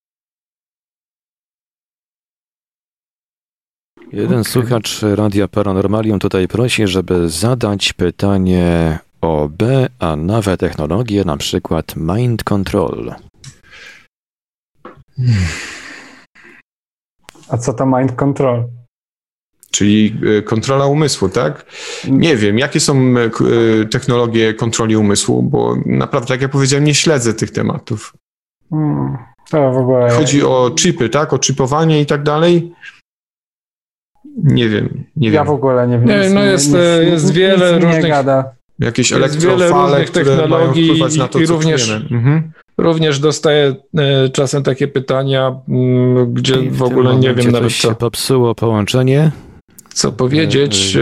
Jeden okay. słuchacz Radia Paranormalium tutaj prosi, żeby zadać pytanie o B, a nowe technologie, na przykład Mind Control. A co to Mind Control? Czyli e, kontrola umysłu, tak? Nie wiem, jakie są e, e, technologie kontroli umysłu, bo naprawdę, jak ja powiedziałem, nie śledzę tych tematów. Hmm, to w ogóle... Chodzi o chipy, tak? O chipowanie i tak dalej. Nie wiem, nie ja wiem. w ogóle nie wiem. Nie, no jest, nic, jest nic, wiele nic różnych... Jakieś jest elektrofale, które technologii mają na to, i również, mhm. również dostaję czasem takie pytania, mm, gdzie w, w ogóle nie wiem nawet co. się popsuło połączenie, co powiedzieć,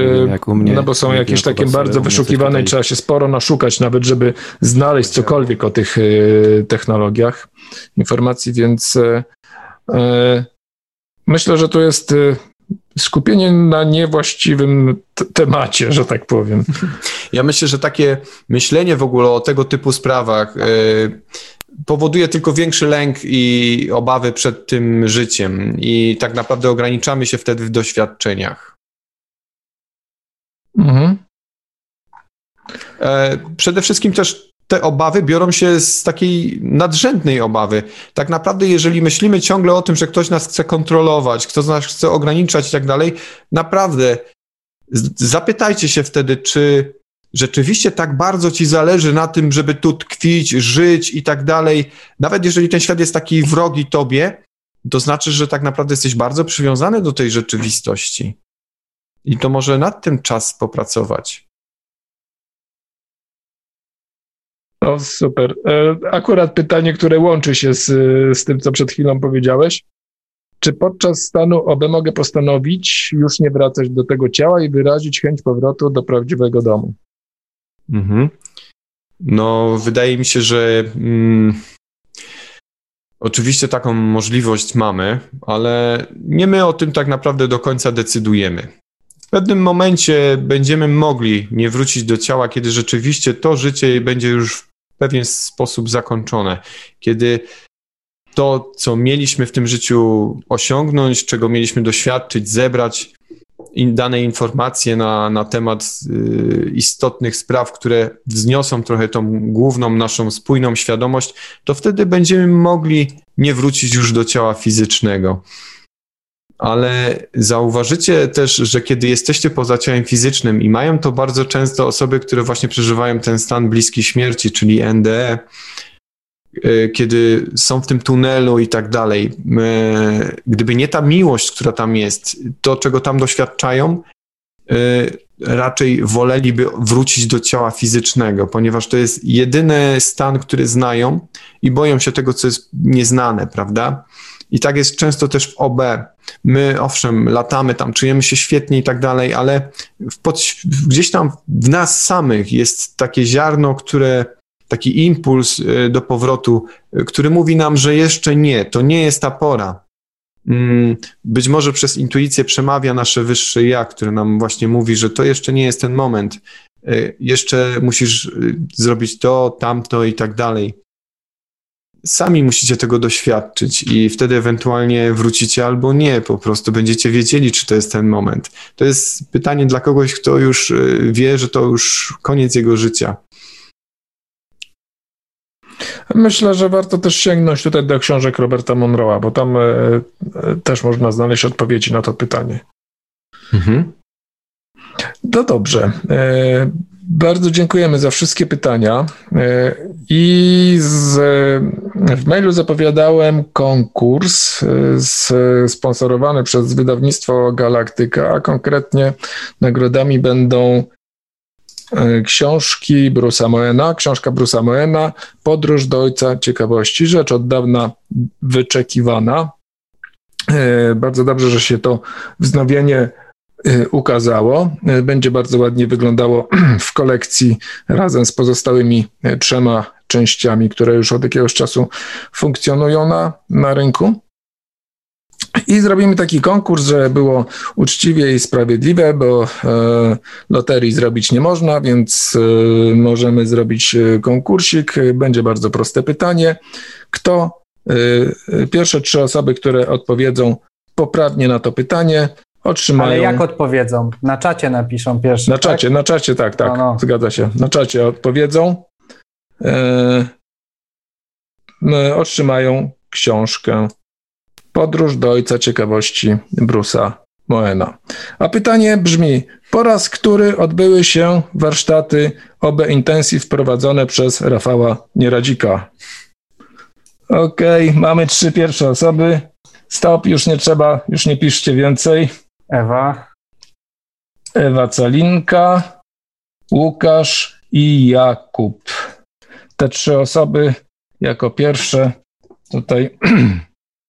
e, mnie, no bo są jakieś takie bardzo wyszukiwane i trzeba się sporo naszukać nawet, żeby znaleźć cokolwiek o tych e, technologiach informacji, więc e, myślę, że to jest skupienie na niewłaściwym temacie, że tak powiem. Ja myślę, że takie myślenie w ogóle o tego typu sprawach powoduje tylko większy lęk i obawy przed tym życiem i tak naprawdę ograniczamy się wtedy w doświadczeniach. Mhm. E, przede wszystkim też te obawy biorą się z takiej nadrzędnej obawy. Tak naprawdę, jeżeli myślimy ciągle o tym, że ktoś nas chce kontrolować, ktoś nas chce ograniczać i tak dalej, naprawdę zapytajcie się wtedy, czy rzeczywiście tak bardzo ci zależy na tym, żeby tu tkwić, żyć i tak dalej. Nawet jeżeli ten świat jest taki wrogi tobie, to znaczy, że tak naprawdę jesteś bardzo przywiązany do tej rzeczywistości. I to może nad tym czas popracować. No super. E, akurat pytanie, które łączy się z, z tym, co przed chwilą powiedziałeś. Czy podczas stanu OB mogę postanowić już nie wracać do tego ciała i wyrazić chęć powrotu do prawdziwego domu? Mhm. No, wydaje mi się, że mm, oczywiście taką możliwość mamy, ale nie my o tym tak naprawdę do końca decydujemy pewnym momencie będziemy mogli nie wrócić do ciała, kiedy rzeczywiście to życie będzie już w pewien sposób zakończone, kiedy to, co mieliśmy w tym życiu osiągnąć, czego mieliśmy doświadczyć, zebrać in, dane informacje na, na temat y, istotnych spraw, które wzniosą trochę tą główną naszą spójną świadomość, to wtedy będziemy mogli nie wrócić już do ciała fizycznego ale zauważycie też, że kiedy jesteście poza ciałem fizycznym i mają to bardzo często osoby, które właśnie przeżywają ten stan bliski śmierci, czyli NDE, e, kiedy są w tym tunelu i tak dalej, e, gdyby nie ta miłość, która tam jest, to czego tam doświadczają, e, raczej woleliby wrócić do ciała fizycznego, ponieważ to jest jedyny stan, który znają i boją się tego, co jest nieznane, prawda? I tak jest często też w OB. My, owszem, latamy tam, czujemy się świetnie i tak dalej, ale pod, gdzieś tam w nas samych jest takie ziarno, które, taki impuls y, do powrotu, y, który mówi nam, że jeszcze nie, to nie jest ta pora. Mm, być może przez intuicję przemawia nasze wyższe ja, które nam właśnie mówi, że to jeszcze nie jest ten moment. Y, jeszcze musisz zrobić to, tamto i tak dalej sami musicie tego doświadczyć i wtedy ewentualnie wrócicie albo nie, po prostu będziecie wiedzieli, czy to jest ten moment. To jest pytanie dla kogoś, kto już y, wie, że to już koniec jego życia. Myślę, że warto też sięgnąć tutaj do książek Roberta Monroe'a, bo tam e, e, też można znaleźć odpowiedzi na to pytanie. Mhm. No dobrze. Bardzo dziękujemy za wszystkie pytania. E, I z, w mailu zapowiadałem konkurs e, sponsorowany przez wydawnictwo Galaktyka, a konkretnie nagrodami będą e, książki Brusa Moena, książka Brusa Moena, Podróż do Ojca Ciekawości, rzecz od dawna wyczekiwana. Bardzo dobrze, że się to wznowienie ukazało. Y, będzie bardzo ładnie wyglądało (clears throat) w kolekcji razem z pozostałymi y, trzema częściami, które już od jakiegoś czasu funkcjonują na, na rynku. I zrobimy taki konkurs, że było uczciwie i sprawiedliwe, bo e, loterii zrobić nie można, więc e, możemy zrobić konkursik. Będzie bardzo proste pytanie. Kto, e, pierwsze trzy osoby, które odpowiedzą poprawnie na to pytanie, otrzymają... Ale jak odpowiedzą? Na czacie napiszą pierwszy, Na czacie, tak? na czacie, tak, tak, No, no. zgadza się. Na czacie odpowiedzą. E, e, otrzymają książkę Podróż do Ojca Ciekawości Bruce'a Moena. A pytanie brzmi, po raz który odbyły się warsztaty OB Intensive prowadzone przez Rafała Nieradzika? Okej, mamy trzy pierwsze osoby. Stop, już nie trzeba, już nie piszcie więcej. Ewa, Ewa Calinka, Łukasz i Jakub. Te trzy osoby jako pierwsze tutaj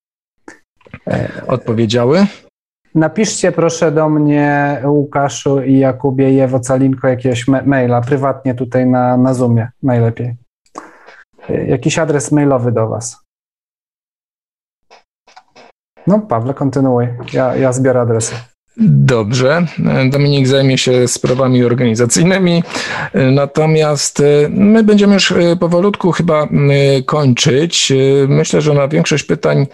(clears throat) odpowiedziały. napiszcie proszę do mnie, Łukaszu i Jakubie i Ewo Calinko jakiegoś ma- maila, prywatnie tutaj na, na Zoomie, najlepiej. Y, Jakiś adres mailowy do Was. No, Pawle, kontynuuj. Ja, ja zbiorę adresy. Dobrze. Dominik zajmie się sprawami organizacyjnymi. Natomiast e, my będziemy już e, powolutku chyba e, kończyć. Myślę, że na większość pytań,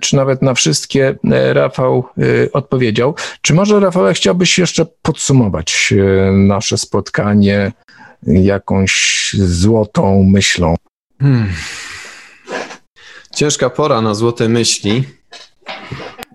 czy nawet na wszystkie, Rafał odpowiedział. Czy może, Rafał, chciałbyś jeszcze podsumować nasze spotkanie jakąś złotą myślą? Hmm. Ciężka pora na złote myśli.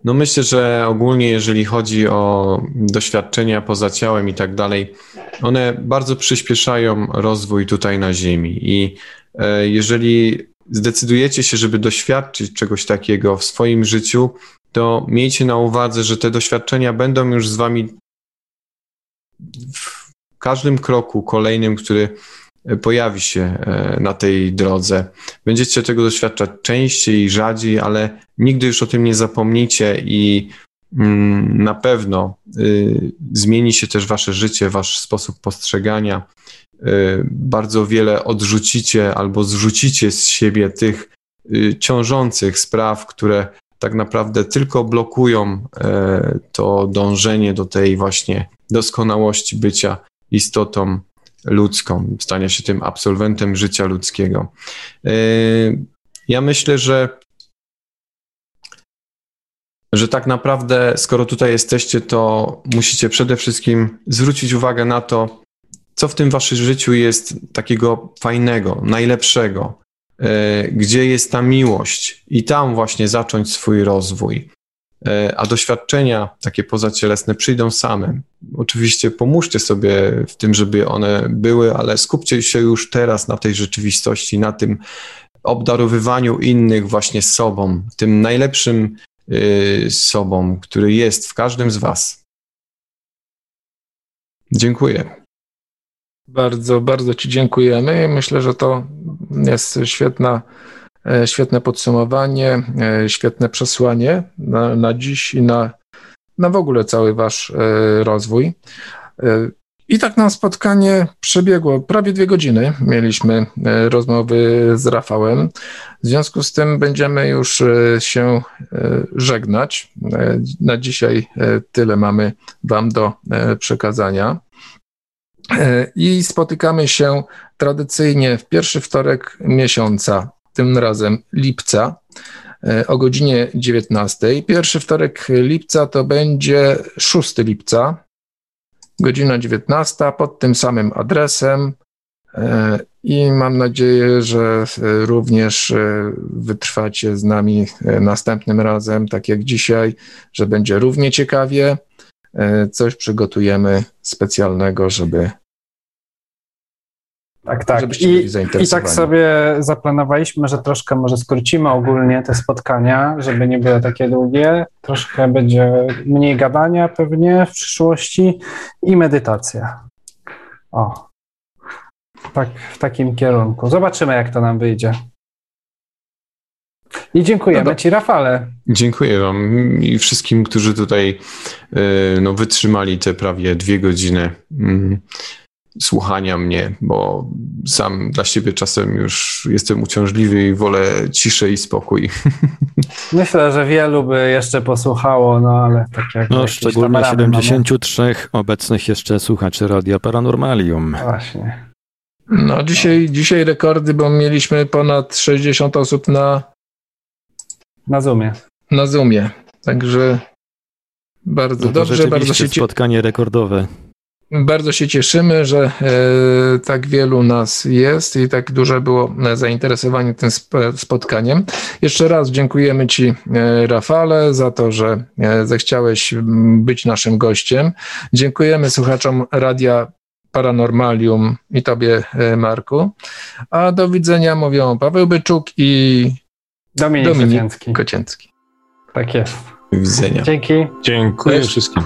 No myślę, że ogólnie jeżeli chodzi o doświadczenia poza ciałem i tak dalej, one bardzo przyspieszają rozwój tutaj na Ziemi. I e, jeżeli zdecydujecie się, żeby doświadczyć czegoś takiego w swoim życiu, to miejcie na uwadze, że te doświadczenia będą już z wami w każdym kroku kolejnym, który pojawi się e, na tej drodze. Będziecie tego doświadczać częściej i rzadziej, ale nigdy już o tym nie zapomnicie i mm, na pewno y, zmieni się też wasze życie, wasz sposób postrzegania. Y, bardzo wiele odrzucicie albo zrzucicie z siebie tych y, ciążących spraw, które tak naprawdę tylko blokują e, to dążenie do tej właśnie doskonałości bycia istotą ludzką, stania się tym absolwentem życia ludzkiego. Yy, Ja myślę, że że tak naprawdę, skoro tutaj jesteście, to musicie przede wszystkim zwrócić uwagę na to, co w tym waszym życiu jest takiego fajnego, najlepszego, yy, gdzie jest ta miłość i tam właśnie zacząć swój rozwój. Yy, A doświadczenia takie pozacielesne przyjdą same. Oczywiście pomóżcie sobie w tym, żeby one były, ale skupcie się już teraz na tej rzeczywistości, na tym obdarowywaniu innych właśnie sobą, tym najlepszym yy, sobą, który jest w każdym z Was. Dziękuję. Bardzo, bardzo Ci dziękujemy. Myślę, że to jest świetna, e, świetne podsumowanie, e, świetne przesłanie na, na dziś i na, na w ogóle cały Wasz e, rozwój. E, I tak nam spotkanie przebiegło prawie dwie godziny. Mieliśmy e, rozmowy z Rafałem. W związku z tym będziemy już e, się e, żegnać. E, Na dzisiaj e, tyle mamy Wam do e, przekazania. E, I spotykamy się tradycyjnie w pierwszy wtorek miesiąca, tym razem lipca, e, o godzinie 19. Pierwszy wtorek lipca to będzie 6 lipca, godzina 19, pod tym samym adresem. E, I mam nadzieję, że e, również wytrwacie z nami następnym razem, tak jak dzisiaj, że będzie równie ciekawie. Coś przygotujemy specjalnego, żeby, Tak, tak. żebyście I, I tak sobie zaplanowaliśmy, że troszkę może skrócimy ogólnie te spotkania, żeby nie były takie długie. Troszkę będzie mniej gadania pewnie w przyszłości i medytacja. O. Tak, w takim kierunku. Zobaczymy, jak to nam wyjdzie. I dziękujemy No do- Ci, Rafale. Dziękuję Wam i wszystkim, którzy tutaj y, no, wytrzymali te prawie dwie godziny mm, słuchania mnie, bo sam dla siebie czasem już jestem uciążliwy i wolę ciszę i spokój. (laughs) Myślę, że wielu by jeszcze posłuchało, no ale tak jak. No, szczególnie tam ramy 73 obecnych jeszcze słuchaczy Radia Paranormalium. Mamy. Właśnie. No, dzisiaj, dzisiaj rekordy, bo mieliśmy ponad 60 osób na, Na Zoomie. na Zoomie. Także Bardzo no dobrze, bardzo się spotkanie rekordowe. Bardzo się cieszymy, że e, tak wielu nas jest i tak duże było zainteresowanie tym spotkaniem. Jeszcze raz dziękujemy Ci, e, Rafale, za to, że e, zechciałeś być naszym gościem. Dziękujemy słuchaczom Radia Paranormalium i Tobie, Marku. A do widzenia mówią Paweł Byczuk i Dominik, Dominik Kocięcki. Kocięcki. Tak jest. Do widzenia. Dzięki. Dziękuję Cześć. wszystkim.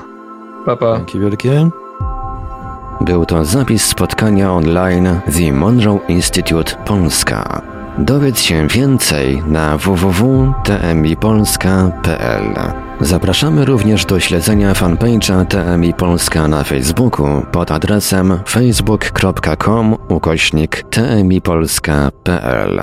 Pa, pa. Dzięki wielkie. Był to zapis spotkania online The Monroe Institute Polska. Dowiedz się więcej na www.tmipolska.pl. Zapraszamy również do śledzenia fanpage'a TMI Polska na Facebooku pod adresem facebook.com ukośnik tmipolska.pl.